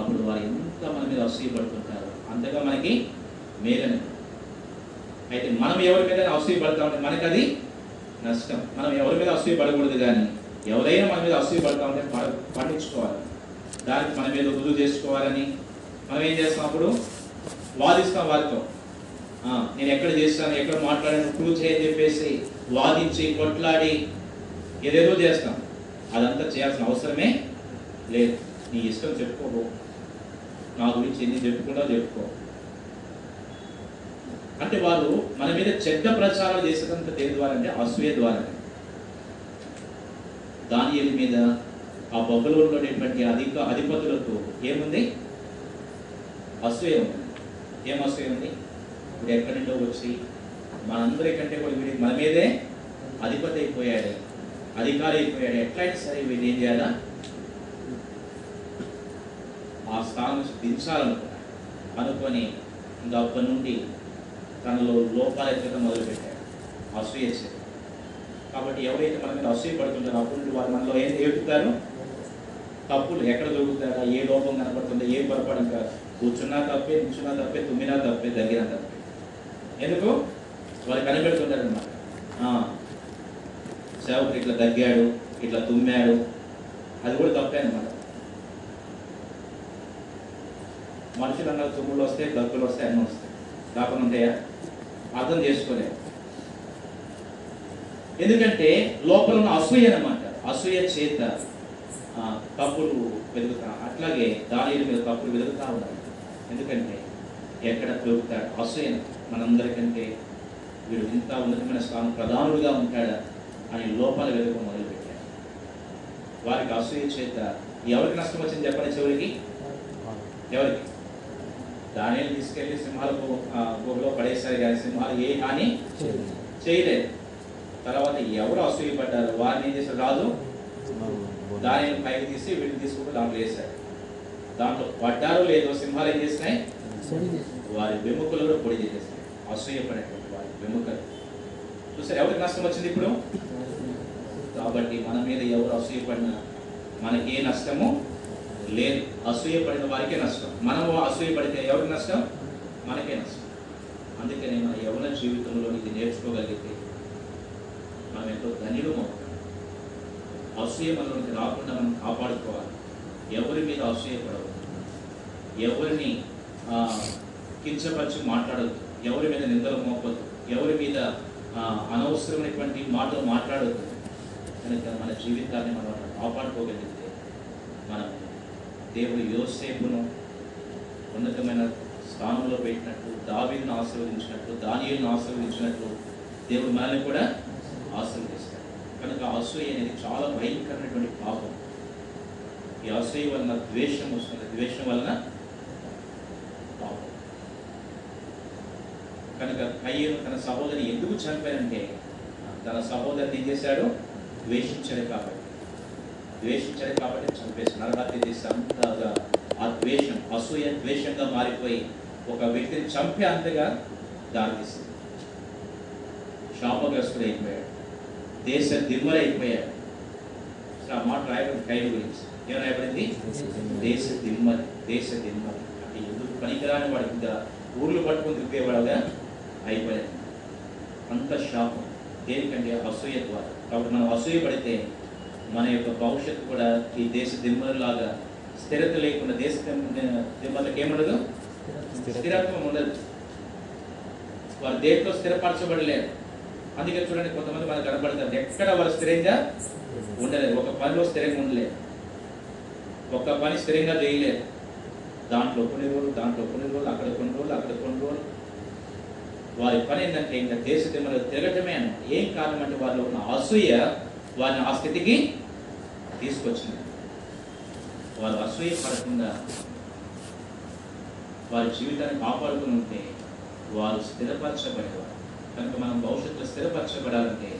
అప్పుడు వారు ఎంత మన మీద అసూయపడుతుంటారు అంతగా మనకి మేలని. అయితే మనం ఎవరి మీద అసూయపడతామంటే మనకి అది నష్టం. మనం ఎవరి మీద అసూయపడకూడదు కానీ ఎవరైనా మన మీద అసూయపడతామంటే ప- పండించుకోవాలి. దానికి మన మీద రుజువు చేసుకోవాలని మనం ఏం చేస్తాం అప్పుడు? వాదిస్తాం వారితో. నేను ఎక్కడ చేస్తాను ఎక్కడ మాట్లాడాను ప్రూవ్ చేయని చెప్పేసి వాదించి కొట్లాడి ఏదేదో చేస్తాం. అదంతా చేయాల్సిన అవసరమే లేదు. నీ ఇష్టం చెప్పుకోబో నా గురించి ఎన్ని చెప్పుకున్నా చెప్పుకో. అంటే వాళ్ళు మన మీద చెడ్డ ప్రచారం చేసేదంతా దేని ద్వారా అంటే అసూయ ద్వారా దానియలు మీద ఆ బొబ్బలో ఉన్నటువంటి అధిక అధిపతులకు ఏముంది? అసూయ ఉంది. ఏం అసూయ ఉంది? ఇప్పుడు ఎక్కడి నుండో వచ్చి మనందరికంటే కూడా వీడికి మన మీదే అధిపతి అయిపోయాడు అధికారి అయిపోయాడు. ఎట్లయినా సరే వీడు ఏం చేయాలా? ఆ స్థానం దించాలనుకున్నాడు. అనుకొని ఇంకా అప్పటి నుండి తనలో లోపాలు ఎత్తడం మొదలుపెట్టాడు అసూయ కాబట్టి ఎవరైతే మన మీద అసూయ పడుతుంటారో అప్పుడు నుండి వారు మనలో ఏం ఏడుతారు తప్పులు. ఎక్కడ దొరుకుతారా? ఏ లోపం కనపడుతుందో? ఏ పొరపాటు? కూర్చున్నా తప్పే నిల్చున్నా తప్పే తుమ్మినా తప్పే దగ్గర తప్పే. ఎందుకు? వాళ్ళు కనిపెడుతుంటారనమాట సేవకుడు ఇట్లా దగ్గాడు ఇట్లా తుమ్మాడు అది కూడా తప్పే అనమాట మనుషులు అన్నారు తుమ్ములు వస్తాయి దగ్గులు వస్తాయి అన్నీ వస్తాయి. కాకుండా ఉంటాయా? అర్థం చేసుకోలేము. ఎందుకంటే లోపల ఉన్న అసూయ అనమాట అసూయ చేత తప్పులు వెతుకుతా అట్లాగే దాని మీద తప్పులు వెతుకుతా ఉండాలి. ఎందుకంటే ఎక్కడ దొరుకుతాడు అసూయ మనందరికంటే వీడు ఇంత ఉన్నతమైన స్థానం ప్రధానుడుగా ఉంటాడా అని లోపాలు వెతుక మొదలుపెట్టాడు వారికి అసూయ చేత ఎవరికి నష్టం వచ్చింది చెప్పండి చివరికి? ఎవరికి? దానిని తీసుకెళ్ళి సింహాలకు ఆ, గుహలో పడేశారు కానీ సింహాలు ఏ హాని చేయలేదు. తర్వాత ఎవరు అసూయపడ్డారు? వారిని ఏం చేశారు? రాజు దానిని పైకి తీసి వీటిని తీసుకుంటూ దాంట్లో వేశారు. దాంట్లో పడ్డారో లేదో సింహాలు ఏం చేసినాయి? వారి వెముకలు కూడా పొడి చేసేస్తాయి వారి వెముక చూసారు ఎవరికి నష్టం వచ్చింది ఇప్పుడు? కాబట్టి మన మీద ఎవరు అసూయపడినా మనకి ఏ నష్టము లేదు. అసూయపడిన వారికే నష్టం. మనము అసూయపడితే ఎవరికి నష్టం? మనకే నష్టం. అందుకనే మన యవన జీవితంలో ఇది నేర్చుకోగలిగితే మనం ఎంతో ధన్యులు అసూయ మనలోకి రాకుండా మనం కాపాడుకోవాలి. ఎవరి మీద అసూయపడవద్దు. ఎవరిని కించపరిచి మాట్లాడద్దు ఎవరి మీద నిందలు మోపద్దు. ఎవరి మీద అనవసరమైనటువంటి మాటలు మాట్లాడవద్దు కనుక మన జీవితాన్ని మనం కాపాడుకోగలిగితే మనం దేవుడు యోసేపును ఉన్నతమైన స్థానంలో పెట్టినట్టు దావీలను ఆశీర్వదించినట్టు దానియులను ఆశీర్వదించినట్టు దేవుడు మనల్ని కూడా ఆశీర్వదిస్తాడు. కనుక అసూయ అనేది చాలా భయంకరమైనటువంటి పాపం. ఈ అసూయ వలన ద్వేషం వస్తుంది. ద్వేషం వలన కనుక కయ్యను తన సహోదరిని ఎందుకు చంపానంటే తన సహోదరిని ఏం చేశాడు? ద్వేషించాడు కాబట్టి. ద్వేషించాడు కాబట్టి చంపేసి నరహత్య చేసి అంతగా ఆ ద్వేషం అసూయ ద్వేషంగా మారిపోయి ఒక వ్యక్తిని చంపే అంతగా దారితీసింది. శాపగ్రస్తుడు అయిపోయాడు. దేశ దిమ్మరైపోయాడు అసలు ఆ మాట రాయబడి కైలు గురించి. ఏం రాయబడింది? దేశ దిమ్మలి దేశ దిమ్మలి అంటే ఎందుకు పనికిరాని వాడు ఇంకా ఊర్లు పట్టుకుని తిప్పేవాడుగా? అయిపోయాయి. అంత శాపం. దేనికంటే అసూయ ద్వారా కాబట్టి మనం అసూయ పడితే మన యొక్క భవిష్యత్తు కూడా ఈ దేశ దిమ్మలాగా స్థిరత లేకుండా దేశ దిమ్మలకు ఏముండదు? స్థిరత్వం ఉండదు. వారు దేంట్లో స్థిరపరచబడలేరు అందుకే చూడండి కొంతమంది మనకు కనబడతారు. ఎక్కడ వారు స్థిరంగా ఉండలేదు. ఒక పనిలో స్థిరంగా ఉండలేదు. ఒక పని స్థిరంగా చేయలేదు. దాంట్లో కొన్ని రోజులు దాంట్లో కొన్ని రోజులు అక్కడ కొన్ని రోజులు అక్కడ కొన్ని రోజులు. వారి పని ఏంటంటే ఇంకా దేశ దిమ్మలు తిరగటమే అన్నమాట ఏం కారణం అంటే వారిలో ఉన్న అసూయ వారిని ఆ స్థితికి తీసుకొచ్చింది. వారు అసూయ పడకుండా వారి జీవితాన్ని కాపాడుకుని ఉంటే వారు స్థిరపరచబడేవారు. కనుక మనం భవిష్యత్తులో స్థిరపరచబడాలంటే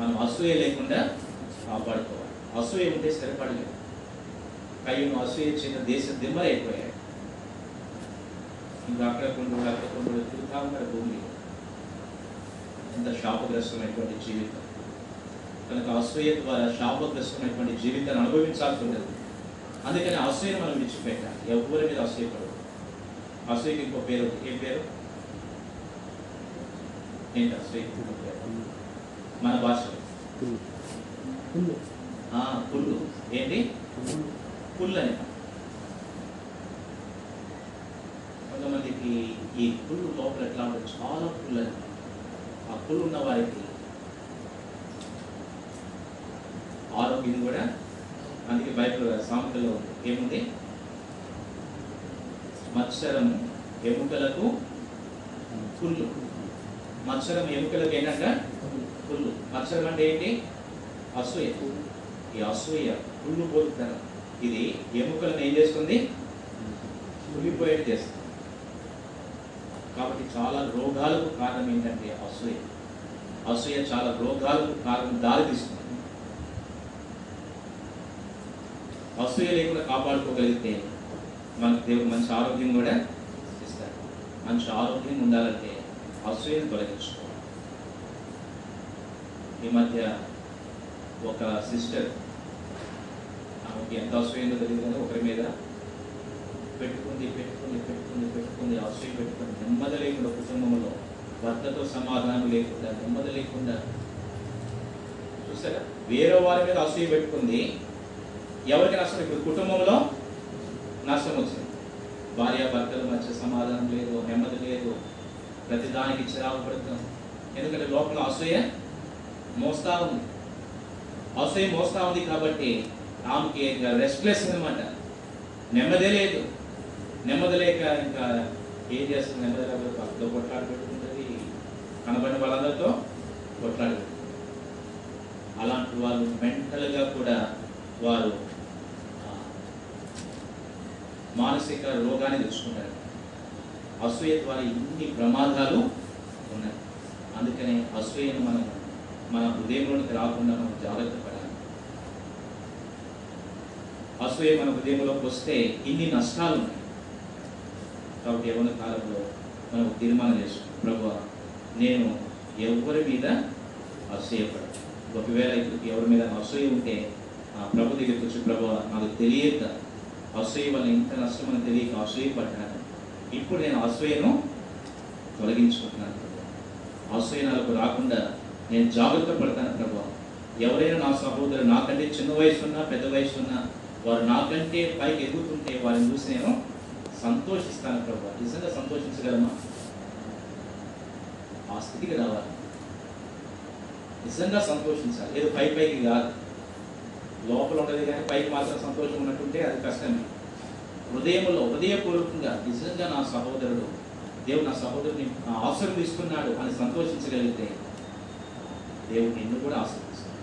మనం అసూయ లేకుండా కాపాడుకోవాలి. అసూయ ఉంటే స్థిరపడలేదు కయ్యను అసూయ చిన్న దేశ దిమ్మలైపోయాయి. ఇంకా అక్కడ కొన్ని అక్కడ కొన్ని తిరుగుతా ఉంటారు భూమి ఎంత శాపగ్రస్తమైనటువంటి జీవితం. కనుక అసూయ ద్వారా శాపగ్రస్తమైనటువంటి జీవితాన్ని అనుభవించాల్సి ఉంటుంది అందుకని అసూయను మనం విడిచిపెట్టాలి. ఎవరి మీద అసూయపడదు అసూయకి ఇంకో పేరు. ఏం పేరు? ఏంటి పేరు మన భాషలో ఆ, పుల్లు. ఏంటి? పుల్లు అని కొంతమందికి ఈ పుల్లు లోపల ఎట్లా ఉంటుంది చాలా పుల్లు అది. ఆ ఉన్న వారికి ఆరోగ్యం కూడా అందుకే బైబిల్ సామెతలో ఏముంది? మత్సరం ఎముకలకు పుల్లు మత్సరం ఎముకలకు ఏంటంట? పుల్లు మత్సరం అంటే ఏంటి? అసూయ. ఈ అసూయ పుల్లు పోతున్నారు ఇది ఎముకలను ఏం చేస్తుంది? కులిపోయేది చేస్తుంది. కాబట్టి చాలా రోగాలకు కారణం ఏంటంటే అసూయ. అసూయ చాలా రోగాలకు కారణం దారితీస్తుంది అసూయ లేకుండా కాపాడుకోగలిగితే మనకు దేవుడు మంచి ఆరోగ్యం కూడా ఇస్తాడు. మంచి ఆరోగ్యం ఉండాలంటే అసూయను తొలగించుకోవాలి. ఈ మధ్య ఒక సిస్టర్ ఆమెకి ఎంత అసూయందో తెలియదు కానీ ఒకరి మీద పెట్టుకుంది పెట్టుకుంది పెట్టుకుంది పెట్టుకుంది అసూయ పెట్టుకుంది. నెమ్మది లేకుండా కుటుంబంలో భర్తతో సమాధానం లేకుండా నెమ్మది లేకుండా. చూసారా? వేరే వారి మీద అసూయ పెట్టుకుంది. ఎవరికి నష్టం ఇప్పుడు కుటుంబంలో నష్టం వచ్చింది. భార్య భర్తల మధ్య సమాధానం లేదు నెమ్మది లేదు. ప్రతి దానికి చిరాకు పడుతున్నాం. ఎందుకంటే లోపల అసూయ మోస్తా ఉంది. అసూయ మోస్తా ఉంది కాబట్టి ఆమెకి ఇంకా రెస్ట్లెస్ అనమాట నెమ్మదే లేదు. నెమ్మది లేక ఇంకా ఏం చేస్తుంది నెమ్మది లేకపోతే భర్తతో కొట్లాడుకుంటుంది కనబడిన వాళ్ళందరితో కొట్లాడు అలాంటి వాళ్ళు మెంటల్గా కూడా వారు మానసిక రోగాన్ని తెచ్చుకుంటారు. అసూయ ద్వారా ఇన్ని ప్రమాదాలు ఉన్నాయి. అందుకనే అసూయను మనం మన హృదయంలోనికి రాకుండా మనం జాగ్రత్త పడాలి. అసూయ మన హృదయంలోకి వస్తే ఇన్ని నష్టాలు ఉన్నాయి. కాబట్టి ఎవరి కాలంలో మనం తీర్మానం చేసుకుంటాం ప్రభు నేను ఎవరి మీద అసూయపడ ఒకవేళ ఎవరి మీద అసూయ ఉంటే ఆ ప్రభు దగ్గరికి వచ్చి ప్రభు నాకు తెలియక అసూయ వల్ల ఇంత నష్టం అని తెలియక అసూయపడ్డాను ఇప్పుడు నేను అసూయను తొలగించుకుంటున్నాను ప్రభు. అసూయ నాకు రాకుండా నేను జాగ్రత్త పడతాను ప్రభు. ఎవరైనా నా సహోదరులు నాకంటే చిన్న వయసు ఉన్నా పెద్ద వయసు ఉన్నా వారు నాకంటే పైకి ఎదుగుతుంటే వారిని చూసి నేను సంతోషిస్తాను ప్రభు. నిజంగా సంతోషించగలమా? ఆ స్థితికి రావాలి. నిజంగా సంతోషించాలి. ఏదో పై పైకి కాదు. లోపల ఉండదు కానీ పైకి మాత్రం సంతోషం ఉన్నట్టుంటే అది కష్టమే. హృదయంలో హృదయపూర్వకంగా నిజంగా నా సహోదరుడు దేవుడు నా సహోదరుని ఆశీర్వదిస్తున్నాడు అని సంతోషించగలిగితే దేవుడు నిన్ను కూడా ఆశీర్దిస్తాడు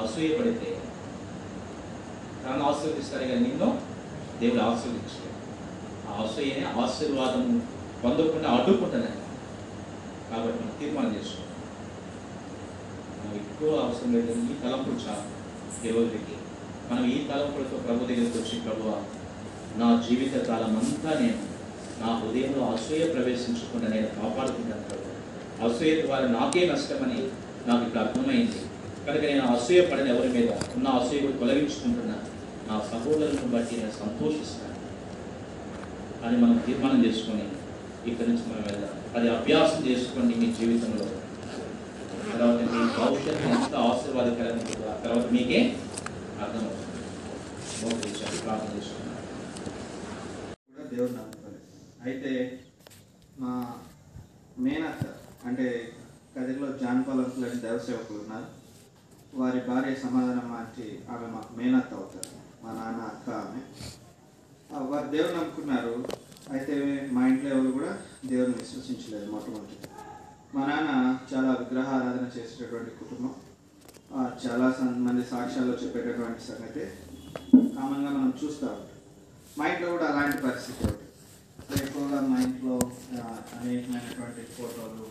అసూయపడితే తను ఆశీర్వదిస్తాడు కానీ నిన్ను దేవుడు ఆశీర్వదించాడు. ఆ అసూయనే ఆశీర్వాదం పొందకుండా అడ్డుకుంటాను కాబట్టి మనం తీర్మానం చేసుకోవాలి. ఎక్కువ అవసరం లేదు ఈ తలంపులు చాలు దేవుడికి మనం ఈ తలంపులతో ప్రభు దగ్గరికి వచ్చి ప్రభు నా జీవిత కాలం అంతా నేను నా హృదయంలో అసూయ ప్రవేశించకుండా నేను కాపాడుకుంటాను ప్రభు. అసూయ ద్వారా నాకే నష్టమని నాకు ఇప్పుడు అర్థమైంది. కనుక నేను అసూయ పడిన ఎవరి మీద ఉన్న అసూయ కూడా తొలగించుకుంటున్నా. నా సహోదరులను బట్టి నేను సంతోషిస్తాను. అని మనం తీర్మానం చేసుకొని ఇక్కడి నుంచి మనం వెళ్దాం. అది అభ్యాసం చేసుకోండి మీ జీవితంలో. తర్వాత మీ భవిష్యత్తు ఎంత ఆశీర్వాదకరంగా ఆ తర్వాత మీకే అర్థమవుతుంది. ప్రార్థన చేసుకున్నాను దేవుడు నమ్ముకోలేదు అయితే మా మేనత్త అంటే కదిరిలో జాన్పాల్ అంకుల్ ఉన్నారు. వారి భార్య సమాధానం మార్చి ఆమె మాకు మేనత్త అవుతారు. మా నాన్న అక్క ఆమె. వారు దేవుడు నమ్ముకున్నారు. అయితే మా ఇంట్లో ఎవరు కూడా దేవుని విశ్వసించలేదు మొట్టమొదటి మా నాన్న చాలా విగ్రహారాధన చేసేటటువంటి కుటుంబం. చాలా మంది సాక్ష్యాల్లో చెప్పేటటువంటి సంగతి కామన్గా మనం చూస్తూ. ఉంటాం మా ఇంట్లో కూడా అలాంటి పరిస్థితి ఒకటి ఎక్కువగా మా ఇంట్లో అనేకమైనటువంటి ఫోటోలు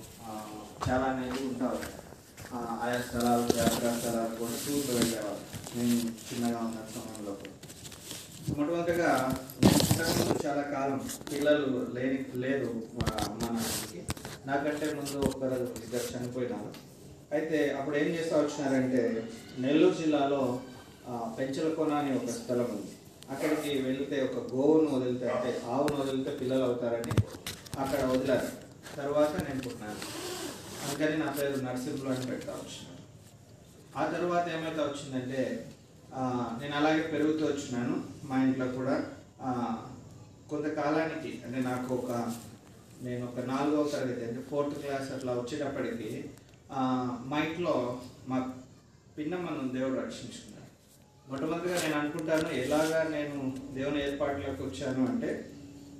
చాలా అనేది ఉంటా ఉంటాయి ఆయా స్థలాలు జాగ్రత్త స్థలాలు కూడా టూర్లు వెళ్ళేవాళ్ళు. నేను చిన్నగా ఉన్న సమయంలో. కూడా. మొట్టమొదటిగా ఇంతకుముందు చాలా కాలం పిల్లలు లేని లేదు మా అమ్మ నాన్నకి నాకంటే ముందు ఒకరు ఇద్దరు చనిపోయినారు. అయితే అప్పుడు ఏం చేస్తా వచ్చినారంటే నెల్లూరు జిల్లాలో పెంచలకోన అని ఒక స్థలం ఉంది. అక్కడికి వెళ్తే ఒక గోవును వదిలితే అంటే ఆవును వదిలితే పిల్లలు అవుతారని అక్కడ వదిలారు. తర్వాత నేను పుట్టినాను. అందుకని నా పేరు నరసింహులు అని పెడతా వచ్చినాను ఆ తర్వాత ఏమైతే వచ్చిందంటే నేను అలాగే పెరుగుతూ వచ్చినాను మా ఇంట్లో కూడా. కొంతకాలానికి అంటే నాకు ఒక నేను ఒక నాలుగవ తరగతి అంటే ఫోర్త్ క్లాస్ అట్లా వచ్చేటప్పటికి మా ఇంట్లో మా పిన్నమ్మను దేవుడు రక్షించుకున్నాడు మొట్టమొదటిగా నేను అనుకుంటాను ఎలాగా నేను దేవుని ఏర్పాట్లోకి వచ్చాను అంటే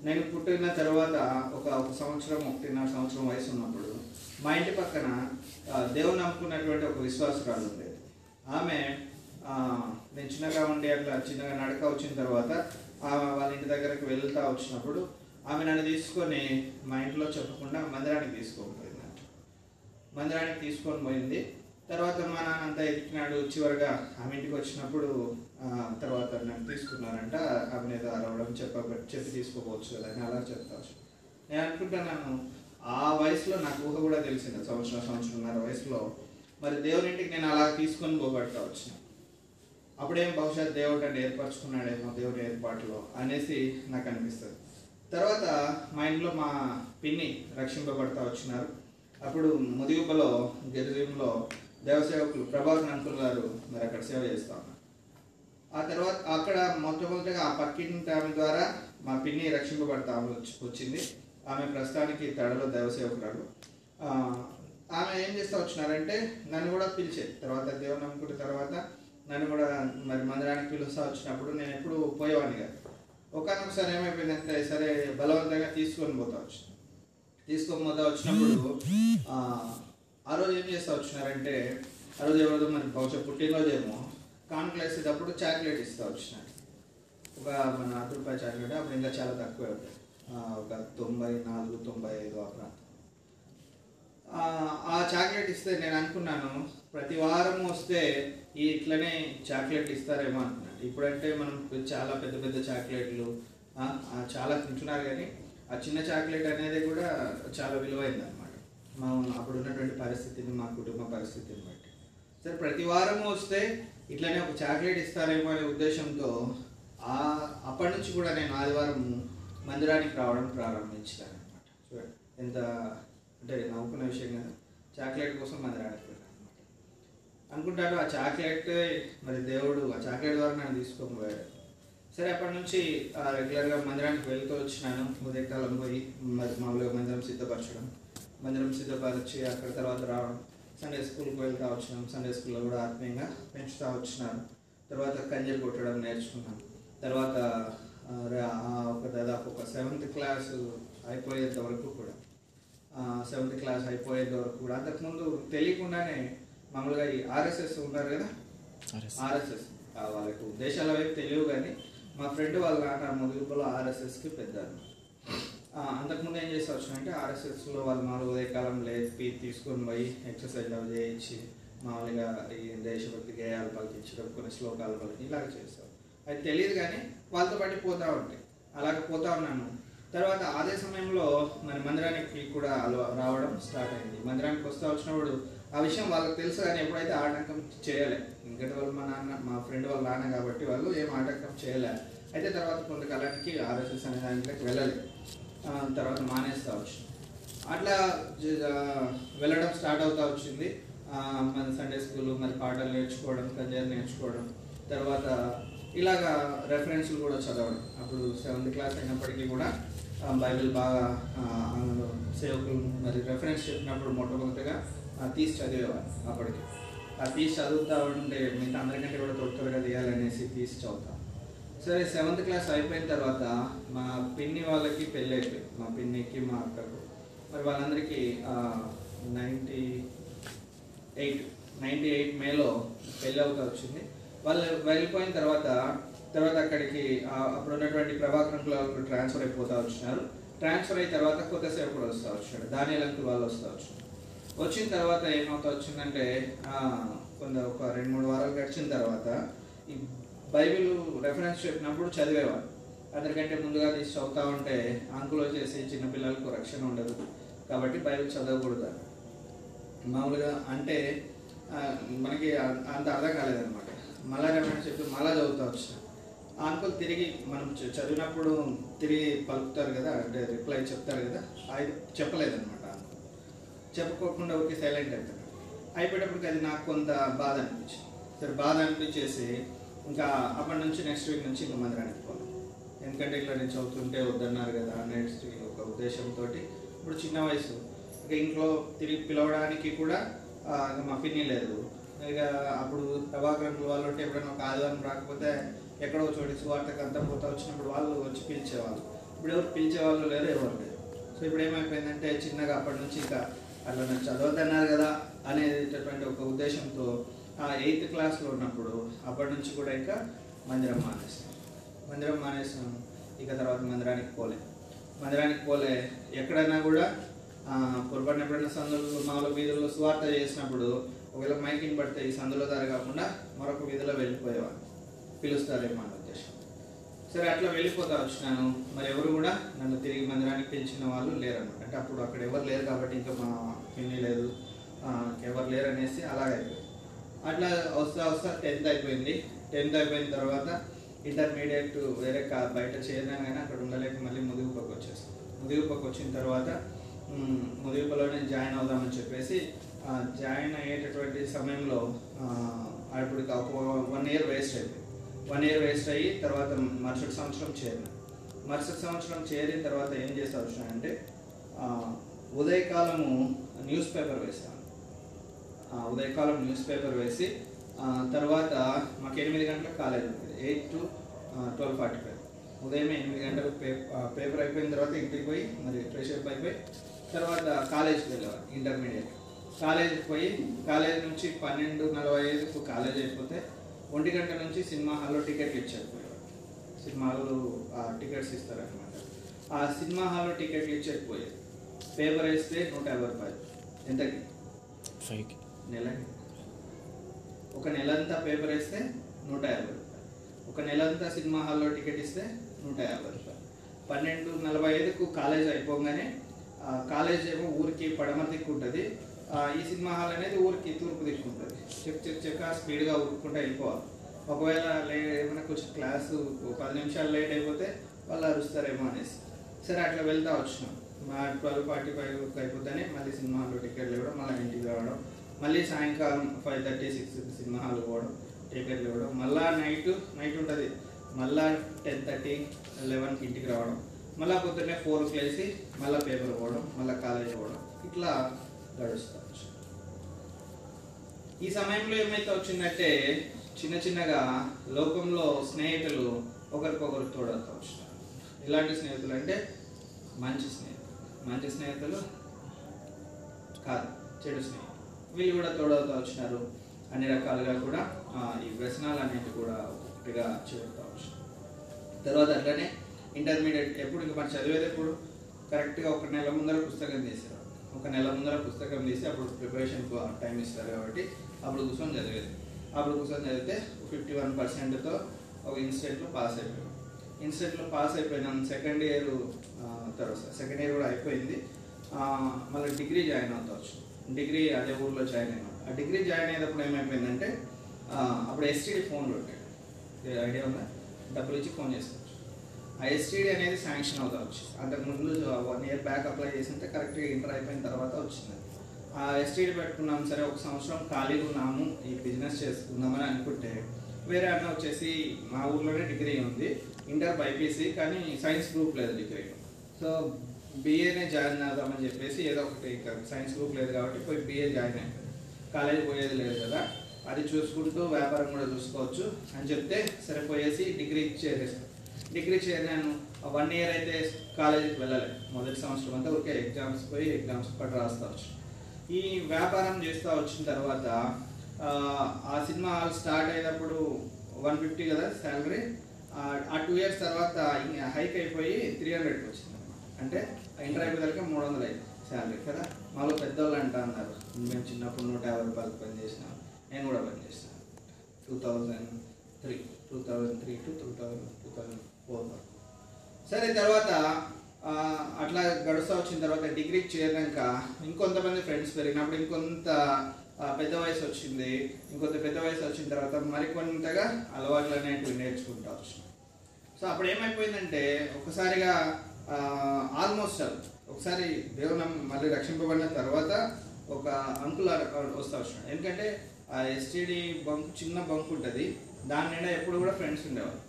నేను పుట్టిన తర్వాత ఒక ఒక సంవత్సరం ఒకటిన్నర సంవత్సరం వయసు ఉన్నప్పుడు మా ఇంటి పక్కన దేవుని నమ్ముకున్నటువంటి ఒక విశ్వాసరాలు ఉండేది. ఆమె నేను చిన్నగా ఉండి అట్లా చిన్నగా నడక వచ్చిన తర్వాత ఆమె వాళ్ళ ఇంటి దగ్గరకు వెళ్తా వచ్చినప్పుడు ఆమె నన్ను తీసుకొని మా ఇంట్లో చెప్పకుండా మందిరానికి తీసుకోకపోయింది మందిరానికి తీసుకొని పోయింది. తర్వాత మా నాన్న అంతా ఎదికినాడు. చివరిగా ఆమె ఇంటికి వచ్చినప్పుడు తర్వాత నన్ను తీసుకున్నారంట. ఆమె ఏదో అరవడం చెప్ప చెప్పి తీసుకోపోవచ్చు కదా అని అలా చెప్తావచ్చు నేను అనుకుంటున్నాను ఆ వయసులో నాకు ఊహ కూడా తెలిసింది. సంవత్సరం సంవత్సరంన్నర వయసులో. మరి దేవుని ఇంటికి నేను అలా తీసుకొని పోబడతా వచ్చినాను అప్పుడేం బహుశా దేవుడు అంటే ఏర్పరచుకున్నాడేమో దేవుడి ఏర్పాటులో అనేసి నాకు అనిపిస్తుంది. తర్వాత మా ఇంట్లో మా పిన్ని రక్షింపబడతా వచ్చినారు. అప్పుడు ముదిగుపలో గిరిజంలో దేవసేవకులు ప్రభాకర్ అంకుల్ గారు మరి అక్కడ సేవ చేస్తా ఉన్నారు. ఆ తర్వాత అక్కడ మొట్టమొదటిగా ఆ పక్కింటి ఆమె ద్వారా మా పిన్ని రక్షింపబడతా వచ్చింది. ఆమె ప్రస్తుతానికి తడలో దైవసేవకురాలు. ఆమె ఏం చేస్తా వచ్చినారంటే నన్ను కూడా పిలిచేది తర్వాత దేవుని నమ్ముకుంటే తర్వాత నన్ను కూడా మరి మందిరానికి పిలుస్తా వచ్చినప్పుడు నేను ఎప్పుడు పోయేవాడిని కాదు. ఒకనొకసారి ఏమైపోయిందంటే సరే బలవంతంగా తీసుకొని పోతా వచ్చి. తీసుకొని పోతా వచ్చినప్పుడు ఆ, రోజు ఏం చేస్తా వచ్చినారంటే ఆ రోజు ఎవరిదో మరి బహుశా పుట్టినరోజేమో కానుకలు వేసేటప్పుడు చాక్లెట్ ఇస్తా వచ్చినారు. ఒక మన అర్ధ రూపాయి చాక్లెట్ అప్పుడు ఇంకా చాలా తక్కువే ఉంటాయి ఒక తొంభై నాలుగు తొంభై ఐదు ఆ ప్రాంతం. ఆ, చాక్లెట్ ఇస్తే నేను అనుకున్నాను ప్రతి వారం వస్తే ఇట్లనే చాక్లెట్ ఇస్తారేమో అనుకున్నాను ఇప్పుడంటే మనం చాలా పెద్ద పెద్ద చాక్లెట్లు చాలా తింటున్నారు కానీ ఆ చిన్న చాక్లెట్ అనేది కూడా చాలా విలువైంది అనమాట మా అప్పుడు ఉన్నటువంటి పరిస్థితిని మా కుటుంబ పరిస్థితిని బట్టి. సరే ప్రతి వారం వస్తే ఇట్లనే ఒక చాక్లెట్ ఇస్తారేమో అనే ఉద్దేశంతో ఆ అప్పటి నుంచి కూడా నేను ఆదివారం మందిరానికి రావడం ప్రారంభించాను అనమాట చూడండి ఎంత అంటే నవ్వుకున్న విషయం కదా చాక్లెట్ కోసం మందిరానికి అనుకుంటాడు ఆ చాక్లెట్ మరి దేవుడు ఆ చాక్లెట్ ద్వారా నన్ను తీసుకొని పోయాడు సరే అప్పటి నుంచి ఆ, రెగ్యులర్గా మందిరానికి వెళ్తూ వచ్చినాను. ఉదయకాలం పోయి మరి మామూలుగా మందిరం సిద్ధపరచడం మందిరం సిద్ధపరిచి అక్కడ తర్వాత రావడం సండే స్కూల్కి వెళ్తా వచ్చినాం. సండే స్కూల్లో కూడా ఆత్మీయంగా పెంచుతూ వచ్చినాను. తర్వాత కంజలు కొట్టడం నేర్చుకున్నాను. తర్వాత ఒక దాదాపు ఒక సెవెంత్ క్లాస్ అయిపోయేంత వరకు కూడా సెవెంత్ క్లాస్ అయిపోయేంత వరకు కూడా అంతకుముందు తెలియకుండానే మామూలుగా ఈ ఆర్ఎస్ఎస్ ఉన్నారు కదా? ఆర్ఎస్ఎస్. వాళ్ళకి ఉద్దేశాలు అవి తెలియవు కానీ మా ఫ్రెండ్ వాళ్ళ నాన్న ముదుగులో ఆర్ఎస్ఎస్కి పెద్ద అంతకుముందు ఏం చేసి వచ్చినంటే ఆర్ఎస్ఎస్లో వాళ్ళు మామూలు ఉదయకాలం లేపి తీసుకొని పోయి ఎక్సర్సైజ్ అవి చేయించి మామూలుగా ఈ దేశభక్తి గేయాలు పలికించడం కొన్ని శ్లోకాలు పలికి ఇలాగ చేస్తారు అది తెలియదు కానీ వాళ్ళతో పాటు పోతా ఉంటాయి అలాగే పోతా ఉన్నాను. తర్వాత అదే సమయంలో మరి మందిరానికి కూడా రావడం స్టార్ట్ అయింది. మందిరానికి వస్తా వచ్చినప్పుడు ఆ విషయం వాళ్ళకి తెలుసు కానీ ఎప్పుడైతే ఆటంకం చేయలే. ఎందుకంటే వాళ్ళు మా నాన్న మా ఫ్రెండ్ వాళ్ళ నాన్న కాబట్టి వాళ్ళు ఏం ఆటంకం చేయలే. అయితే తర్వాత కొంతకాలానికి ఆర్ఎస్ఎస్ అనే దాంట్లోకి వెళ్ళాలి. తర్వాత మానేస్తా వచ్చింది. అట్లా వెళ్ళడం స్టార్ట్ అవుతా వచ్చింది. మన సండే స్కూల్ మరి పాటలు నేర్చుకోవడం కంజర్ నేర్చుకోవడం తర్వాత ఇలాగా రెఫరెన్స్లు కూడా చదవడం. అప్పుడు సెవెంత్ క్లాస్ అయినప్పటికీ కూడా బైబిల్ బాగా ఆ, సేవకులు మరి రెఫరెన్స్ చెప్పినప్పుడు మొట్టమొదటిగా తీసి చదివేవారు అప్పటికి. ఆ తీసి చదువుతా ఉంటే మిగతా అందరికంటే కూడా త్వర త్వరగా తీయాలనేసి తీసి చదువుతాం. సరే సెవెంత్ క్లాస్ అయిపోయిన తర్వాత మా పిన్ని వాళ్ళకి పెళ్ళి అయిపోయింది. మా పిన్నికి మా అక్కకు. మరి వాళ్ళందరికీ నైంటీ ఎయిట్ నైంటీ ఎయిట్ మేలో పెళ్ళి అవుతా వచ్చింది. వాళ్ళు వెళ్ళిపోయిన తర్వాత తర్వాత అక్కడికి అప్పుడు ఉన్నటువంటి ప్రభాకర్ అంకుల్ ట్రాన్స్ఫర్ అయిపోతా వచ్చినారు. ట్రాన్స్ఫర్ అయిన తర్వాత కొత్త సేవకుడు వస్తూ వచ్చాడు దాని అంకుల్ వాళ్ళు వస్తూ వచ్చారు వచ్చిన తర్వాత ఏమవుతా వచ్చిందంటే కొంత ఒక రెండు మూడు వారాలు గడిచిన తర్వాత ఈ బైబిల్ రెఫరెన్స్ చెప్పినప్పుడు చదివేవారు. అందరికంటే ముందుగా తీసి చదువుతా ఉంటే అంకులు వచ్చేసి చిన్నపిల్లలకు రక్షణ ఉండదు. కాబట్టి బైబిల్ చదవకూడదు మామూలుగా అంటే మనకి అంత అర్థం కాలేదన్నమాట. మళ్ళా రెఫరెన్స్ చెప్పి మళ్ళా చదువుతా వచ్చిన అంకుల్ తిరిగి మనం చదివినప్పుడు తిరిగి పలుకుతారు కదా అంటే రిప్లై చెప్తారు కదా అది చెప్పలేదన్నమాట. చెప్పుకోకుండా ఒకే సైలెంట్ అవుతాడు అయిపోయేటప్పటికి అది నాకు కొంత బాధ అనిపించింది. సరే బాధ అనిపించేసి ఇంకా అప్పటి నుంచి నెక్స్ట్ వీక్ నుంచి ఇంకా మందిరానికి పోను. ఎందుకంటే ఇట్లా నేను చదువుతుంటే వద్దన్నారు కదా నెక్స్ట్ ఒక ఉద్దేశంతో ఇప్పుడు చిన్న వయసు. ఇక ఇంట్లో తిరిగి పిలవడానికి కూడా ఇంకా మా పిన్ని లేదు. ఇక అప్పుడు ప్రభాకరం వాళ్ళు ఉంటే ఎప్పుడైనా ఒక ఆదివారం రాకపోతే ఎక్కడో చోటి సువార్తకు అంతా పోతా వచ్చినప్పుడు వాళ్ళు వచ్చి పిలిచేవాళ్ళు. ఇప్పుడు ఎవరు పిలిచేవాళ్ళు లేరు ఎవరు లేరు. సో ఇప్పుడు ఏమైపోయిందంటే చిన్నగా అప్పటి నుంచి ఇంకా అట్లా నేను చదవద్దన్నారు కదా అనేటటువంటి ఒక ఉద్దేశంతో ఆ ఎయిత్ క్లాస్లో ఉన్నప్పుడు అప్పటి నుంచి కూడా ఇంకా మందిరం మానేసాను మందిరం మానేసాను ఇక తర్వాత మందిరానికి పోలే. మందిరానికి పోలే. ఎక్కడైనా కూడా పొరపాటున ఎప్పుడైనా సందులు మామూలు వీధుల్లో సువార్త చేసినప్పుడు ఒకవేళ మైకింగ్ పడితే ఈ సందులో దారి కాకుండా మరొక వీధిలో వెళ్ళిపోయేవాడు పిలుస్తారేమో అన్న ఉద్దేశం. సరే అట్లా వెళ్ళిపోతా వచ్చినాను. మరి ఎవరు కూడా నన్ను తిరిగి మందిరానికి పిలిచిన వాళ్ళు లేరన్నమాట. అంటే అప్పుడు అక్కడ ఎవరు లేరు కాబట్టి ఇంకా మా పిన్ని లేదు ఎవరు లేరు అనేసి అలాగైపోయింది అట్లా వస్తా వస్తా టెన్త్ అయిపోయింది. టెన్త్ అయిపోయిన తర్వాత ఇంటర్మీడియట్ వేరే కా బయట చేరినాను అక్కడ ఉండలేక మళ్ళీ ముదిగుపకు వచ్చేసాను ముదిగుపకు వచ్చిన తర్వాత ముదిగుపలోనే జాయిన్ అవుదామని చెప్పేసి జాయిన్ అయ్యేటటువంటి సమయంలో అప్పుడు వన్ ఇయర్ వేస్ట్ అయిపోయింది. వన్ ఇయర్ వేస్ట్ అయ్యి తర్వాత మరుసటి సంవత్సరం చేరిన. మరుసటి సంవత్సరం చేరిన తర్వాత ఏం చేస్తా అంటే ఉదయకాలము న్యూస్ పేపర్ వేసాను ఉదయకాలం న్యూస్ పేపర్ వేసి తర్వాత మాకు ఎనిమిది గంటలకు కాలేజ్ ఉంటుంది eight to twelve forty five. ఉదయం ఎనిమిది గంటలకు పేపర్ అయిపోయిన తర్వాత ఇంటికి పోయి మరి ఫ్రెష్ అప్ అయిపోయి తర్వాత కాలేజ్కి వెళ్ళేవారు ఇంటర్మీడియట్. కాలేజ్కి పోయి కాలేజ్ నుంచి పన్నెండు నలభై ఐదుకు కాలేజ్ అయిపోతే ఒంటి గంట నుంచి సినిమా హాల్లో టికెట్లు ఇచ్చేకపోయేవారు సినిమా హాల్లో టికెట్స్ ఇస్తారనమాట ఆ సినిమా హాల్లో టికెట్లు ఇచ్చేకపోయేది పేపర్ వేస్తే నూట యాభై రూపాయలు. ఎంతకి? ఫైవ్కి. నెలకి. ఒక నెలంతా పేపర్ వేస్తే నూట యాభై రూపాయలు. ఒక నెలంతా సినిమా హాల్లో టికెట్ ఇస్తే నూట యాభై రూపాయలు. పన్నెండు నలభై ఐదుకు కాలేజ్ అయిపోగానే కాలేజ్ ఏమో ఊరికి పడమర దిక్కు ఉంటుంది. ఈ సినిమా హాల్ అనేది ఊరికి తూర్పు దిక్కు ఉంటుంది. చెక్ చెక్ చెక్ స్పీడ్గా ఊరుకుంటూ వెళ్ళిపోవాలి. ఒకవేళ లే ఏమైనా కొంచెం క్లాసు పది నిమిషాలు లేట్ అయిపోతే వాళ్ళు అరుస్తారేమో అనేసి. సరే అట్లా వెళ్తా వచ్చినాం. ట్వెల్వ్ ఫార్టీ ఫైవ్ అయిపోతేనే మళ్ళీ సినిమా హాల్లో టికెట్లు ఇవ్వడం మళ్ళీ ఇంటికి రావడం మళ్ళీ సాయంకాలం five thirty six cinema hall పోవడం టికెట్లు ఇవ్వడం మళ్ళా నైట్ నైట్ ఉంటుంది. మళ్ళా టెన్ థర్టీ లెవెన్కి ఇంటికి రావడం మళ్ళీ పొద్దున్నే ఫోర్కి లేసి మళ్ళీ పేపర్ పోవడం మళ్ళీ కాలేజ్ పోవడం ఇట్లా గడుస్తాం ఈ సమయంలో ఏమైతే వచ్చిందంటే చిన్న చిన్నగా లోకంలో స్నేహితులు ఒకరికొకరు తోడవుతూ వచ్చినారు ఎలాంటి స్నేహితులు అంటే మంచి స్నేహితులు. మంచి స్నేహితులు? కాదు చెడు స్నేహితులు. వీళ్ళు కూడా తోడవుతూ వచ్చినారు. అన్ని రకాలుగా కూడా ఈ వ్యసనాలు అనేవి కూడా ఒకటిగా చేరుతూ వచ్చినారు తర్వాత అట్లనే ఇంటర్మీడియట్ ఎప్పుడు ఇంకా మనం చదివేది ఎప్పుడు? కరెక్ట్గా ఒక నెల ముందర పుస్తకం తీశారు. ఒక నెల ముందర పుస్తకం తీసి అప్పుడు ప్రిపరేషన్ టైం ఇస్తారు కాబట్టి అప్పుడు కూర్చొని చదివేది. అప్పుడు కూర్చొని చదివితే ఫిఫ్టీ వన్ పర్సెంట్తో ఒక ఇన్స్టెంట్లో పాస్ అయిపోయాం ఇన్స్టెంట్లో పాస్ అయిపోయినాం సెకండ్ ఇయర్ తర్వాత సెకండ్ ఇయర్ కూడా అయిపోయింది. మళ్ళీ డిగ్రీ జాయిన్ అవుతావచ్చు డిగ్రీ అదే ఊర్లో జాయిన్ అయినా. ఆ డిగ్రీ జాయిన్ అయినప్పుడు ఏమైపోయిందంటే అప్పుడు ఎస్టీడీ ఫోన్లు ఉంటాయి ఐడియా ఉందా? డబ్బులు ఇచ్చి ఫోన్ చేసుకోవచ్చు. ఆ ఎస్టీడీ అనేది శాంక్షన్ అవుతా వచ్చింది అంతకుముందు వన్ ఇయర్ బ్యాక్ అప్లై చేసింటే కరెక్ట్గా ఇంటర్ అయిపోయిన తర్వాత వచ్చింది. ఆ ఎస్టీడీ పెట్టుకున్నాం సరే ఒక సంవత్సరం ఖాళీగా ఉన్నాము ఈ బిజినెస్ చేసుకుందామని అనుకుంటే వేరే అన్న వచ్చేసి మా ఊర్లోనే డిగ్రీ ఉంది. ఇంటర్ బైపీసీ కానీ సైన్స్ గ్రూప్ లేదు డిగ్రీ సో బీఏనే జాయిన్ అవుదామని చెప్పేసి ఏదో ఒకటి సైన్స్ గ్రూప్ లేదు కాబట్టి పోయి బీఏ జాయిన్ అయిపోయింది కాలేజీ పోయేది లేదు కదా అది చూసుకుంటూ వ్యాపారం కూడా చూసుకోవచ్చు అని చెప్తే సరే పోయేసి డిగ్రీ చేరేసాను డిగ్రీ చేరాను వన్ ఇయర్ అయితే కాలేజీకి వెళ్ళలేదు. మొదటి సంవత్సరం అంతా ఓకే ఎగ్జామ్స్ పోయి ఎగ్జామ్స్ పట్టు రాస్తా వచ్చు. ఈ వ్యాపారం చేస్తూ వచ్చిన తర్వాత ఆ, ఆ సినిమా హాల్ స్టార్ట్ అయినప్పుడు వన్ ఫిఫ్టీ కదా శాలరీ ఆ టూ ఇయర్స్ తర్వాత హైక్ అయిపోయి త్రీ హండ్రెడ్కి వచ్చింది. అంటే ఇంటర్ అయిపోయేదానికి మూడు వందలు అయింది. శాలరీ కదా? మాలో పెద్దవాళ్ళు అంటా అన్నారు. మేము చిన్నప్పుడు నూట యాభై రూపాయలు పని చేసినాం నేను కూడా పని చేసినాను two thousand three two thousand three to two thousand two thousand four వరకు. సరే తర్వాత అట్లా గడుస్తూ వచ్చిన తర్వాత డిగ్రీ చేరినాక ఇంకొంతమంది ఫ్రెండ్స్ పెరిగినప్పుడు ఇంకొంత పెద్ద వయసు వచ్చింది. ఇంకొంత పెద్ద వయసు వచ్చిన తర్వాత మరికొంతగా అలవాట్లు అనేటివి నేర్చుకుంటా వచ్చినాం. సో అప్పుడు ఏమైపోయిందంటే ఒకసారిగా ఆల్మోస్ట్ ఒకసారి దేవుని మళ్ళీ రక్షింపబడిన తర్వాత ఒక అంకుల్ వస్తా వచ్చినాడు. ఎందుకంటే ఆ ఎస్టీడీ బంక్ చిన్న బంక్ ఉంటుంది. దాని నిండా ఎప్పుడు కూడా ఫ్రెండ్స్ ఉండేవాళ్ళు.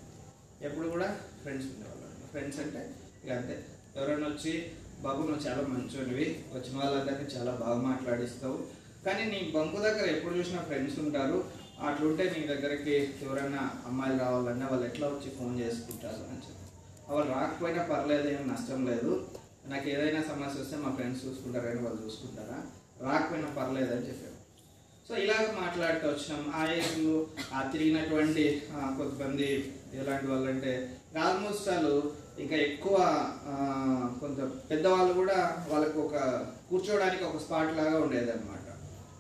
ఎప్పుడు కూడా ఫ్రెండ్స్ ఉండేవాళ్ళు. ఫ్రెండ్స్ అంటే ఇక అంతే. ఎవరైనా వచ్చి బాబు నువ్వు చాలా మంచివి వచ్చిన వాళ్ళందరికీ చాలా బాగా మాట్లాడిస్తావు. కానీ నీ బంకు దగ్గర ఎప్పుడు చూసినా ఫ్రెండ్స్ ఉంటారు. అట్లుంటే నీ దగ్గరికి ఎవరైనా అమ్మాయిలు రావాలన్నా వాళ్ళు ఎట్లా వచ్చి ఫోన్ చేసుకుంటారు అని చెప్పి. వాళ్ళు రాకపోయినా పర్లేదు ఏం నష్టం లేదు. నాకు ఏదైనా సమస్య వస్తే మా ఫ్రెండ్స్ చూసుకుంటారని వాళ్ళు చూసుకుంటారా? రాకపోయినా పర్లేదు అని చెప్పారు. సో ఇలాగ మాట్లాడుతూ వచ్చినాం. ఆ ఏజ్లో ఆ తిరిగినటువంటి కొంతమంది ఎలాంటి వాళ్ళు అంటే ఆల్మోస్ట్ వాళ్ళు ఇంకా ఎక్కువ కొంత పెద్దవాళ్ళు కూడా వాళ్ళకు ఒక కూర్చోవడానికి ఒక స్పాట్ లాగా ఉండేది అనమాట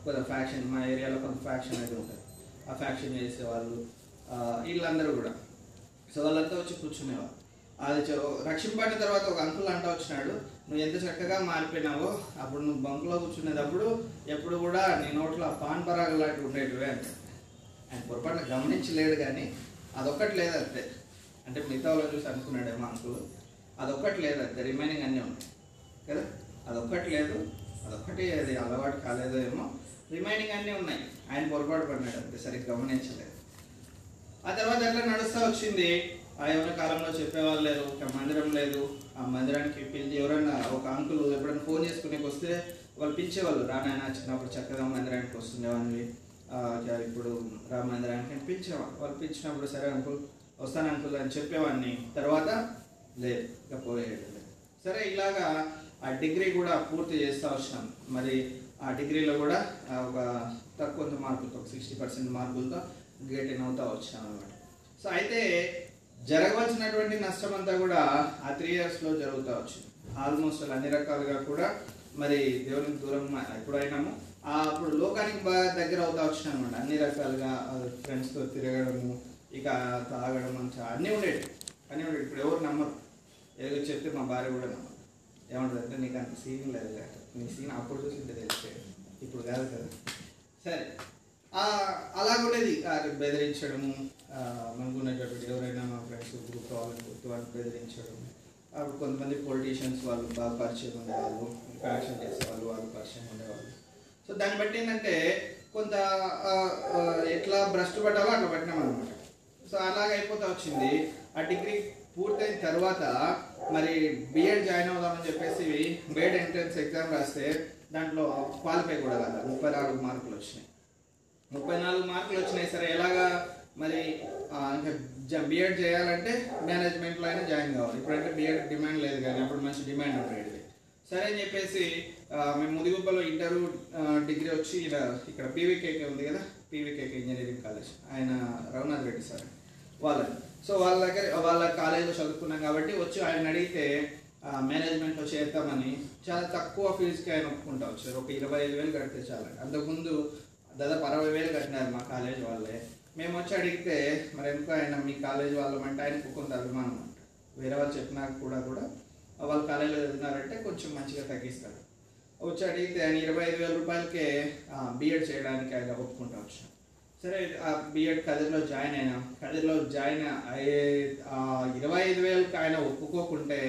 కొంత ఫ్యాక్షన్ మా ఏరియాలో కొంత ఫ్యాక్షన్ అయితే ఉంటుంది. ఆ ఫ్యాక్షన్ చేసేవాళ్ళు వీళ్ళందరూ కూడా. సో వాళ్ళంతా వచ్చి కూర్చునేవాళ్ళు. అది రక్షింపడిన తర్వాత ఒక అంకుల్ అంటా వచ్చినాడు నువ్వు ఎంత చక్కగా మారిపోయినావో అప్పుడు నువ్వు బంకులో కూర్చునేటప్పుడు ఎప్పుడు కూడా నీ నోట్లో పాన్ పరాగ లాంటివి ఉండేటివే అంటే. ఆయన పొరపాటున గమనించలేడు కానీ అదొక్కటి లేదంతే అంటే మిగతా వాళ్ళు చూసి అనుకున్నాడేమో అంకుల్. అదొక్కటి లేదంతే రిమైనింగ్ అన్నీ ఉన్నాయి. కదా? అదొక్కటి లేదు అదొక్కటి అది అలవాటు కాలేదో ఏమో రిమైనింగ్ అన్నీ ఉన్నాయి. ఆయన పొరపాటు పడినాడు అంతే సరిగ్గా గమనించలేదు. ఆ తర్వాత ఎట్లా నడుస్తూ వచ్చింది? ఆ ఎవరి కాలంలో చెప్పేవాళ్ళు లేరు ఒక మందిరం లేదు. ఆ మందిరానికి పిలిచి ఎవరైనా ఒక అంకుల్ ఎప్పుడైనా ఫోన్ చేసుకునేకి వస్తే వాళ్ళు పిలిచేవాళ్ళు రానాయన చిన్నప్పుడు చక్కగా మందిరానికి వస్తుండేవాడిని. ఇక ఇప్పుడు రా మందిరానికి అని పిలిచేవాళ్ళు. వాళ్ళు పిలిచినప్పుడు సరే అంకుల్ వస్తాను అంకుల్ అని చెప్పేవాడిని. తర్వాత లేదు ఇక పోయేది సరే ఇలాగా ఆ డిగ్రీ కూడా పూర్తి చేస్తూ వచ్చినాం. మరి ఆ డిగ్రీలో కూడా ఒక తక్కువ మార్కులతో ఒక సిక్స్టీ పర్సెంట్ మార్కులతో గేట్ ఇన్ అవుతా వచ్చినాం అనమాట సో అయితే జరగవలసినటువంటి నష్టం అంతా కూడా ఆ త్రీ ఇయర్స్లో జరుగుతూ వచ్చింది. ఆల్మోస్ట్ అన్ని రకాలుగా కూడా మరి దేవునికి దూరం ఎప్పుడైనాము. అప్పుడు లోకానికి బాగా దగ్గర అవుతా వచ్చిన అనమాట అన్ని రకాలుగా ఫ్రెండ్స్తో తిరగడము ఇక తాగడం అంతా అన్నీ ఉండేవి అన్నీ ఉండేవి ఇప్పుడు ఎవరు నమ్మరు. ఏదో చెప్తే మా భార్య కూడా నమ్మరు ఏమంటుంది అంటే నీకు అంత సీన్ లేదు కదా. నీ సీన్ అప్పుడు చూసింటే తెలిసే ఇప్పుడు కాదు కదా. సరే. అలాగుండేది. బెదిరించడము మనకున్నటువంటి ఎవరైనా మా ఫ్రెండ్స్ గ్రూప్ వాళ్ళని గుర్తు అప్పుడు కొంతమంది పొలిటీషియన్స్ వాళ్ళు బాగా పరిచయం ఉండేవాళ్ళు ఫ్యాక్షన్ చేసేవాళ్ళు వాళ్ళు పరిచయం ఉండేవాళ్ళు. సో దాన్ని బట్టి ఏంటంటే కొంత ఎట్లా భ్రష్ పట్టాలో అట్లా పట్టినాం అనమాట సో అలాగ వచ్చింది. ఆ డిగ్రీ పూర్తయిన తర్వాత మరి బిఎడ్ జాయిన్ అవుదామని చెప్పేసి బిఎడ్ ఎంట్రన్స్ ఎగ్జామ్ రాస్తే దాంట్లో క్వాలిఫై కూడా కాదు. ముప్పై నాలుగు మార్కులు వచ్చినాయి. ముప్పై నాలుగు మార్కులు వచ్చినాయి. సరే ఎలాగా మరి ఆ, ఇంకా బీఎడ్ చేయాలంటే మేనేజ్మెంట్లో అయినా జాయిన్ కావాలి. ఇప్పుడంటే బీఎడ్ డిమాండ్ లేదు కానీ అప్పుడు మంచి డిమాండ్ ఉండేది. సరే అని చెప్పేసి మేము ముదిగుబ్బలో ఇంటర్ డిగ్రీ వచ్చి ఇలా ఇక్కడ పీవీకేకే ఉంది కదా పీవీకేకే ఇంజనీరింగ్ కాలేజ్ ఆయన రఘునాథ్ రెడ్డి సార్ వాళ్ళని. సో వాళ్ళ దగ్గర వాళ్ళ కాలేజీలో చదువుకున్నాం కాబట్టి వచ్చి ఆయన అడిగితే మేనేజ్మెంట్లో చేద్దామని చాలా తక్కువ ఫీజుకి ఆయన ఒప్పుకుంటా వచ్చారు. ఒక ఇరవై ఐదు వేలు కడితే చాలండి. అంతకుముందు దాదాపు అరవై వేలు కట్టినారు మా కాలేజ్ వాళ్ళే. మేము వచ్చి అడిగితే మరి ఎందుకు ఆయన మీ కాలేజ్ వాళ్ళమంటే ఆయనకు కొంత అభిమానం అంట. వేరే వాళ్ళు చెప్పినా కూడా కూడా వాళ్ళ కాలేజీలో చదివినారంటే కొంచెం మంచిగా తగ్గిస్తారు. వచ్చి అడిగితే ఆయన ఇరవై ఐదు వేల రూపాయలకే బీఎడ్ చేయడానికి ఆయన ఒప్పుకుంటా వచ్చిన సరే ఆ బీఎడ్ కదిరిలో జాయిన్ అయినా కదిరిలో జాయిన్ అయ్యే ఇరవై ఐదు వేలకు ఆయన ఒప్పుకోకుంటే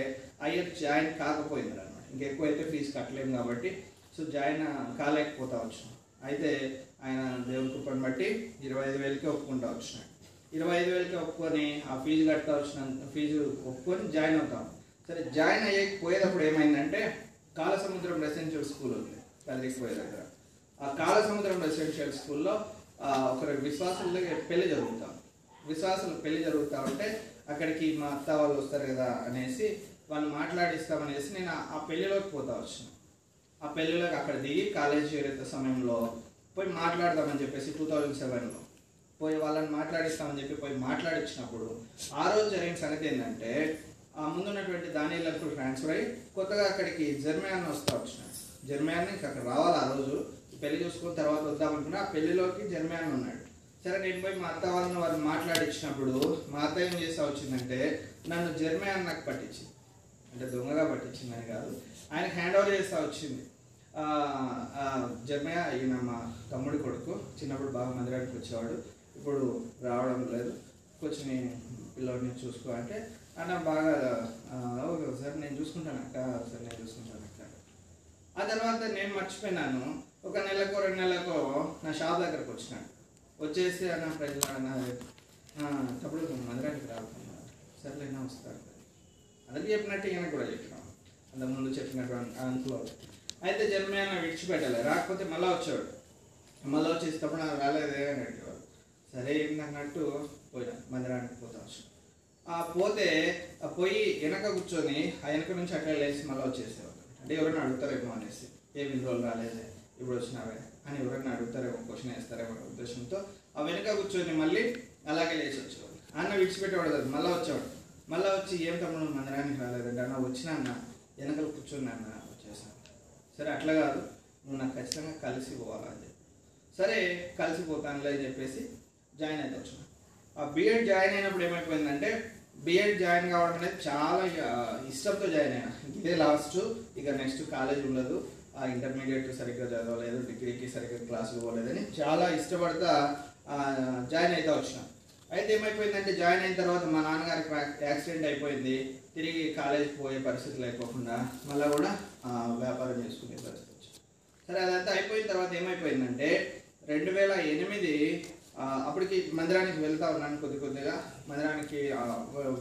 అయ్యర్ జాయిన్ కాకపోయింది అనమాట ఇంకెక్కువ అయితే ఫీజు కట్టలేము కాబట్టి సో జాయిన్ కాలేకపోతా వచ్చిన అయితే ఆయన దేవుని కృపను బట్టి ఇరవై ఐదు వేలకే ఒప్పుకుంటా వచ్చినాడు. ఇరవై ఐదు వేలకి ఒప్పుకొని ఆ ఫీజు కట్టా వచ్చిన ఫీజు ఒప్పుకొని జాయిన్ అవుతాం. సరే జాయిన్ అయ్యేకి పోయేటప్పుడు ఏమైందంటే కాలసముద్రం రెసిడెన్షియల్ స్కూల్ ఉంది తల్లికి పోయే దగ్గర. ఆ కాలసముద్రం రెసిడెన్షియల్ స్కూల్లో ఒకరు ఒకరి విశ్వాసుల పెళ్ళి జరుగుతాం. విశ్వాసులు పెళ్ళి జరుగుతా ఉంటే అక్కడికి మా అత్త వాళ్ళు వస్తారు కదా అనేసి వాళ్ళు మాట్లాడిస్తామనేసి నేను ఆ- పెళ్ళిలోకి పోతా వచ్చిన. ఆ పెళ్ళిలోకి అక్కడ దిగి కాలేజీ చేరేత సమయంలో పోయి మాట్లాడదామని చెప్పేసి టూ థౌజండ్ సెవెన్లో పోయి వాళ్ళని మాట్లాడిస్తామని చెప్పి పోయి మాట్లాడించినప్పుడు ఆ రోజు జరిగిన సంగతి ఏంటంటే ఆ ముందున్నటువంటి దానిలకు ట్రాన్స్ఫర్ అయ్యి కొత్తగా అక్కడికి జర్మయాన్ వస్తా వచ్చిన జర్మయాన్ ఇంకా అక్కడ రావాలి ఆ రోజు. పెళ్ళి చూసుకున్న తర్వాత వద్దామనుకున్నా ఆ పెళ్ళిలోకి జర్మయాన్ ఉన్నాడు. సరే నేను పోయి మా అత్త వాళ్ళని వాళ్ళు మాట్లాడించినప్పుడు మా అత్త ఏం చేస్తా వచ్చిందంటే నన్ను జర్మయాన్ నాకు పట్టించింది. అంటే దొంగగా పట్టించిందని కాదు ఆయన హ్యాండ్ ఓవర్ చేస్తా వచ్చింది. జర్మయ్య ఈయన మా తమ్ముడి కొడుకు. చిన్నప్పుడు బాగా మందిరానికి వచ్చేవాడు. ఇప్పుడు రావడం లేదు. కొంచెం నీ పిల్లోడిని చూసుకో అంటే అన్న బాగా ఓకే సార్ నేను చూసుకుంటాను అక్క సార్ నేను చూసుకుంటాను అక్క. ఆ తర్వాత నేను మర్చిపోయినాను. ఒక నెలకు రెండు నెలలకు నా షాప్ దగ్గరకు వచ్చినాడు వచ్చేసి అన్న ప్రజలు అన్న తప్పుడు మందిరానికి రాకుండా సర్లేనా వస్తారు అందరికి చెప్పినట్టు ఈయన కూడా చెప్పినాం. అంత ముందు చెప్పినటువంటి అంకుల్ అయితే జన్మయాన విడిచిపెట్టాలి. రాకపోతే మళ్ళీ వచ్చేవాడు. మళ్ళీ వచ్చేటప్పుడు నాకు రాలేదే అని అడిగేవాడు సరే ఏంటన్నట్టు పోయినా. మందిరానికి పోతా ఆ పోతే ఆ పోయి వెనక కూర్చొని ఆ వెనక నుంచి అట్లా లేచి మళ్ళీ వచ్చేసేవాడు. అంటే ఎవరైనా అడుగుతారేమో అనేసి. ఏమి రోజులు రాలేదే? ఇప్పుడు వచ్చినావే? అని ఎవరైనా అడుగుతారేమో క్వశ్చన్ వేస్తారేమో ఉద్దేశంతో ఆ వెనక కూర్చొని మళ్ళీ అలాగే లేచి వచ్చేవాడు. అన్న విడిచిపెట్టేవాడు కదా మళ్ళీ వచ్చేవాడు. మళ్ళీ వచ్చి ఏం తమ్ముడు? మందిరానికి రాలేదండి అన్న. వచ్చినా అన్న. వెనకలు కూర్చొని అన్న. సరే అట్లా కాదు. నువ్వు నాకు ఖచ్చితంగా కలిసి పోవాలని చెప్పి. సరే కలిసిపోతానులే అని చెప్పేసి జాయిన్ అయితే వచ్చిన ఆ బీఎడ్ జాయిన్ అయినప్పుడు ఏమైపోయిందంటే బీఎడ్ జాయిన్ కావడం అనేది చాలా ఇష్టంతో జాయిన్ అయినా. ఇదే లాస్ట్ ఇక నెక్స్ట్ కాలేజ్ ఉండదు. ఆ ఇంటర్మీడియట్ సరిగ్గా చదవలేదు డిగ్రీకి సరిగ్గా క్లాసులు పోలేదని చాలా ఇష్టపడతా జాయిన్ అయితే వచ్చిన అయితే ఏమైపోయిందంటే జాయిన్ అయిన తర్వాత మా నాన్నగారికి యాక్సిడెంట్ అయిపోయింది. తిరిగి కాలేజ్ పోయే పరిస్థితి లేకోకుండా మళ్ళీ కూడా వ్యాపారం చేసుకునే పరిస్థితి వచ్చింది. సరే అదంతా అయిపోయిన తర్వాత ఏమైపోయిందంటే రెండు వేల ఎనిమిది అప్పటికి మందిరానికి వెళ్తా ఉన్నాను కొద్ది కొద్దిగా. మందిరానికి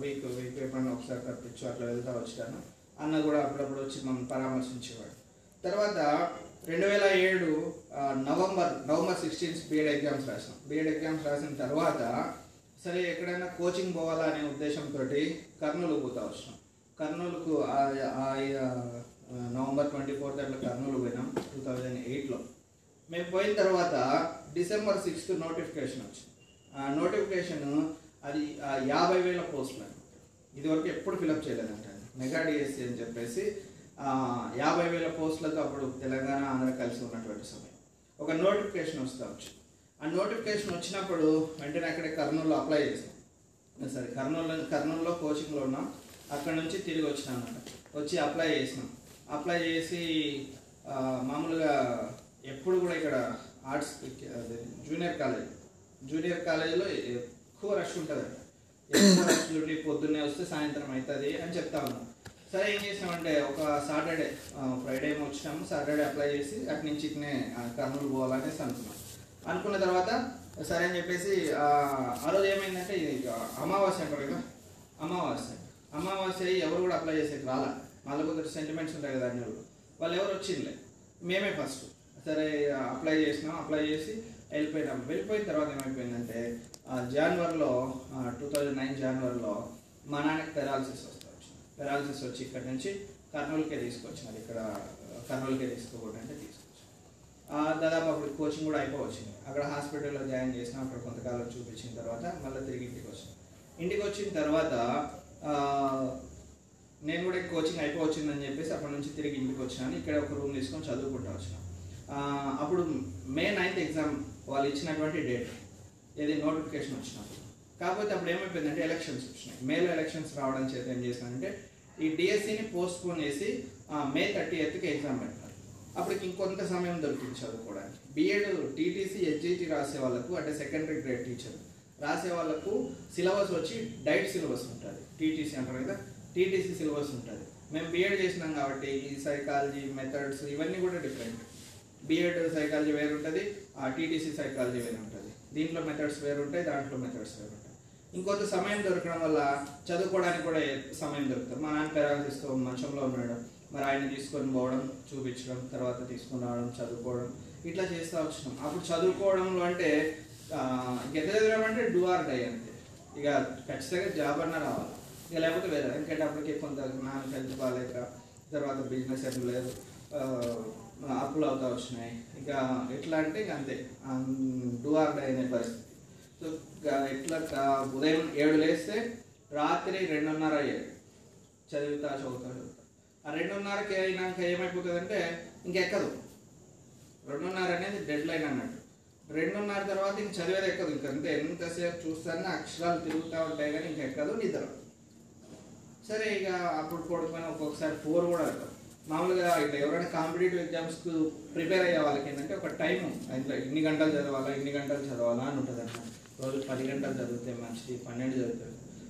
వీక్ వీక్ ఎప్పుడన్నా ఒకసారి కప్పించు అట్లా వెళ్తా వచ్చాను. అన్న కూడా అప్పుడప్పుడు వచ్చి మమ్మల్ని పరామర్శించేవాడు. తర్వాత రెండు వేల ఏడు November November sixteenth BEd exams రాసాం బీఎడ్ ఎగ్జామ్స్ రాసిన తర్వాత సరే ఎక్కడైనా కోచింగ్ పోవాలా అనే ఉద్దేశంతో కర్నూలు పోతా వచ్చినాం. కర్నూలుకు ఆ- నవంబర్ ట్వంటీ ఫోర్త్ అట్లా కర్నూలు పోయినాం టూ థౌజండ్ ఎయిట్లో. మేము పోయిన తర్వాత డిసెంబర్ సిక్స్త్ నోటిఫికేషన్ వచ్చింది. ఆ నోటిఫికేషన్ అది యాభై వేల పోస్టులు ఇదివరకు ఎప్పుడు ఫిలప్ చేయలేదంట మెగా డిఎస్సి అని చెప్పేసి యాభై వేల పోస్టులతో అప్పుడు తెలంగాణ ఆంధ్ర కలిసి ఉన్నటువంటి సమయం. ఒక నోటిఫికేషన్ వస్తా వచ్చింది. ఆ నోటిఫికేషన్ వచ్చినప్పుడు వెంటనే అక్కడే కర్నూలులో అప్లై చేసాం సరే కర్నూలు కర్నూలులో కోచింగ్లో ఉన్నాం. అక్కడ నుంచి తిరిగి వచ్చినాం అనమాట వచ్చి అప్లై చేసినాం. అప్లై చేసి మామూలుగా ఎప్పుడు కూడా ఇక్కడ ఆర్ట్స్ అదే జూనియర్ కాలేజ్ జూనియర్ కాలేజీలో ఎక్కువ రష్ ఉంటుంది. ఎక్కువ రష్ ఉండి పొద్దున్నే వస్తే సాయంత్రం అవుతుంది అని చెప్తా ఉన్నాం. సరే ఏం చేసామంటే ఒక సాటర్డే ఫ్రైడే ఏమో వచ్చినాము. సాటర్డే అప్లై చేసి అటు నుంచి ఇక్కడనే కర్నూలు పోవాలనేసి అనుకున్నాం. అనుకున్న తర్వాత సరే అని చెప్పేసి ఆ రోజు ఏమైందంటే ఇది అమావాస్య అంటారు కదా? అమావాస్య. అమావాస్య ఎవరు కూడా అప్లై చేసేది రాలా. వాళ్ళ కొందరు సెంటిమెంట్స్ ఉంటాయి కదా అన్ని వాళ్ళు వాళ్ళు ఎవరు వచ్చిందిలే మేమే ఫస్ట్ సరే అప్లై చేసినాం. అప్లై చేసి వెళ్ళిపోయినాం. వెళ్ళిపోయిన తర్వాత ఏమైపోయిందంటే జనవరిలో టూ థౌజండ్ నైన్ జనవరిలో మా నాన్నకి పెరాలసిస్ వస్తా వచ్చింది. పెరాలసిస్ వచ్చి ఇక్కడ నుంచి కర్నూలుకే తీసుకొచ్చినారు. ఇక్కడ కర్నూలుకే తీసుకోకూడదంటే తీసుకొచ్చి ఆ, దాదాపు అప్పుడు కోచింగ్ కూడా అయిపోవచ్చింది. అక్కడ హాస్పిటల్లో జాయిన్ చేసినాం అక్కడ కొంతకాలం చూపించిన తర్వాత మళ్ళీ తిరిగి ఇంటికి వచ్చినాం. ఇంటికి వచ్చిన తర్వాత నేను కూడా కోచింగ్ అయిపోవచ్చిందని చెప్పేసి అక్కడ నుంచి తిరిగి ఇంటికి వచ్చినాను ఇక్కడ ఒక రూమ్ తీసుకొని చదువుకుంటా వచ్చినాను అప్పుడు మే నైన్త్ ఎగ్జామ్ వాళ్ళు ఇచ్చినటువంటి డేట్. ఏది? నోటిఫికేషన్ వచ్చినప్పుడు కాకపోతే అప్పుడు ఏమైపోయిందంటే ఎలక్షన్స్ వచ్చినాయి. మేలో ఎలక్షన్స్ రావడం చేత ఏం చేశానంటే ఈ డిఎస్సిని పోస్ట్ పోన్ చేసి మే థర్టీ ఎయిత్కి ఎగ్జామ్ పెట్టారు. అప్పటికి ఇంకొంత సమయం దొరికింది చదువుకోవడానికి. బిఎడ్ టీటీసీ హెచ్జిటి రాసే వాళ్ళకు అంటే సెకండరీ గ్రేడ్ టీచర్ రాసే వాళ్ళకు సిలబస్ వచ్చి డైట్ సిలబస్ ఉంటుంది. టీటీసీ అంటారు కదా. టీటీసీ సిలబస్ ఉంటుంది. మేము బీఎడ్ చేసినాం కాబట్టి ఈ సైకాలజీ మెథడ్స్ ఇవన్నీ కూడా డిఫరెంట్ బీఎడ్ సైకాలజీ వేరు ఉంటుంది ఆ టీటీసీ సైకాలజీ వేరు ఉంటుంది. దీంట్లో మెథడ్స్ వేరు ఉంటాయి దాంట్లో మెథడ్స్ వేరు ఉంటాయి. ఇంకొంత సమయం దొరకడం వల్ల చదువుకోవడానికి కూడా సమయం దొరుకుతుంది. మా నాన్న పెరాలసిస్తూ మంచంలో ఉన్నాడు. మరి ఆయన తీసుకొని పోవడం చూపించడం తర్వాత తీసుకొని రావడం చదువుకోవడం ఇట్లా చేస్తూ వచ్చినాం. అప్పుడు చదువుకోవడంలో అంటే ఆ, అంటే డూ ఆర్ డై అంతే. ఇక ఖచ్చితంగా జాబ్ అన్నా రావాలి. ఇక లేకపోతే వేరే. ఎందుకంటే అప్పటికి కొంత నాన్న హెల్త్ బాగాలేక తర్వాత బిజినెస్ ఏం లేదు. అప్పులు అవుతా వచ్చినాయి. ఇక ఎట్లా అంటే ఇక అంతే. డూ ఆర్ డై అనే పరిస్థితి. సో ఎట్లా ఉదయం ఏడు లేస్తే రాత్రి రెండున్నర అయ్యాయి చదివితా చదువుతా చదువుతా. ఆ రెండున్నరకి అయినాక ఏమైపోతుందంటే ఇంకెక్కదు రెండున్నర అనేది డెడ్ లైన్ అన్నట్టు. రెండున్నర తర్వాత ఇంక చదివేది ఎక్కదు. ఇంకంతే ఎంతసేపు చూస్తానే అక్షరాలు తిరుగుతూ ఉంటాయి కానీ ఇంకెక్కదు నిద్ర. సరే ఇక అప్పుడు కొడుకుని ఒక్కొక్కసారి ఫోర్ కూడా మామూలుగా ఇట్లా ఎవరైనా కాంపిటేటివ్ ఎగ్జామ్స్కి ప్రిపేర్ అయ్యే వాళ్ళకి ఏంటంటే ఒక టైం ఇంట్లో ఇన్ని గంటలు చదవాలా ఇన్ని గంటలు చదవాలా అని ఉంటుంది అన్నమాట. రోజు పది గంటలు చదివితే మంచిది పన్నెండు చదివితే.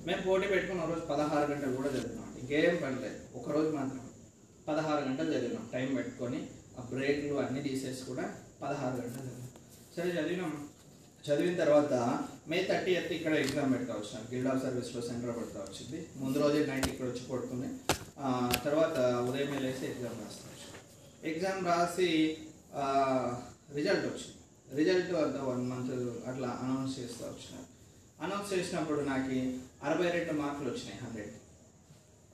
మేము పోటీ పెట్టుకుని రోజు పదహారు గంటలు కూడా చదివినాం. ఇంకేం పని ఒకరోజు మాత్రం పదహారు గంటలు చదివినాం. టైం పెట్టుకొని ఆ బ్రేక్లు అన్నీ తీసేసి కూడా పదహారు గంటలు చదివినాం. సరే చదివినాం చదివిన తర్వాత మే థర్టీ ఎత్ ఇక్కడ ఎగ్జామ్ పెడతా వచ్చాను గిల్డ్ ఆఫ్ సర్వీస్లో సెంటర్ పెడతా వచ్చింది. ముందు రోజే నైట్ ఇక్కడ వచ్చి పడుతున్నాయి తర్వాత ఉదయం లేసి ఎగ్జామ్ రాస్తా ఎగ్జామ్ రాసి రిజల్ట్ వచ్చింది. రిజల్ట్ అంత వన్ మంత్ అట్లా అనౌన్స్ చేస్తూ వచ్చినారు అనౌన్స్ చేసినప్పుడు నాకు అరవై రెండు మార్కులు వచ్చినాయి హండ్రెడ్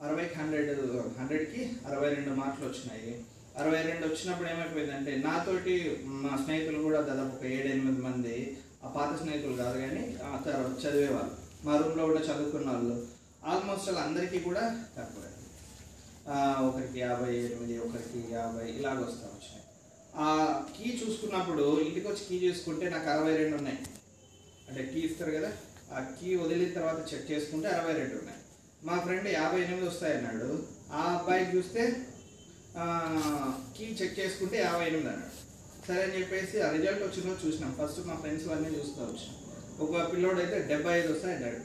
అరవైకి హండ్రెడ్ హండ్రెడ్కి అరవై రెండు మార్కులు వచ్చినాయి. అరవై రెండు వచ్చినప్పుడు ఏమైపోయిందంటే నాతోటి మా స్నేహితులు కూడా దాదాపు ఒక ఏడు ఎనిమిది మంది పాత స్నేహితులు కాదు కానీ ఆ తర్వాత చదివేవాళ్ళు మా రూమ్లో కూడా చదువుకున్న వాళ్ళు. ఆల్మోస్ట్ వాళ్ళందరికీ కూడా తక్కువ. ఒకరికి యాభై ఎనిమిది ఒకరికి యాభై ఇలాగ వస్తా వచ్చినాయి. ఆ కీ చూసుకున్నప్పుడు ఇంటికి వచ్చి కీ చూసుకుంటే నాకు అరవై రెండు ఉన్నాయి. అంటే కీ ఇస్తారు కదా ఆ కీ వదిలిన తర్వాత చెక్ చేసుకుంటే అరవై రెండు ఉన్నాయి. మా ఫ్రెండ్ యాభై ఎనిమిది వస్తాయన్నాడు. ఆ అబ్బాయి చూస్తే కీ చెక్ చేసుకుంటే యాభై ఎనిమిది అన్నాడు. సరే అని చెప్పేసి ఆ రిజల్ట్ వచ్చిందో చూసినాం. ఫస్ట్ మా ఫ్రెండ్స్ అన్నీ చూస్తూ వచ్చినాం ఒక పిల్లోడు అయితే డెబ్బై ఐదు వస్తాయి అన్నాడు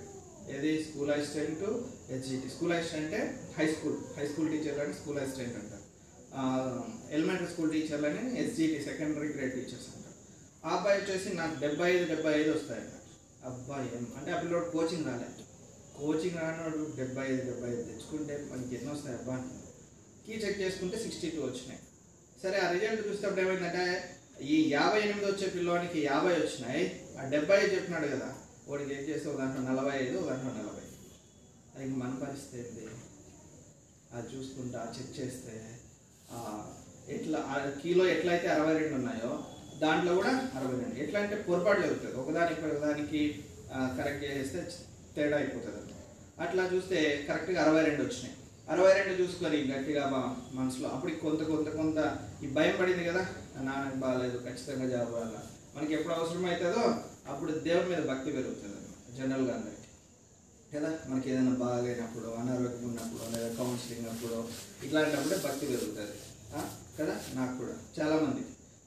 ఏది school assistant HGT school assistant అంటే high school high school teacher అని స్కూల్ అసిస్టెంట్ అంటారు. ఎలిమెంటరీ స్కూల్ టీచర్లని ఎస్జిటి సెకండరీ గ్రేడ్ టీచర్స్ అంటారు. ఆ అబ్బాయి వచ్చేసి నాకు డెబ్బై ఐదు డెబ్బై ఐదు వస్తాయి అన్నాడు అబ్బాయి ఏం? అంటే ఆ పిల్లోడు కోచింగ్ రాలేదు కోచింగ్ రానోడు డెబ్బై ఐదు డెబ్బై ఐదు తెచ్చుకుంటే మనకి ఎన్ని వస్తాయి అబ్బా అంటున్నాడు. కీ చెక్ చేసుకుంటే సిక్స్టీ టూ వచ్చినాయి. సరే ఆ రిజల్ట్ చూసేటప్పుడు ఏమైందంటే? ఈ యాభై ఎనిమిది వచ్చే పిల్లోనికి యాభై వచ్చినాయి. ఆ డెబ్బై చెప్పినాడు కదా. వాడికి ఏం చేస్తే ఒక దాంట్లో నలభై ఐదు ఒక దాంట్లో నలభై. అది మన పరిస్థితి ఏంటి అది చూసుకుంటా చెక్ చేస్తే ఎట్లా ఆ కీలో ఎట్లయితే అరవై రెండు ఉన్నాయో దాంట్లో కూడా అరవై రెండు. ఎట్లా అంటే పొరపాటు జరుగుతుంది. ఒకదానికి ఒకదానికి కరెక్ట్ చేస్తే తేడా అయిపోతుంది. అట్లా చూస్తే కరెక్ట్గా అరవై రెండు వచ్చినాయి. అరవై రెండు చూసుకొని గట్టిగా మా మనసులో. అప్పుడు కొంత కొంత కొంత ఈ భయం పడింది కదా నాన్నకు బాగాలేదు ఖచ్చితంగా జాబ్ రావాలా. మనకి ఎప్పుడు అవసరం అవుతుందో అప్పుడు దేవుడి మీద భక్తి పెరుగుతుంది అన్నమాట జనరల్గా అందరికి. కదా మనకి ఏదైనా బాగాలేనప్పుడు అనారోగ్యం ఉన్నప్పుడు లేదా కౌన్సిలింగ్ అప్పుడు ఇట్లాంటప్పుడే భక్తి పెరుగుతుంది. కదా నాకు కూడా. చాలామంది.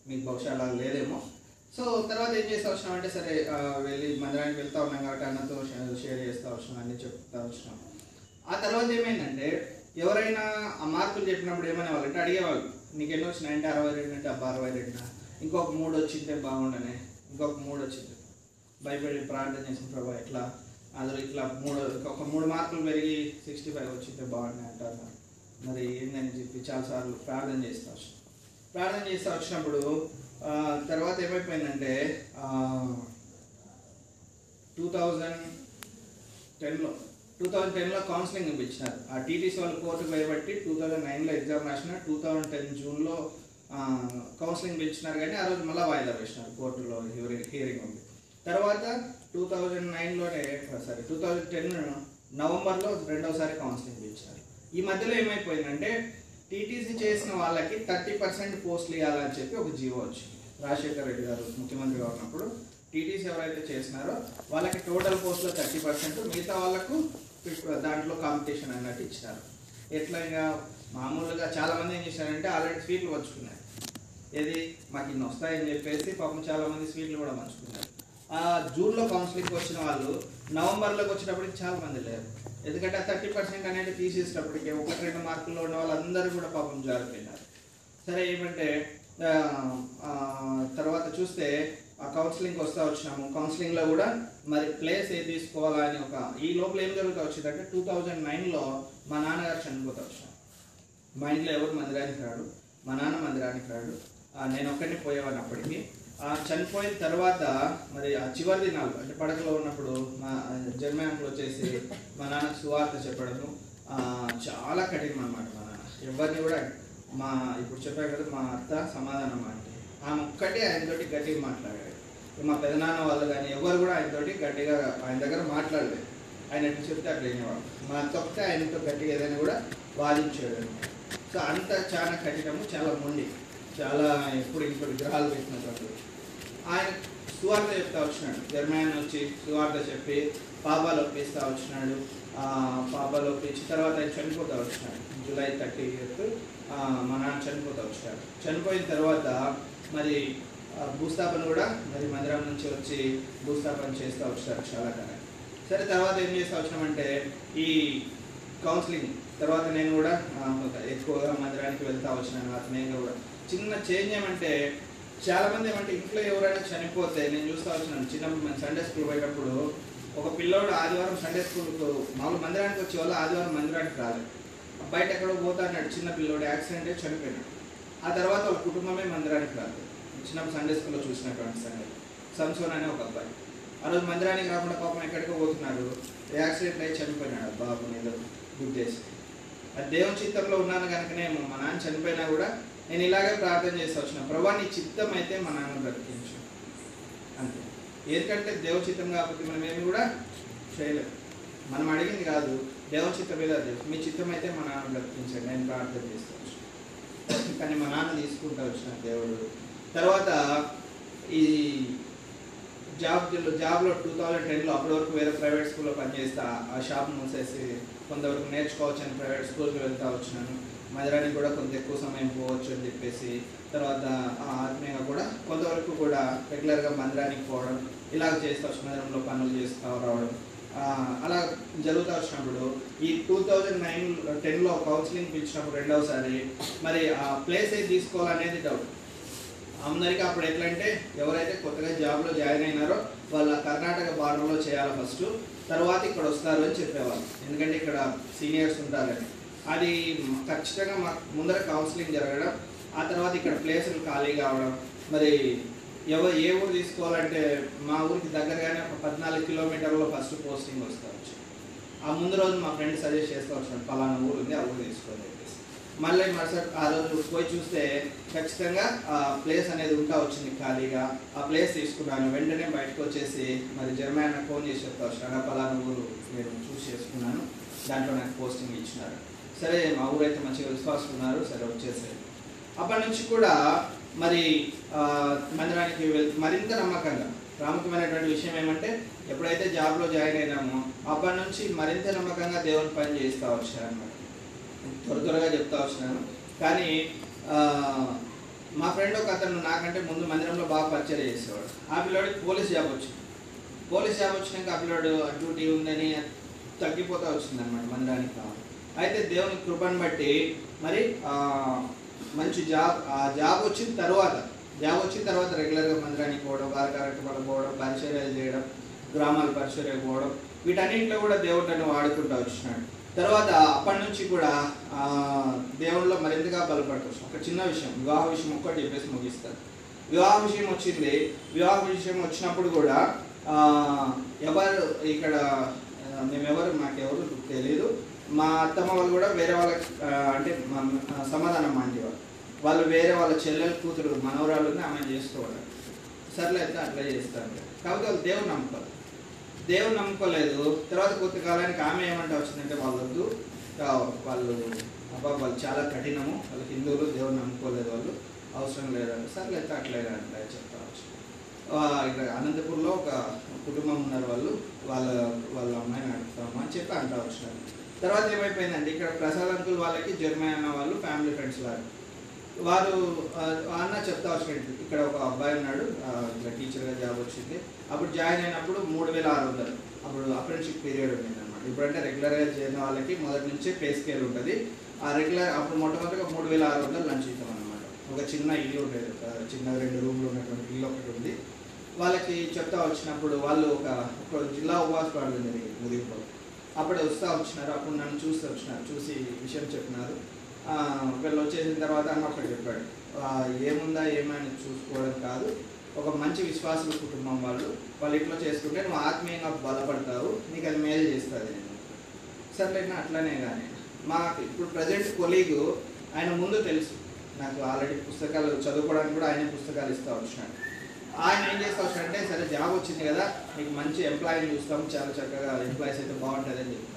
మీకు బహుశా అలా లేదేమో. సో తర్వాత ఏం చేస్తా వచ్చినాం అంటే సరే వెళ్ళి మందిరానికి వెళ్తా ఉన్నాం కాబట్టి అన్నతో షేర్ చేస్తా వచ్చినాం అన్ని చెప్తా వచ్చినాం ఆ తర్వాత ఏమైందంటే ఎవరైనా ఆ మార్పులు చెప్పినప్పుడు ఏమనే అంటే అడిగేవాళ్ళు. నీకు ఎన్ని వచ్చినాయి? అంటే అరవై రెండు అంటే అబ్బా అరవై రెండు ఇంకొక మూడు వచ్చింటే బాగుండనే. ఇంకొక మూడు వచ్చింది. భయపడి ప్రార్థన చేసిన ప్రభా ఎట్లా? అందులో ఇట్లా మూడు ఒక మూడు మార్కులు పెరిగి సిక్స్టీ ఫైవ్ వచ్చింటే బాగున్నాయి అంటారు. మరి ఏందని చెప్పి చాలాసార్లు ప్రార్థన చేస్తా ప్రార్థన చేస్తా వచ్చినప్పుడు తర్వాత ఏమైపోయిందంటే టూ థౌజండ్ టెన్లో టూ థౌజండ్ టెన్లో కౌన్సిలింగ్ ఇప్పించినారు ఆ టీటీసీ వాళ్ళు కోర్టుకు భయపట్టి టూ థౌజండ్ నైన్లో ఎగ్జామ్ రాసిన టూ థౌజండ్ టెన్ జూన్లో కౌన్సిలింగ్ పిలిచినారు కానీ ఆ రోజు మళ్ళీ వాయిదా వేసినారు కోర్టులో హియరింగ్ హియరింగ్ ఉంది. తర్వాత టూ థౌజండ్ నైన్లోనే సారీ టూ థౌజండ్ టెన్ నవంబర్లో రెండోసారి కౌన్సిలింగ్ పిలిచారు ఈ మధ్యలో ఏమైపోయిందంటే టీటీసీ చేసిన వాళ్ళకి థర్టీ పర్సెంట్ పోస్టులు ఇవ్వాలని చెప్పి ఒక జీవో వచ్చింది. రాజశేఖర్ రెడ్డి గారు ముఖ్యమంత్రిగా ఉన్నప్పుడు టీటీసీ ఎవరైతే చేసినారో వాళ్ళకి టోటల్ పోస్టులో థర్టీ పర్సెంట్ మిగతా వాళ్ళకు దాంట్లో కాంపిటీషన్ అన్నట్టు ఇచ్చినారు. ఎట్లా ఇంకా మామూలుగా చాలామంది ఏం చేశారంటే ఆల్రెడీ స్వీట్లు పంచుకున్నారు. ఏది? మాకు ఇన్ని వస్తాయని చెప్పేసి పాపం చాలా మంది స్వీట్లు కూడా పంచుకున్నారు. ఆ జూన్లో కౌన్సిలింగ్కి వచ్చిన వాళ్ళు నవంబర్లోకి వచ్చేటప్పటికి చాలా మంది లేరు. ఎందుకంటే థర్టీ పర్సెంట్ అనేది తీసేసేటప్పటికి ఒకటి రెండు మార్కుల్లో ఉన్న వాళ్ళందరూ కూడా పాపం జారిపోయినారు. సరే ఏమంటే తర్వాత చూస్తే ఆ కౌన్సిలింగ్ వస్తా వచ్చినాము. కౌన్సిలింగ్లో కూడా మరి ప్లేస్ ఏది తీసుకోవాలా అని ఒక ఈ లోపల ఏం జరుగుతా వచ్చిందంటే టూ థౌజండ్ నైన్లో మా నాన్నగారు చనిపోతా వచ్చినారు. మా ఇంట్లో ఎవరు మందిరానికి రాడు. మా నాన్న మందిరానికి రాడు. నేను ఒక్కడిని పోయేవాడిని అప్పటికి. ఆ చనిపోయిన తర్వాత మరి ఆ చివరి దినాలు అంటే పడకలో ఉన్నప్పుడు మా జన్మయాంపులు వచ్చేసి మా నాన్న సువార్త చెప్పడము. చాలా కఠినం అనమాట మా నాన్న. ఎవరిని కూడా మా ఇప్పుడు చెప్పాను కదా మా అత్త సమాధానం అని. ఆమె ఒక్కటి ఆయనతోటి గట్టిగా మాట్లాడాడు. మా పెదనాన్న వాళ్ళు కానీ ఎవరు కూడా ఆయనతోటి గట్టిగా ఆయన దగ్గర మాట్లాడలేదు. ఆయన ఎట్లా చెప్తే అట్లా వినేవాడు మా అత్త ఆయనతో గట్టిగా ఏదైనా కూడా వాదించాడు సో అంత చాలా కఠినము చాలా మొండి. చాలా ఎప్పుడు ఇప్పుడు విగ్రహాలు పెట్టినటువంటి ఆయన సువార్త చెప్తా వచ్చినాడు. జర్మన్ వచ్చి సువార్త చెప్పి పాపాలు ఒప్పిస్తూ వచ్చినాడు. పాపాలు ఒప్పించి తర్వాత ఆయన చనిపోతా వచ్చినాడు. జూలై థర్టీ ఎయిత్ మా నాన్న చనిపోతా వచ్చినాడు. చనిపోయిన తర్వాత మరి భూస్థాపన కూడా మరి మందిరం నుంచి వచ్చి భూస్థాపన చేస్తూ వచ్చారు చాలా కాలం సరే తర్వాత ఏం చేస్తా వచ్చినామంటే ఈ కౌన్సిలింగ్ తర్వాత నేను కూడా ఎక్కువగా మందిరానికి వెళ్తా వచ్చినాను ఆత్మీయంగా కూడా. చిన్న చేంజ్ ఏమంటే చాలా మంది ఏమంటే ఇంట్లో ఎవరైనా చనిపోతే నేను చూస్తా వచ్చినాను చిన్నప్పుడు మేము సండే స్కూల్ పోయేటప్పుడు ఒక పిల్లోడు ఆదివారం సండే స్కూల్కు మామూలు మందిరానికి వచ్చే వాళ్ళు ఆదివారం మందిరానికి రాలేదు. బయట ఎక్కడో పోతా అన్నాడు చిన్న పిల్లోడు యాక్సిడెంట్ అయి చనిపోయినాడు. ఆ తర్వాత ఒక కుటుంబమే మందిరానికి రాదు చిన్నప్పుడు సండే స్కూల్లో చూసినటువంటి సంగతి సంసోన్ అనే ఒక అబ్బాయి. ఆ రోజు మందిరానికి రాకుండా పాపం ఎక్కడికో పోతున్నాడు. యాక్సిడెంట్ అయి చనిపోయినాడు. బాబు ఏదో గుద్దేసి. అది దేవుని చిత్తంలో ఉన్నాను కనుకనే మా నాన్న చనిపోయినా కూడా నేను ఇలాగే ప్రార్థన చేసి వచ్చిన. ప్రభా నీ చిత్తం అయితే మా నాన్న బ్రతికించు. అంతే. ఎందుకంటే దేవ చిత్తం కాబట్టి మనం ఏమి కూడా చేయలేము మనం అడిగింది కాదు దేవ చిత్తం మీద మీ చిత్తం అయితే మా నాన్న బ్రతికించండి. నేను ప్రార్థన చేస్తాను. కానీ మా నాన్న తీసుకుంటా వచ్చిన దేవుడు. తర్వాత ఈ జాబ్ జాబ్లో టూ థౌజండ్ టెన్లో అప్పటి వరకు వేరే ప్రైవేట్ స్కూల్లో పనిచేస్తా ఆ షాప్ మూసేసి కొంతవరకు నేర్చుకోవచ్చు అని ప్రైవేట్ స్కూల్కి వెళ్తా వచ్చినాను. మధురానికి కూడా కొంత ఎక్కువ సమయం పోవచ్చు అని చెప్పేసి తర్వాత ఆ ఆత్మీయంగా కూడా కొంతవరకు కూడా రెగ్యులర్గా మందిరానికి పోవడం ఇలాగ చేస్తూ వచ్చి మందిరంలో పనులు చేస్తూ రావడం. అలా జరుగుతూ వచ్చినప్పుడు ఈ టూ థౌజండ్ నైన్ టెన్లో కౌన్సిలింగ్ పిలిచినప్పుడు రెండవసారి మరి ఆ ప్లేస్ ఏది తీసుకోవాలనేది డౌట్ అందరికీ అప్పుడు ఎట్లా అంటే ఎవరైతే కొత్తగా జాబ్లో జాయిన్ అయినారో వాళ్ళ కర్ణాటక బార్డర్లో చేయాలి ఫస్ట్. తర్వాత ఇక్కడ వస్తారు అని చెప్పేవాళ్ళు. ఎందుకంటే ఇక్కడ సీనియర్స్ ఉంటారని అది ఖచ్చితంగా మాకు ముందర కౌన్సిలింగ్ జరగడం ఆ తర్వాత ఇక్కడ ప్లేసులు ఖాళీ కావడం మరి ఎవరు ఏ ఊరు తీసుకోవాలంటే మా ఊరికి దగ్గరగానే ఒక పద్నాలుగు కిలోమీటర్లో ఫస్ట్ పోస్టింగ్ వస్తారు ఆ ముందు రోజు మా ఫ్రెండ్ సజెస్ట్ చేస్తూ వచ్చాడు పలానా ఊరు ఉంది ఆ ఊరు తీసుకోని చెప్పేసి మళ్ళీ మరుసటి ఆ రోజు పోయి చూస్తే ఖచ్చితంగా ఆ ప్లేస్ అనేది ఉంటా వచ్చింది ఖాళీగా. ఆ ప్లేస్ తీసుకున్నాను వెంటనే బయటకు వచ్చేసి మరి జర్మన్ ఫోన్ చేసి చెప్తా వచ్చాను పలానా ఊరు నేను చూసి చేసుకున్నాను దాంట్లో నాకు పోస్టింగ్ ఇచ్చినారు. సరే మా ఊరైతే మంచిగా విశ్వాసం ఉన్నారు సరే వచ్చేసరి అప్పటి నుంచి కూడా మరి మందిరానికి మరింత నమ్మకంగా. ప్రాముఖ్యమైనటువంటి విషయం ఏమంటే ఎప్పుడైతే జాబ్లో జాయిన్ అయినామో అప్పటి నుంచి మరింత నమ్మకంగా దేవుని పని చేస్తూ వచ్చారనమాట త్వర త్వరగా చెప్తా వచ్చినాను కానీ మా ఫ్రెండ్ ఒక అతను నాకంటే ముందు మందిరంలో బాగా పరిచయం చేసేవాడు. ఆ పిల్లోడికి పోలీస్ జాబ్ వచ్చింది. పోలీస్ జాబ్ వచ్చినాక ఆ పిల్లోడు డ్యూటీ ఉందని తగ్గిపోతా వచ్చిందనమాట మందిరానికి అయితే దేవుని కృపను బట్టి మరి మంచి జాబ్ ఆ జాబ్ వచ్చిన తర్వాత జాబ్ వచ్చిన తర్వాత రెగ్యులర్గా మందిరానికి పోవడం వారి కార్యక్రమాలు పోవడం పరిచర్యలు చేయడం గ్రామాల పరిచర్యలు పోవడం వీటన్నింటిలో కూడా దేవుడు నన్ను వాడుకుంటూ వచ్చినాడు. తర్వాత అప్పటి నుంచి కూడా దేవుళ్ళలో మరింతగా బలపడుతుంది ఒక చిన్న విషయం వివాహ విషయం ఒక్కటి చెప్పేసి ముగిస్తారు వివాహ విషయం వచ్చింది వివాహ విషయం వచ్చినప్పుడు కూడా ఎవరు ఇక్కడ మేమెవరు మాకెవరు తెలియదు. మా అత్తమ్మ వాళ్ళు కూడా వేరే వాళ్ళకి అంటే సమాధానం మాంటి వాళ్ళు వాళ్ళు వేరే వాళ్ళ చెల్లెల కూతురు మనవరాళ్ళని ఆమె చేసుకోవాలి సర్లే అయితే అట్లా చేస్తారు కాబట్టి వాళ్ళు దేవుని నమ్ముకోవాలి దేవుని నమ్ముకోలేదు తర్వాత కొత్త కాలానికి ఆమె ఏమంటా వచ్చిందంటే వాళ్ళొద్దు వాళ్ళు అబ్బా వాళ్ళు చాలా కఠినము. వాళ్ళు హిందువులు దేవుని నమ్ముకోలేదు వాళ్ళు. అవసరం లేదంటే. సర్లే అయితే అట్లే అంటే చెప్తా ఇక్కడ అనంతపూర్లో ఒక కుటుంబం ఉన్నారు వాళ్ళు. వాళ్ళ వాళ్ళ అమ్మాయిని అడుగుతాము అని చెప్పి అంటా వచ్చినారు. తర్వాత ఏమైపోయిందండి? ఇక్కడ ప్రసాద్ అంకుల్ వాళ్ళకి జర్మనీ అన్న వాళ్ళు ఫ్యామిలీ ఫ్రెండ్స్ వారు వారు ఆ, అన్న చెప్తా వచ్చినట్టు ఇక్కడ ఒక అబ్బాయి ఉన్నాడు ఇట్లా టీచర్గా జాబ్ వచ్చింది. అప్పుడు జాయిన్ అయినప్పుడు మూడు వేల ఆరు వందలు. అప్పుడు అప్రెంటిషిప్ పీరియడ్ ఉండేది అనమాట ఇప్పుడంటే రెగ్యులర్గా చేరిన వాళ్ళకి మొదటి నుంచే పే స్కేల్ ఉంటుంది. ఆ రెగ్యులర్ అప్పుడు మొట్టమొదటిగా మూడు వేల ఆరు వందలు లంచ్ ఇస్తాం అనమాట ఒక చిన్న ఇల్లు ఉండేది చిన్న రెండు రూమ్లు ఉన్నటువంటి ఇల్లు ఒకటి ఉంది. వాళ్ళకి చెప్తా వచ్చినప్పుడు వాళ్ళు ఒక జిల్లా ఉపవాస ప్రార్థన జరిగింది అప్పుడే వస్తా వచ్చినారు అప్పుడు నన్ను చూస్తూ వచ్చినారు చూసి విషయం చెప్పినారు. వీళ్ళు వచ్చేసిన తర్వాత అన్న ఒకటి చెప్పాడు ఏముందా ఏమని చూసుకోవడం కాదు. ఒక మంచి విశ్వాసుల కుటుంబం వాళ్ళు వాళ్ళు ఇట్లా చేసుకుంటే నువ్వు ఆత్మీయంగా బలపడతావు నీకు అది మేలు చేస్తుంది. నేను సర్లేనా అట్లానే కానీ మాకు ఇప్పుడు ప్రజెంట్ కొలీగు ఆయన ముందు తెలుసు. నాకు ఆల్రెడీ పుస్తకాలు చదువుకోవడానికి కూడా ఆయన పుస్తకాలు ఇస్తూ వచ్చినాడు. ఆయన ఏం చేస్తా వచ్చాడంటే సరే జాబ్ వచ్చింది కదా మీకు మంచి ఎంప్లాయీని చూస్తాం చాలా చక్కగా ఎంప్లాయీస్ అయితే బాగుంటుంది అని చెప్తారు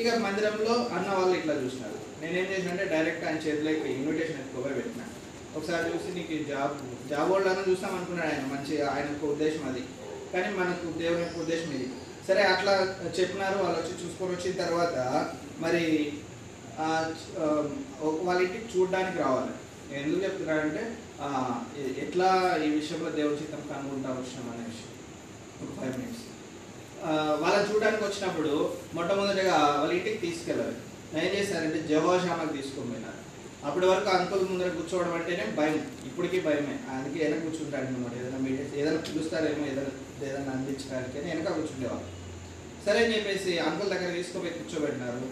ఇక మందిరంలో అన్న వాళ్ళు ఇట్లా చూసినారు నేనేం చేసినంటే డైరెక్ట్ ఆయన చేతిలో ఇన్విటేషన్ ఎక్కువగా పెట్టినా. ఒకసారి చూసి నీకు జాబ్ జాబ్ వాళ్ళని చూస్తాం అనుకున్నాడు ఆయన మంచి ఆయనకు ఉద్దేశం అది. కానీ మనకు దేవుని యొక్క ఉద్దేశం ఇది. సరే అట్లా చెప్పినారు వాళ్ళు వచ్చి చూసుకొని వచ్చిన తర్వాత మరి వాళ్ళ ఇంటికి చూడడానికి రావాలి. నేను ఎందుకు చెప్తున్నారంటే ఎట్లా ఈ విషయంలో దేవుని చిత్తం కనుగొంటా వచ్చినాం అనే విషయం? ఒక ఫైవ్ మినిట్స్ వాళ్ళని చూడడానికి వచ్చినప్పుడు మొట్టమొదటిగా వాళ్ళ ఇంటికి తీసుకెళ్ళాలి. నేను ఏం చేశానంటే జవాషామకి తీసుకొని పోయినారు అప్పటి వరకు అంకుల్ ముందర కూర్చోవడం అంటేనే భయం. ఇప్పటికీ భయమే. అందుకే వెనక కూర్చుంటాడు అనమాట ఏదైనా మీడియా ఏదైనా పిలుస్తారేమో ఏదైనా ఏదైనా అందించడానికి అని వెనక కూర్చుండేవాళ్ళు. సరే అని చెప్పేసి అంకుల్ దగ్గర తీసుకుపోయి కూర్చోబెట్టినారు.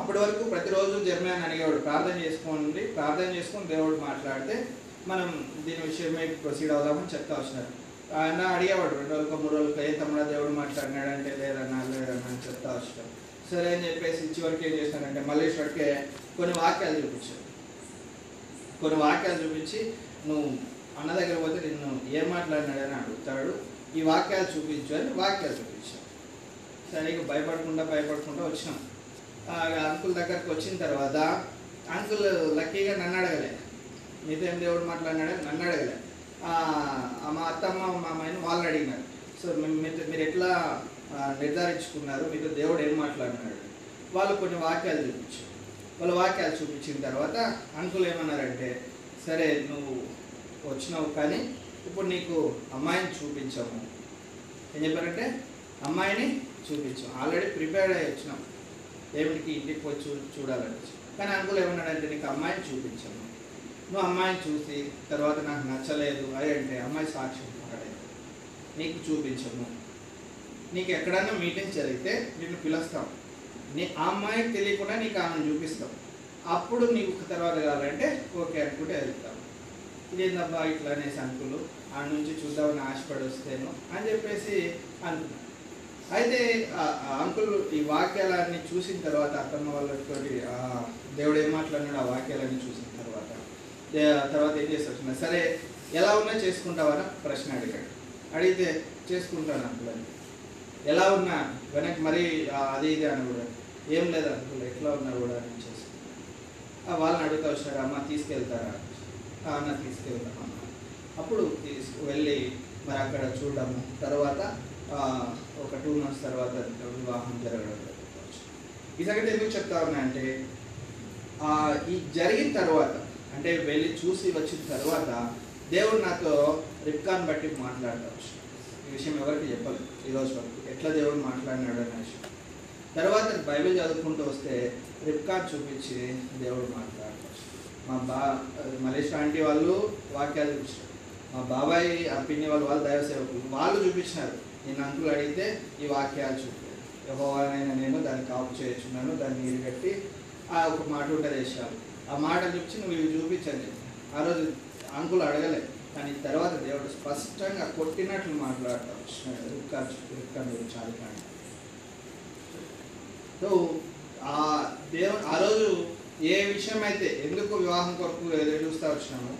అప్పటి వరకు ప్రతిరోజు జర్మన్ అడిగేవాడు ప్రార్థన చేసుకోండి ప్రార్థన చేసుకొని దేవుడు మాట్లాడితే మనం దీని విషయమై ప్రొసీడ్ అవుదామని చెప్తా వచ్చినారు. ఆయన అడిగేవాడు రెండు రోజులకు మూడు రోజులకు ఏ తమ్ముడా దేవుడు మాట్లాడినాడు అంటే లేదన్నా లేదన్నా అని చెప్తా వచ్చినారు. సరే అని చెప్పేసి చివరికి ఏం చేశారంటే మల్లేశ్వరికి కొన్ని వాక్యాలు చూపించారు. కొన్ని వాక్యాలు చూపించి నువ్వు అన్న దగ్గర పోతే నిన్ను ఏం మాట్లాడినాడని అడుగుతాడు ఈ వాక్యాలు చూపించు అని వాక్యాలు చూపించాడు సరే ఇక భయపడకుండా భయపడకుండా వచ్చినాం. అంకుల్ దగ్గరకు వచ్చిన తర్వాత అంకుల్ లక్కీగా నన్ను అడగలే. మీతో ఏం దేవుడు మాట్లాడినాడు నన్ను అడగలే. మా అత్తమ్మ మా మామయ్యని వాళ్ళని అడిగినారు. సో మీతో మీరు ఎట్లా నిర్ధారించుకున్నారు? మీతో దేవుడు ఏం మాట్లాడినాడు? వాళ్ళు కొన్ని వాక్యాలు చూపించారు. వాళ్ళ వాక్యాలు చూపించిన తర్వాత అంకుల్ ఏమన్నారంటే సరే నువ్వు వచ్చినావు కానీ ఇప్పుడు నీకు అమ్మాయిని చూపించాము. ఏం చెప్పారంటే? అమ్మాయిని చూపించాం. ఆల్రెడీ ప్రిపేర్డ్ అయ్యి వచ్చినాం. దేవుడికి ఇంటికి పోయి చూ చూడాలని కానీ అంకుల్ ఏమన్నాడంటే నీకు అమ్మాయిని చూపించాను. నువ్వు అమ్మాయిని చూసి తర్వాత నాకు నచ్చలేదు. అది అంటే అమ్మాయి సాక్ష్యం మాట్లాడేది నీకు చూపించము నీకు ఎక్కడైనా మీటింగ్ జరిగితే నిన్ను పిలుస్తాం. నీ ఆ అమ్మాయికి తెలియకుండా నీకు ఆమెను చూపిస్తాం. అప్పుడు నీకు తర్వాత కావాలంటే ఓకే అనుకుంటే వెళ్తాం. ఇదేందబ్బా ఇట్లా అనేసి అంకులు ఆ నుంచి చూద్దామని ఆశపడి వస్తేను అని చెప్పేసి అనుకున్నాను అయితే ఆ అంకుల్ ఈ వాక్యాలన్నీ చూసిన తర్వాత అత్తమ్మ వాళ్ళతో దేవుడు ఏం మాట్లాడినాడు ఆ వాక్యాలన్నీ చూసిన తర్వాత తర్వాత ఏం చేస్తారు వచ్చిన సరే ఎలా ఉన్నా చేసుకుంటావని ప్రశ్న అడిగాడు. అడిగితే చేసుకుంటాను అంకుల్ అని. ఎలా ఉన్నా? వెనక్కి మరీ అది ఇది అని కూడా. ఏం లేదు అంకుల్ ఎట్లా ఉన్నా కూడా అని చేసి ఆ, వాళ్ళని అడుగుతా వచ్చాడు అమ్మ తీసుకెళ్తారా? అన్న తీసుకెళ్తాం అప్పుడు తీసుకు వెళ్ళి మరి అక్కడ చూడము. తర్వాత ఒక టూ మంత్స్ తర్వాత వివాహం జరగడం జరుగుతుంది. ఈ సంగతి ఎందుకు చెప్తా ఉన్నా అంటే ఈ జరిగిన తర్వాత అంటే వెళ్ళి చూసి వచ్చిన తర్వాత దేవుడు నాతో రిప్కాన్ బట్టి మాట్లాడవచ్చు. ఈ విషయం ఎవరికి చెప్పలేదు ఈరోజు వరకు ఎట్లా దేవుడు మాట్లాడినాడు అనే విషయం. తర్వాత బైబిల్ చదువుకుంటూ వస్తే రిప్కాన్ చూపించి దేవుడు మాట్లాడవచ్చు. మా బా మలేష్ ఆంటీ వాళ్ళు వాక్యాలు చూపించారు మా బాబాయ్ అప్పిని వాళ్ళు వాళ్ళు దైవ సేవకులు వాళ్ళు చూపించినారు. నేను అంకులు అడిగితే ఈ వాక్యాలు చూపు యహోవానైనా నేను దాన్ని కాపు చేస్తున్నాను దాన్ని నీరు కట్టి ఆ ఒక మాట ఉంటుంది వేసాను ఆ మాట చూపించి నువ్వు ఇవి చూపించండి. ఆ రోజు అంకులు అడగలే కానీ తర్వాత దేవుడు స్పష్టంగా కొట్టినట్లు మాట్లాడతాం రిక్కా గురించి అది కానీ సో ఆ దేవు ఆ రోజు ఏ విషయం అయితే ఎందుకు వివాహం కొరకు ఎదురు చూస్తా వచ్చినాము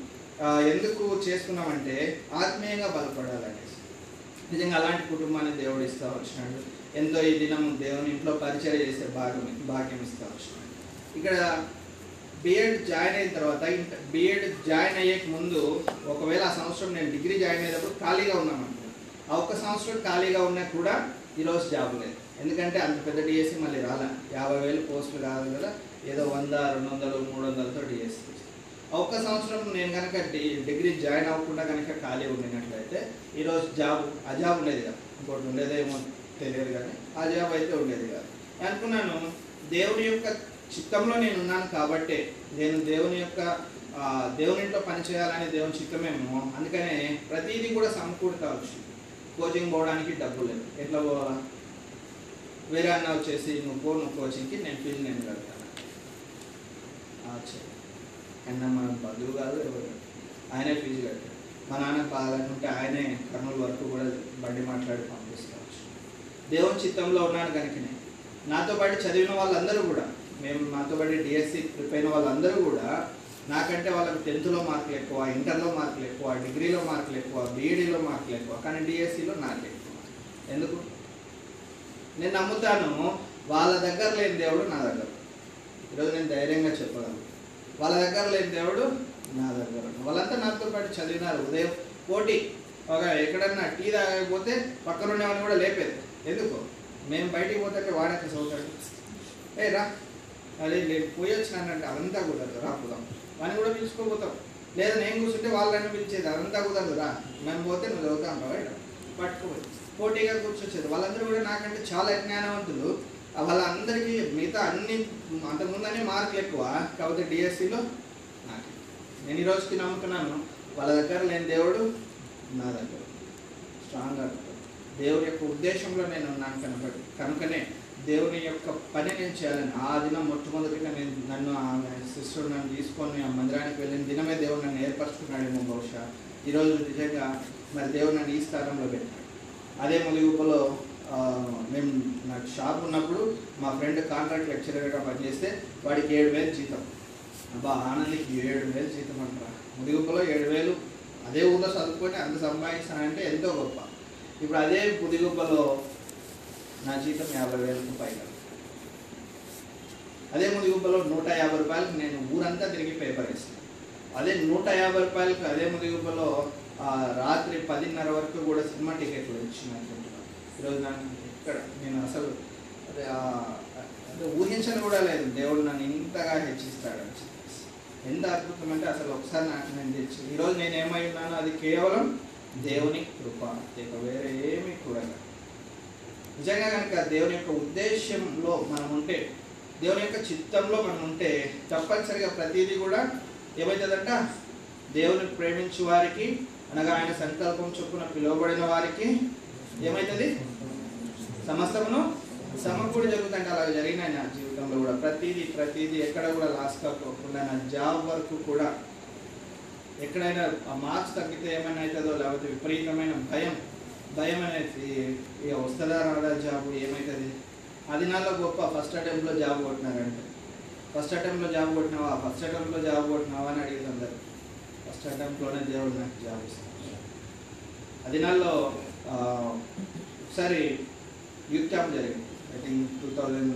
ఎందుకు చేసుకున్నామంటే ఆత్మీయంగా బలపడాలని. నిజంగా అలాంటి కుటుంబాన్ని దేవుడు ఇస్తా వచ్చినాడు. ఎంతో ఈ దినం దేవుని ఇంట్లో పరిచయం చేసే భాగం భాగ్యం ఇస్తా వచ్చినాడు. ఇక్కడ బిఎడ్ జాయిన్ అయిన తర్వాత బిఎడ్ జాయిన్ అయ్యేకి ముందు ఒకవేళ ఆ సంవత్సరం నేను డిగ్రీ జాయిన్ అయ్యేటప్పుడు ఖాళీగా ఉన్నామనుకో ఆ ఒక్క సంవత్సరం ఖాళీగా ఉన్నా కూడా ఈరోజు జాబ్ లేదు. ఎందుకంటే అంత పెద్ద డిఎస్సి మళ్ళీ రాలే. యాభై వేలు పోస్టులు కాదు కదా. ఏదో వంద రెండు వందలు మూడు వందలతో డిఎస్సి ఒక్క సంవత్సరం నేను కనుక డిగ్రీ జాయిన్ అవ్వకుండా కనుక ఖాళీ ఉండినట్లయితే ఈరోజు జాబ్ ఆ జాబ్ ఉండేది కదా. ఇంకోటి ఉండేదేమో తెలియదు కానీ ఆ జాబ్ అయితే ఉండేది కాదు. అనుకున్నాను దేవుని యొక్క చిత్తంలో నేను ఉన్నాను కాబట్టే నేను దేవుని యొక్క దేవునింట్లో దేవుని ఇంట్లో పని చేయాలనే దేవుని చిత్తమేమో అందుకనే ప్రతిదీ కూడా సమకూరుతా వచ్చింది. కోచింగ్ పోవడానికి డబ్బు లేదు. ఎట్లా పోవాలా? వేరే అన్న వచ్చేసి నువ్వు పో నువ్వు కోచింగ్కి నేను ఫీజు నేను కడతాను. ఆయన అన్న మన బంధువు కాదు ఆయనే ఫీజు కట్టాడు. మా నాన్న కావాలనుకుంటే ఆయనే కర్నూలు వరకు కూడా బండి మాట్లాడి పంపిస్తావచ్చు దేవుని చిత్తంలో ఉన్నాను కనుకనే. నాతో పాటు చదివిన వాళ్ళందరూ కూడా మేము నాతో పాటు డిఎస్సి ప్రిపేర్ అయిన వాళ్ళందరూ కూడా నాకంటే వాళ్ళకి టెన్త్లో మార్కులు ఎక్కువ ఇంటర్లో మార్కులు ఎక్కువ డిగ్రీలో మార్కులు ఎక్కువ బీఈడీలో మార్కులు ఎక్కువ కానీ డిఎస్సిలో నాకు ఎక్కువ. ఎందుకు? నేను నమ్ముతాను వాళ్ళ దగ్గర లేని దేవుడు నా దగ్గర. ఈరోజు నేను ధైర్యంగా చెప్పగలను. వాళ్ళ దగ్గర లేని దేవుడు నా దగ్గర వాళ్ళంతా నాతో పాటు చదివినారు. ఉదయం పోటీ. ఒక ఎక్కడన్నా టీ తాగకపోతే పక్కన ఉండేవాడిని కూడా లేపేది. ఎందుకు? మేము బయటికి పోతే వాడక చదువుతాడు? ఏ రా. అదే నేను పోయి వచ్చినానంటే అదంతా కుదరదు రా పోదాం. వాడిని కూడా పిలుచుకోపోతాం లేదా నేను కూర్చుంటే వాళ్ళని పిలిచేది అదంతా కుదరదు రా. మేము పోతే నువ్వు చదువుతాం బయట పట్టుకోవచ్చు పోటీగా కూర్చొచ్చేది. వాళ్ళందరూ కూడా నాకంటే చాలా జ్ఞానవంతులు. వాళ్ళందరికీ మిగతా అన్ని అంతకుముందనే మార్కులు ఎక్కువ. కాకపోతే డిఎస్సిలో నాకు నేను ఈ రోజుకి నమ్ముతున్నాను వాళ్ళ దగ్గర నేను దేవుడు నా దగ్గర. స్ట్రాంగ్గా దేవుడి యొక్క ఉద్దేశంలో నేను ఉన్నాను కనుక కనుకనే దేవుని యొక్క పని నేను చేయాలని ఆ దినం మొట్టమొదటిగా నేను నన్ను ఆమె శిష్యుడు నన్ను తీసుకొని ఆ మందిరానికి వెళ్ళిన దినమే దేవుడు నన్ను ఏర్పరచుకున్నాడేమో బహుశా. ఈరోజు నిజంగా మరి దేవుడు నన్ను ఈ స్థానంలో పెట్టాడు. అదే ములిగుపలో మేము నాకు షాప్ ఉన్నప్పుడు మా ఫ్రెండ్ కాంట్రాక్ట్ లెక్చరర్గా పనిచేస్తే వాడికి ఏడు వేలు జీతం. అబ్బా ఆనందికి ఏడు వేలు జీతం అంటారా? ముదిగుప్పలో ఏడు వేలు. అదే ఊళ్ళో చదువుకొని అంత సంపాదిస్తానంటే ఎంతో గొప్ప. ఇప్పుడు అదే ముదిగుప్పలో నా జీతం యాభై వేలకు పైగా. అదే ముదిగుప్పలో నూట యాభై రూపాయలకు నేను ఊరంతా తిరిగి పేపర్ వేస్తాను అదే నూట యాభై రూపాయలకు అదే ముదిగుప్పలో ఆ, రాత్రి పదిన్నర వరకు కూడా సినిమా టికెట్లు ఇచ్చినట్టు ఈరోజు నాకు ఇక్కడ నేను అసలు అదే అంటే ఊహించను కూడా లేదు. దేవుడు నన్ను ఇంతగా హెచ్చిస్తాడని చెప్పేసి. ఎంత అద్భుతం అంటే అసలు ఒకసారి నాకు నేను తెచ్చి ఈరోజు నేను ఏమై ఉన్నానో అది కేవలం దేవుని కృప ఇక వేరే ఏమీ కూడా నిజంగా కనుక దేవుని యొక్క ఉద్దేశంలో మనం ఉంటే దేవుని యొక్క చిత్తంలో మనం ఉంటే తప్పనిసరిగా ప్రతిదీ కూడా ఏమవుతుందంట దేవుని ప్రేమించు వారికి అనగా ఆయన సంకల్పం చొప్పున పిలువబడిన వారికి ఏమవుతుంది సమస్తమును సమకూడి జరుగుతుంటే అలా జరిగినాయి నా జీవితంలో కూడా. ప్రతిదీ ప్రతిదీ ఎక్కడ కూడా లాస్ కాకుండా నా జాబ్ వరకు కూడా ఎక్కడైనా ఆ మార్క్స్ తగ్గితే ఏమైనా అవుతుందో లేకపోతే విపరీతమైన భయం భయం అనేది ఇక వస్తుందా రాదా జాబ్ ఏమవుతుంది అది నాలో గొప్ప ఫస్ట్ అటెంప్ట్లో జాబ్ కొట్టినారంటే. ఫస్ట్ అటెంప్ట్లో జాబ్ కొట్టినావా? ఫస్ట్ అటెంప్ట్లో జాబ్ కొట్టినావా అని అడిగింది అందరు. ఫస్ట్ అటెంప్ట్లోనే దేవుడు నాకు జాబ్ ఇస్తాను అది నాలో ఒకసారి యూత్ క్యాంప్ జరిగింది. I think two thousand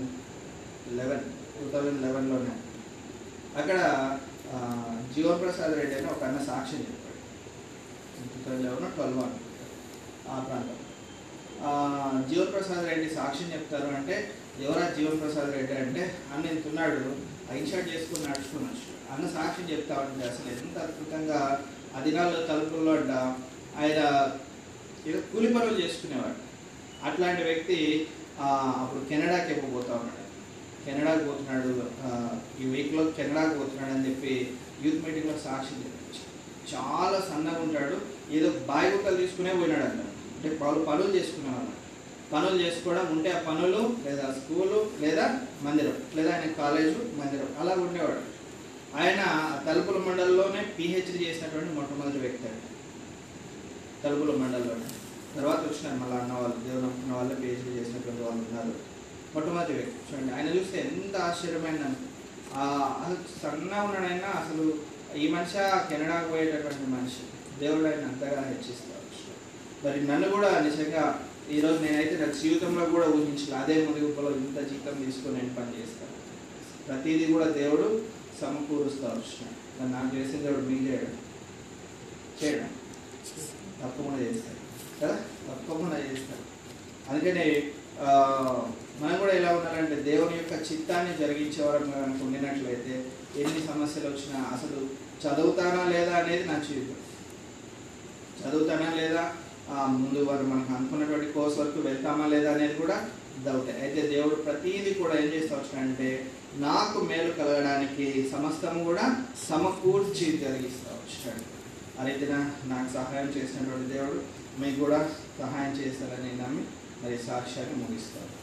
eleven two thousand లెవెన్లోనే అక్కడ జీవన్ ప్రసాద్ రెడ్డి అని ఒక అన్న సాక్ష్యం చెప్పాడు టూ థౌజండ్ లెవెన్ ట్వెల్వ్ అనుకుంటా ఆ ప్రాంతం జీవన్ ప్రసాద్ రెడ్డి సాక్ష్యం చెప్తారు అంటే ఎవరా జీవన్ ప్రసాద్ రెడ్డి అంటే అన్న ఇంతున్నాడు ఇన్షర్ట్ చేసుకుని నడుచుకున్నాడు అన్న సాక్ష్యం చెప్తా ఉంటే అసలు ఎంత అద్భుతంగా ఆ తలుపుల్లో అంట ఆయన ఏదో కూలి పనులు చేసుకునేవాడు. అట్లాంటి వ్యక్తి అప్పుడు కెనడాకి ఎప్పుడు ఉన్నాడు కెనడాకి పోతున్నాడు ఈ వీక్లో కెనడాకి పోతున్నాడు అని చెప్పి యూత్ మీటింగ్లో సాక్షి చెప్పి చాలా సన్నగా ఉంటాడు. ఏదో బాయిబుక్కలు తీసుకునే పోయినాడు అన్న అంటే పలు పనులు చేసుకునేవాడు. పనులు చేసుకోవడం ఉంటే ఆ పనులు లేదా స్కూలు లేదా మందిరం లేదా ఆయన కాలేజు మందిరం అలా ఉండేవాడు. ఆయన తలుపుల మండలంలోనే పిహెచ్డి చేసినటువంటి మొట్టమొదటి వ్యక్తి అండి తలుపుల మండలంలోనే. తర్వాత వచ్చినారు మళ్ళీ అన్న వాళ్ళు దేవుడు నమ్ముకున్న వాళ్ళు పిహెచ్డి చేసినటువంటి వాళ్ళు ఉన్నారు. మొట్టమొదటి వ్యక్తి చూడండి ఆయన చూస్తే ఎంత ఆశ్చర్యమైన అసలు సన్నగా ఉన్నాడైనా అసలు ఈ మనిషి కెనడాకు పోయేటటువంటి మనిషి దేవుడు ఆయన అంతగా హెచ్చిస్తారు. మరి నన్ను కూడా నిజంగా ఈరోజు నేనైతే నా జీవితంలో కూడా ఊహించిన అదే ముదిగుప్పలో ఇంత జీతం తీసుకొని నేను పని చేస్తాను? ప్రతిదీ కూడా దేవుడు సమకూరుస్తూ వచ్చినాడు నాకు చేసిన దేవుడు మీకు చేయడం చేయడం తప్పకుండా చేస్తాడు. కదా? తప్పకుండా చేస్తాడు అందుకని మనం కూడా ఎలా ఉండాలంటే దేవుని యొక్క చిత్తాన్ని జరిగించే వరకు కనుక ఉండినట్లయితే ఎన్ని సమస్యలు వచ్చినా అసలు చదువుతానా లేదా అనేది నా జీవితం చదువుతానా లేదా? ఆ, ముందు వారు మనకు అనుకున్నటువంటి కోర్స్ వరకు వెళ్తామా లేదా అనేది కూడా డౌట్ అయితే దేవుడు ప్రతిదీ కూడా ఏం చేస్తా అంటే నాకు మేలు కలగడానికి సమస్తం కూడా సమకూర్చి జరిగిస్తా వచ్చాడు అయితే నాకు సహాయం చేసినటువంటి దేవుడు మీకు కూడా సహాయం చేస్తారని నమ్మి మరి సాక్ష్యాన్ని ముగిస్తారు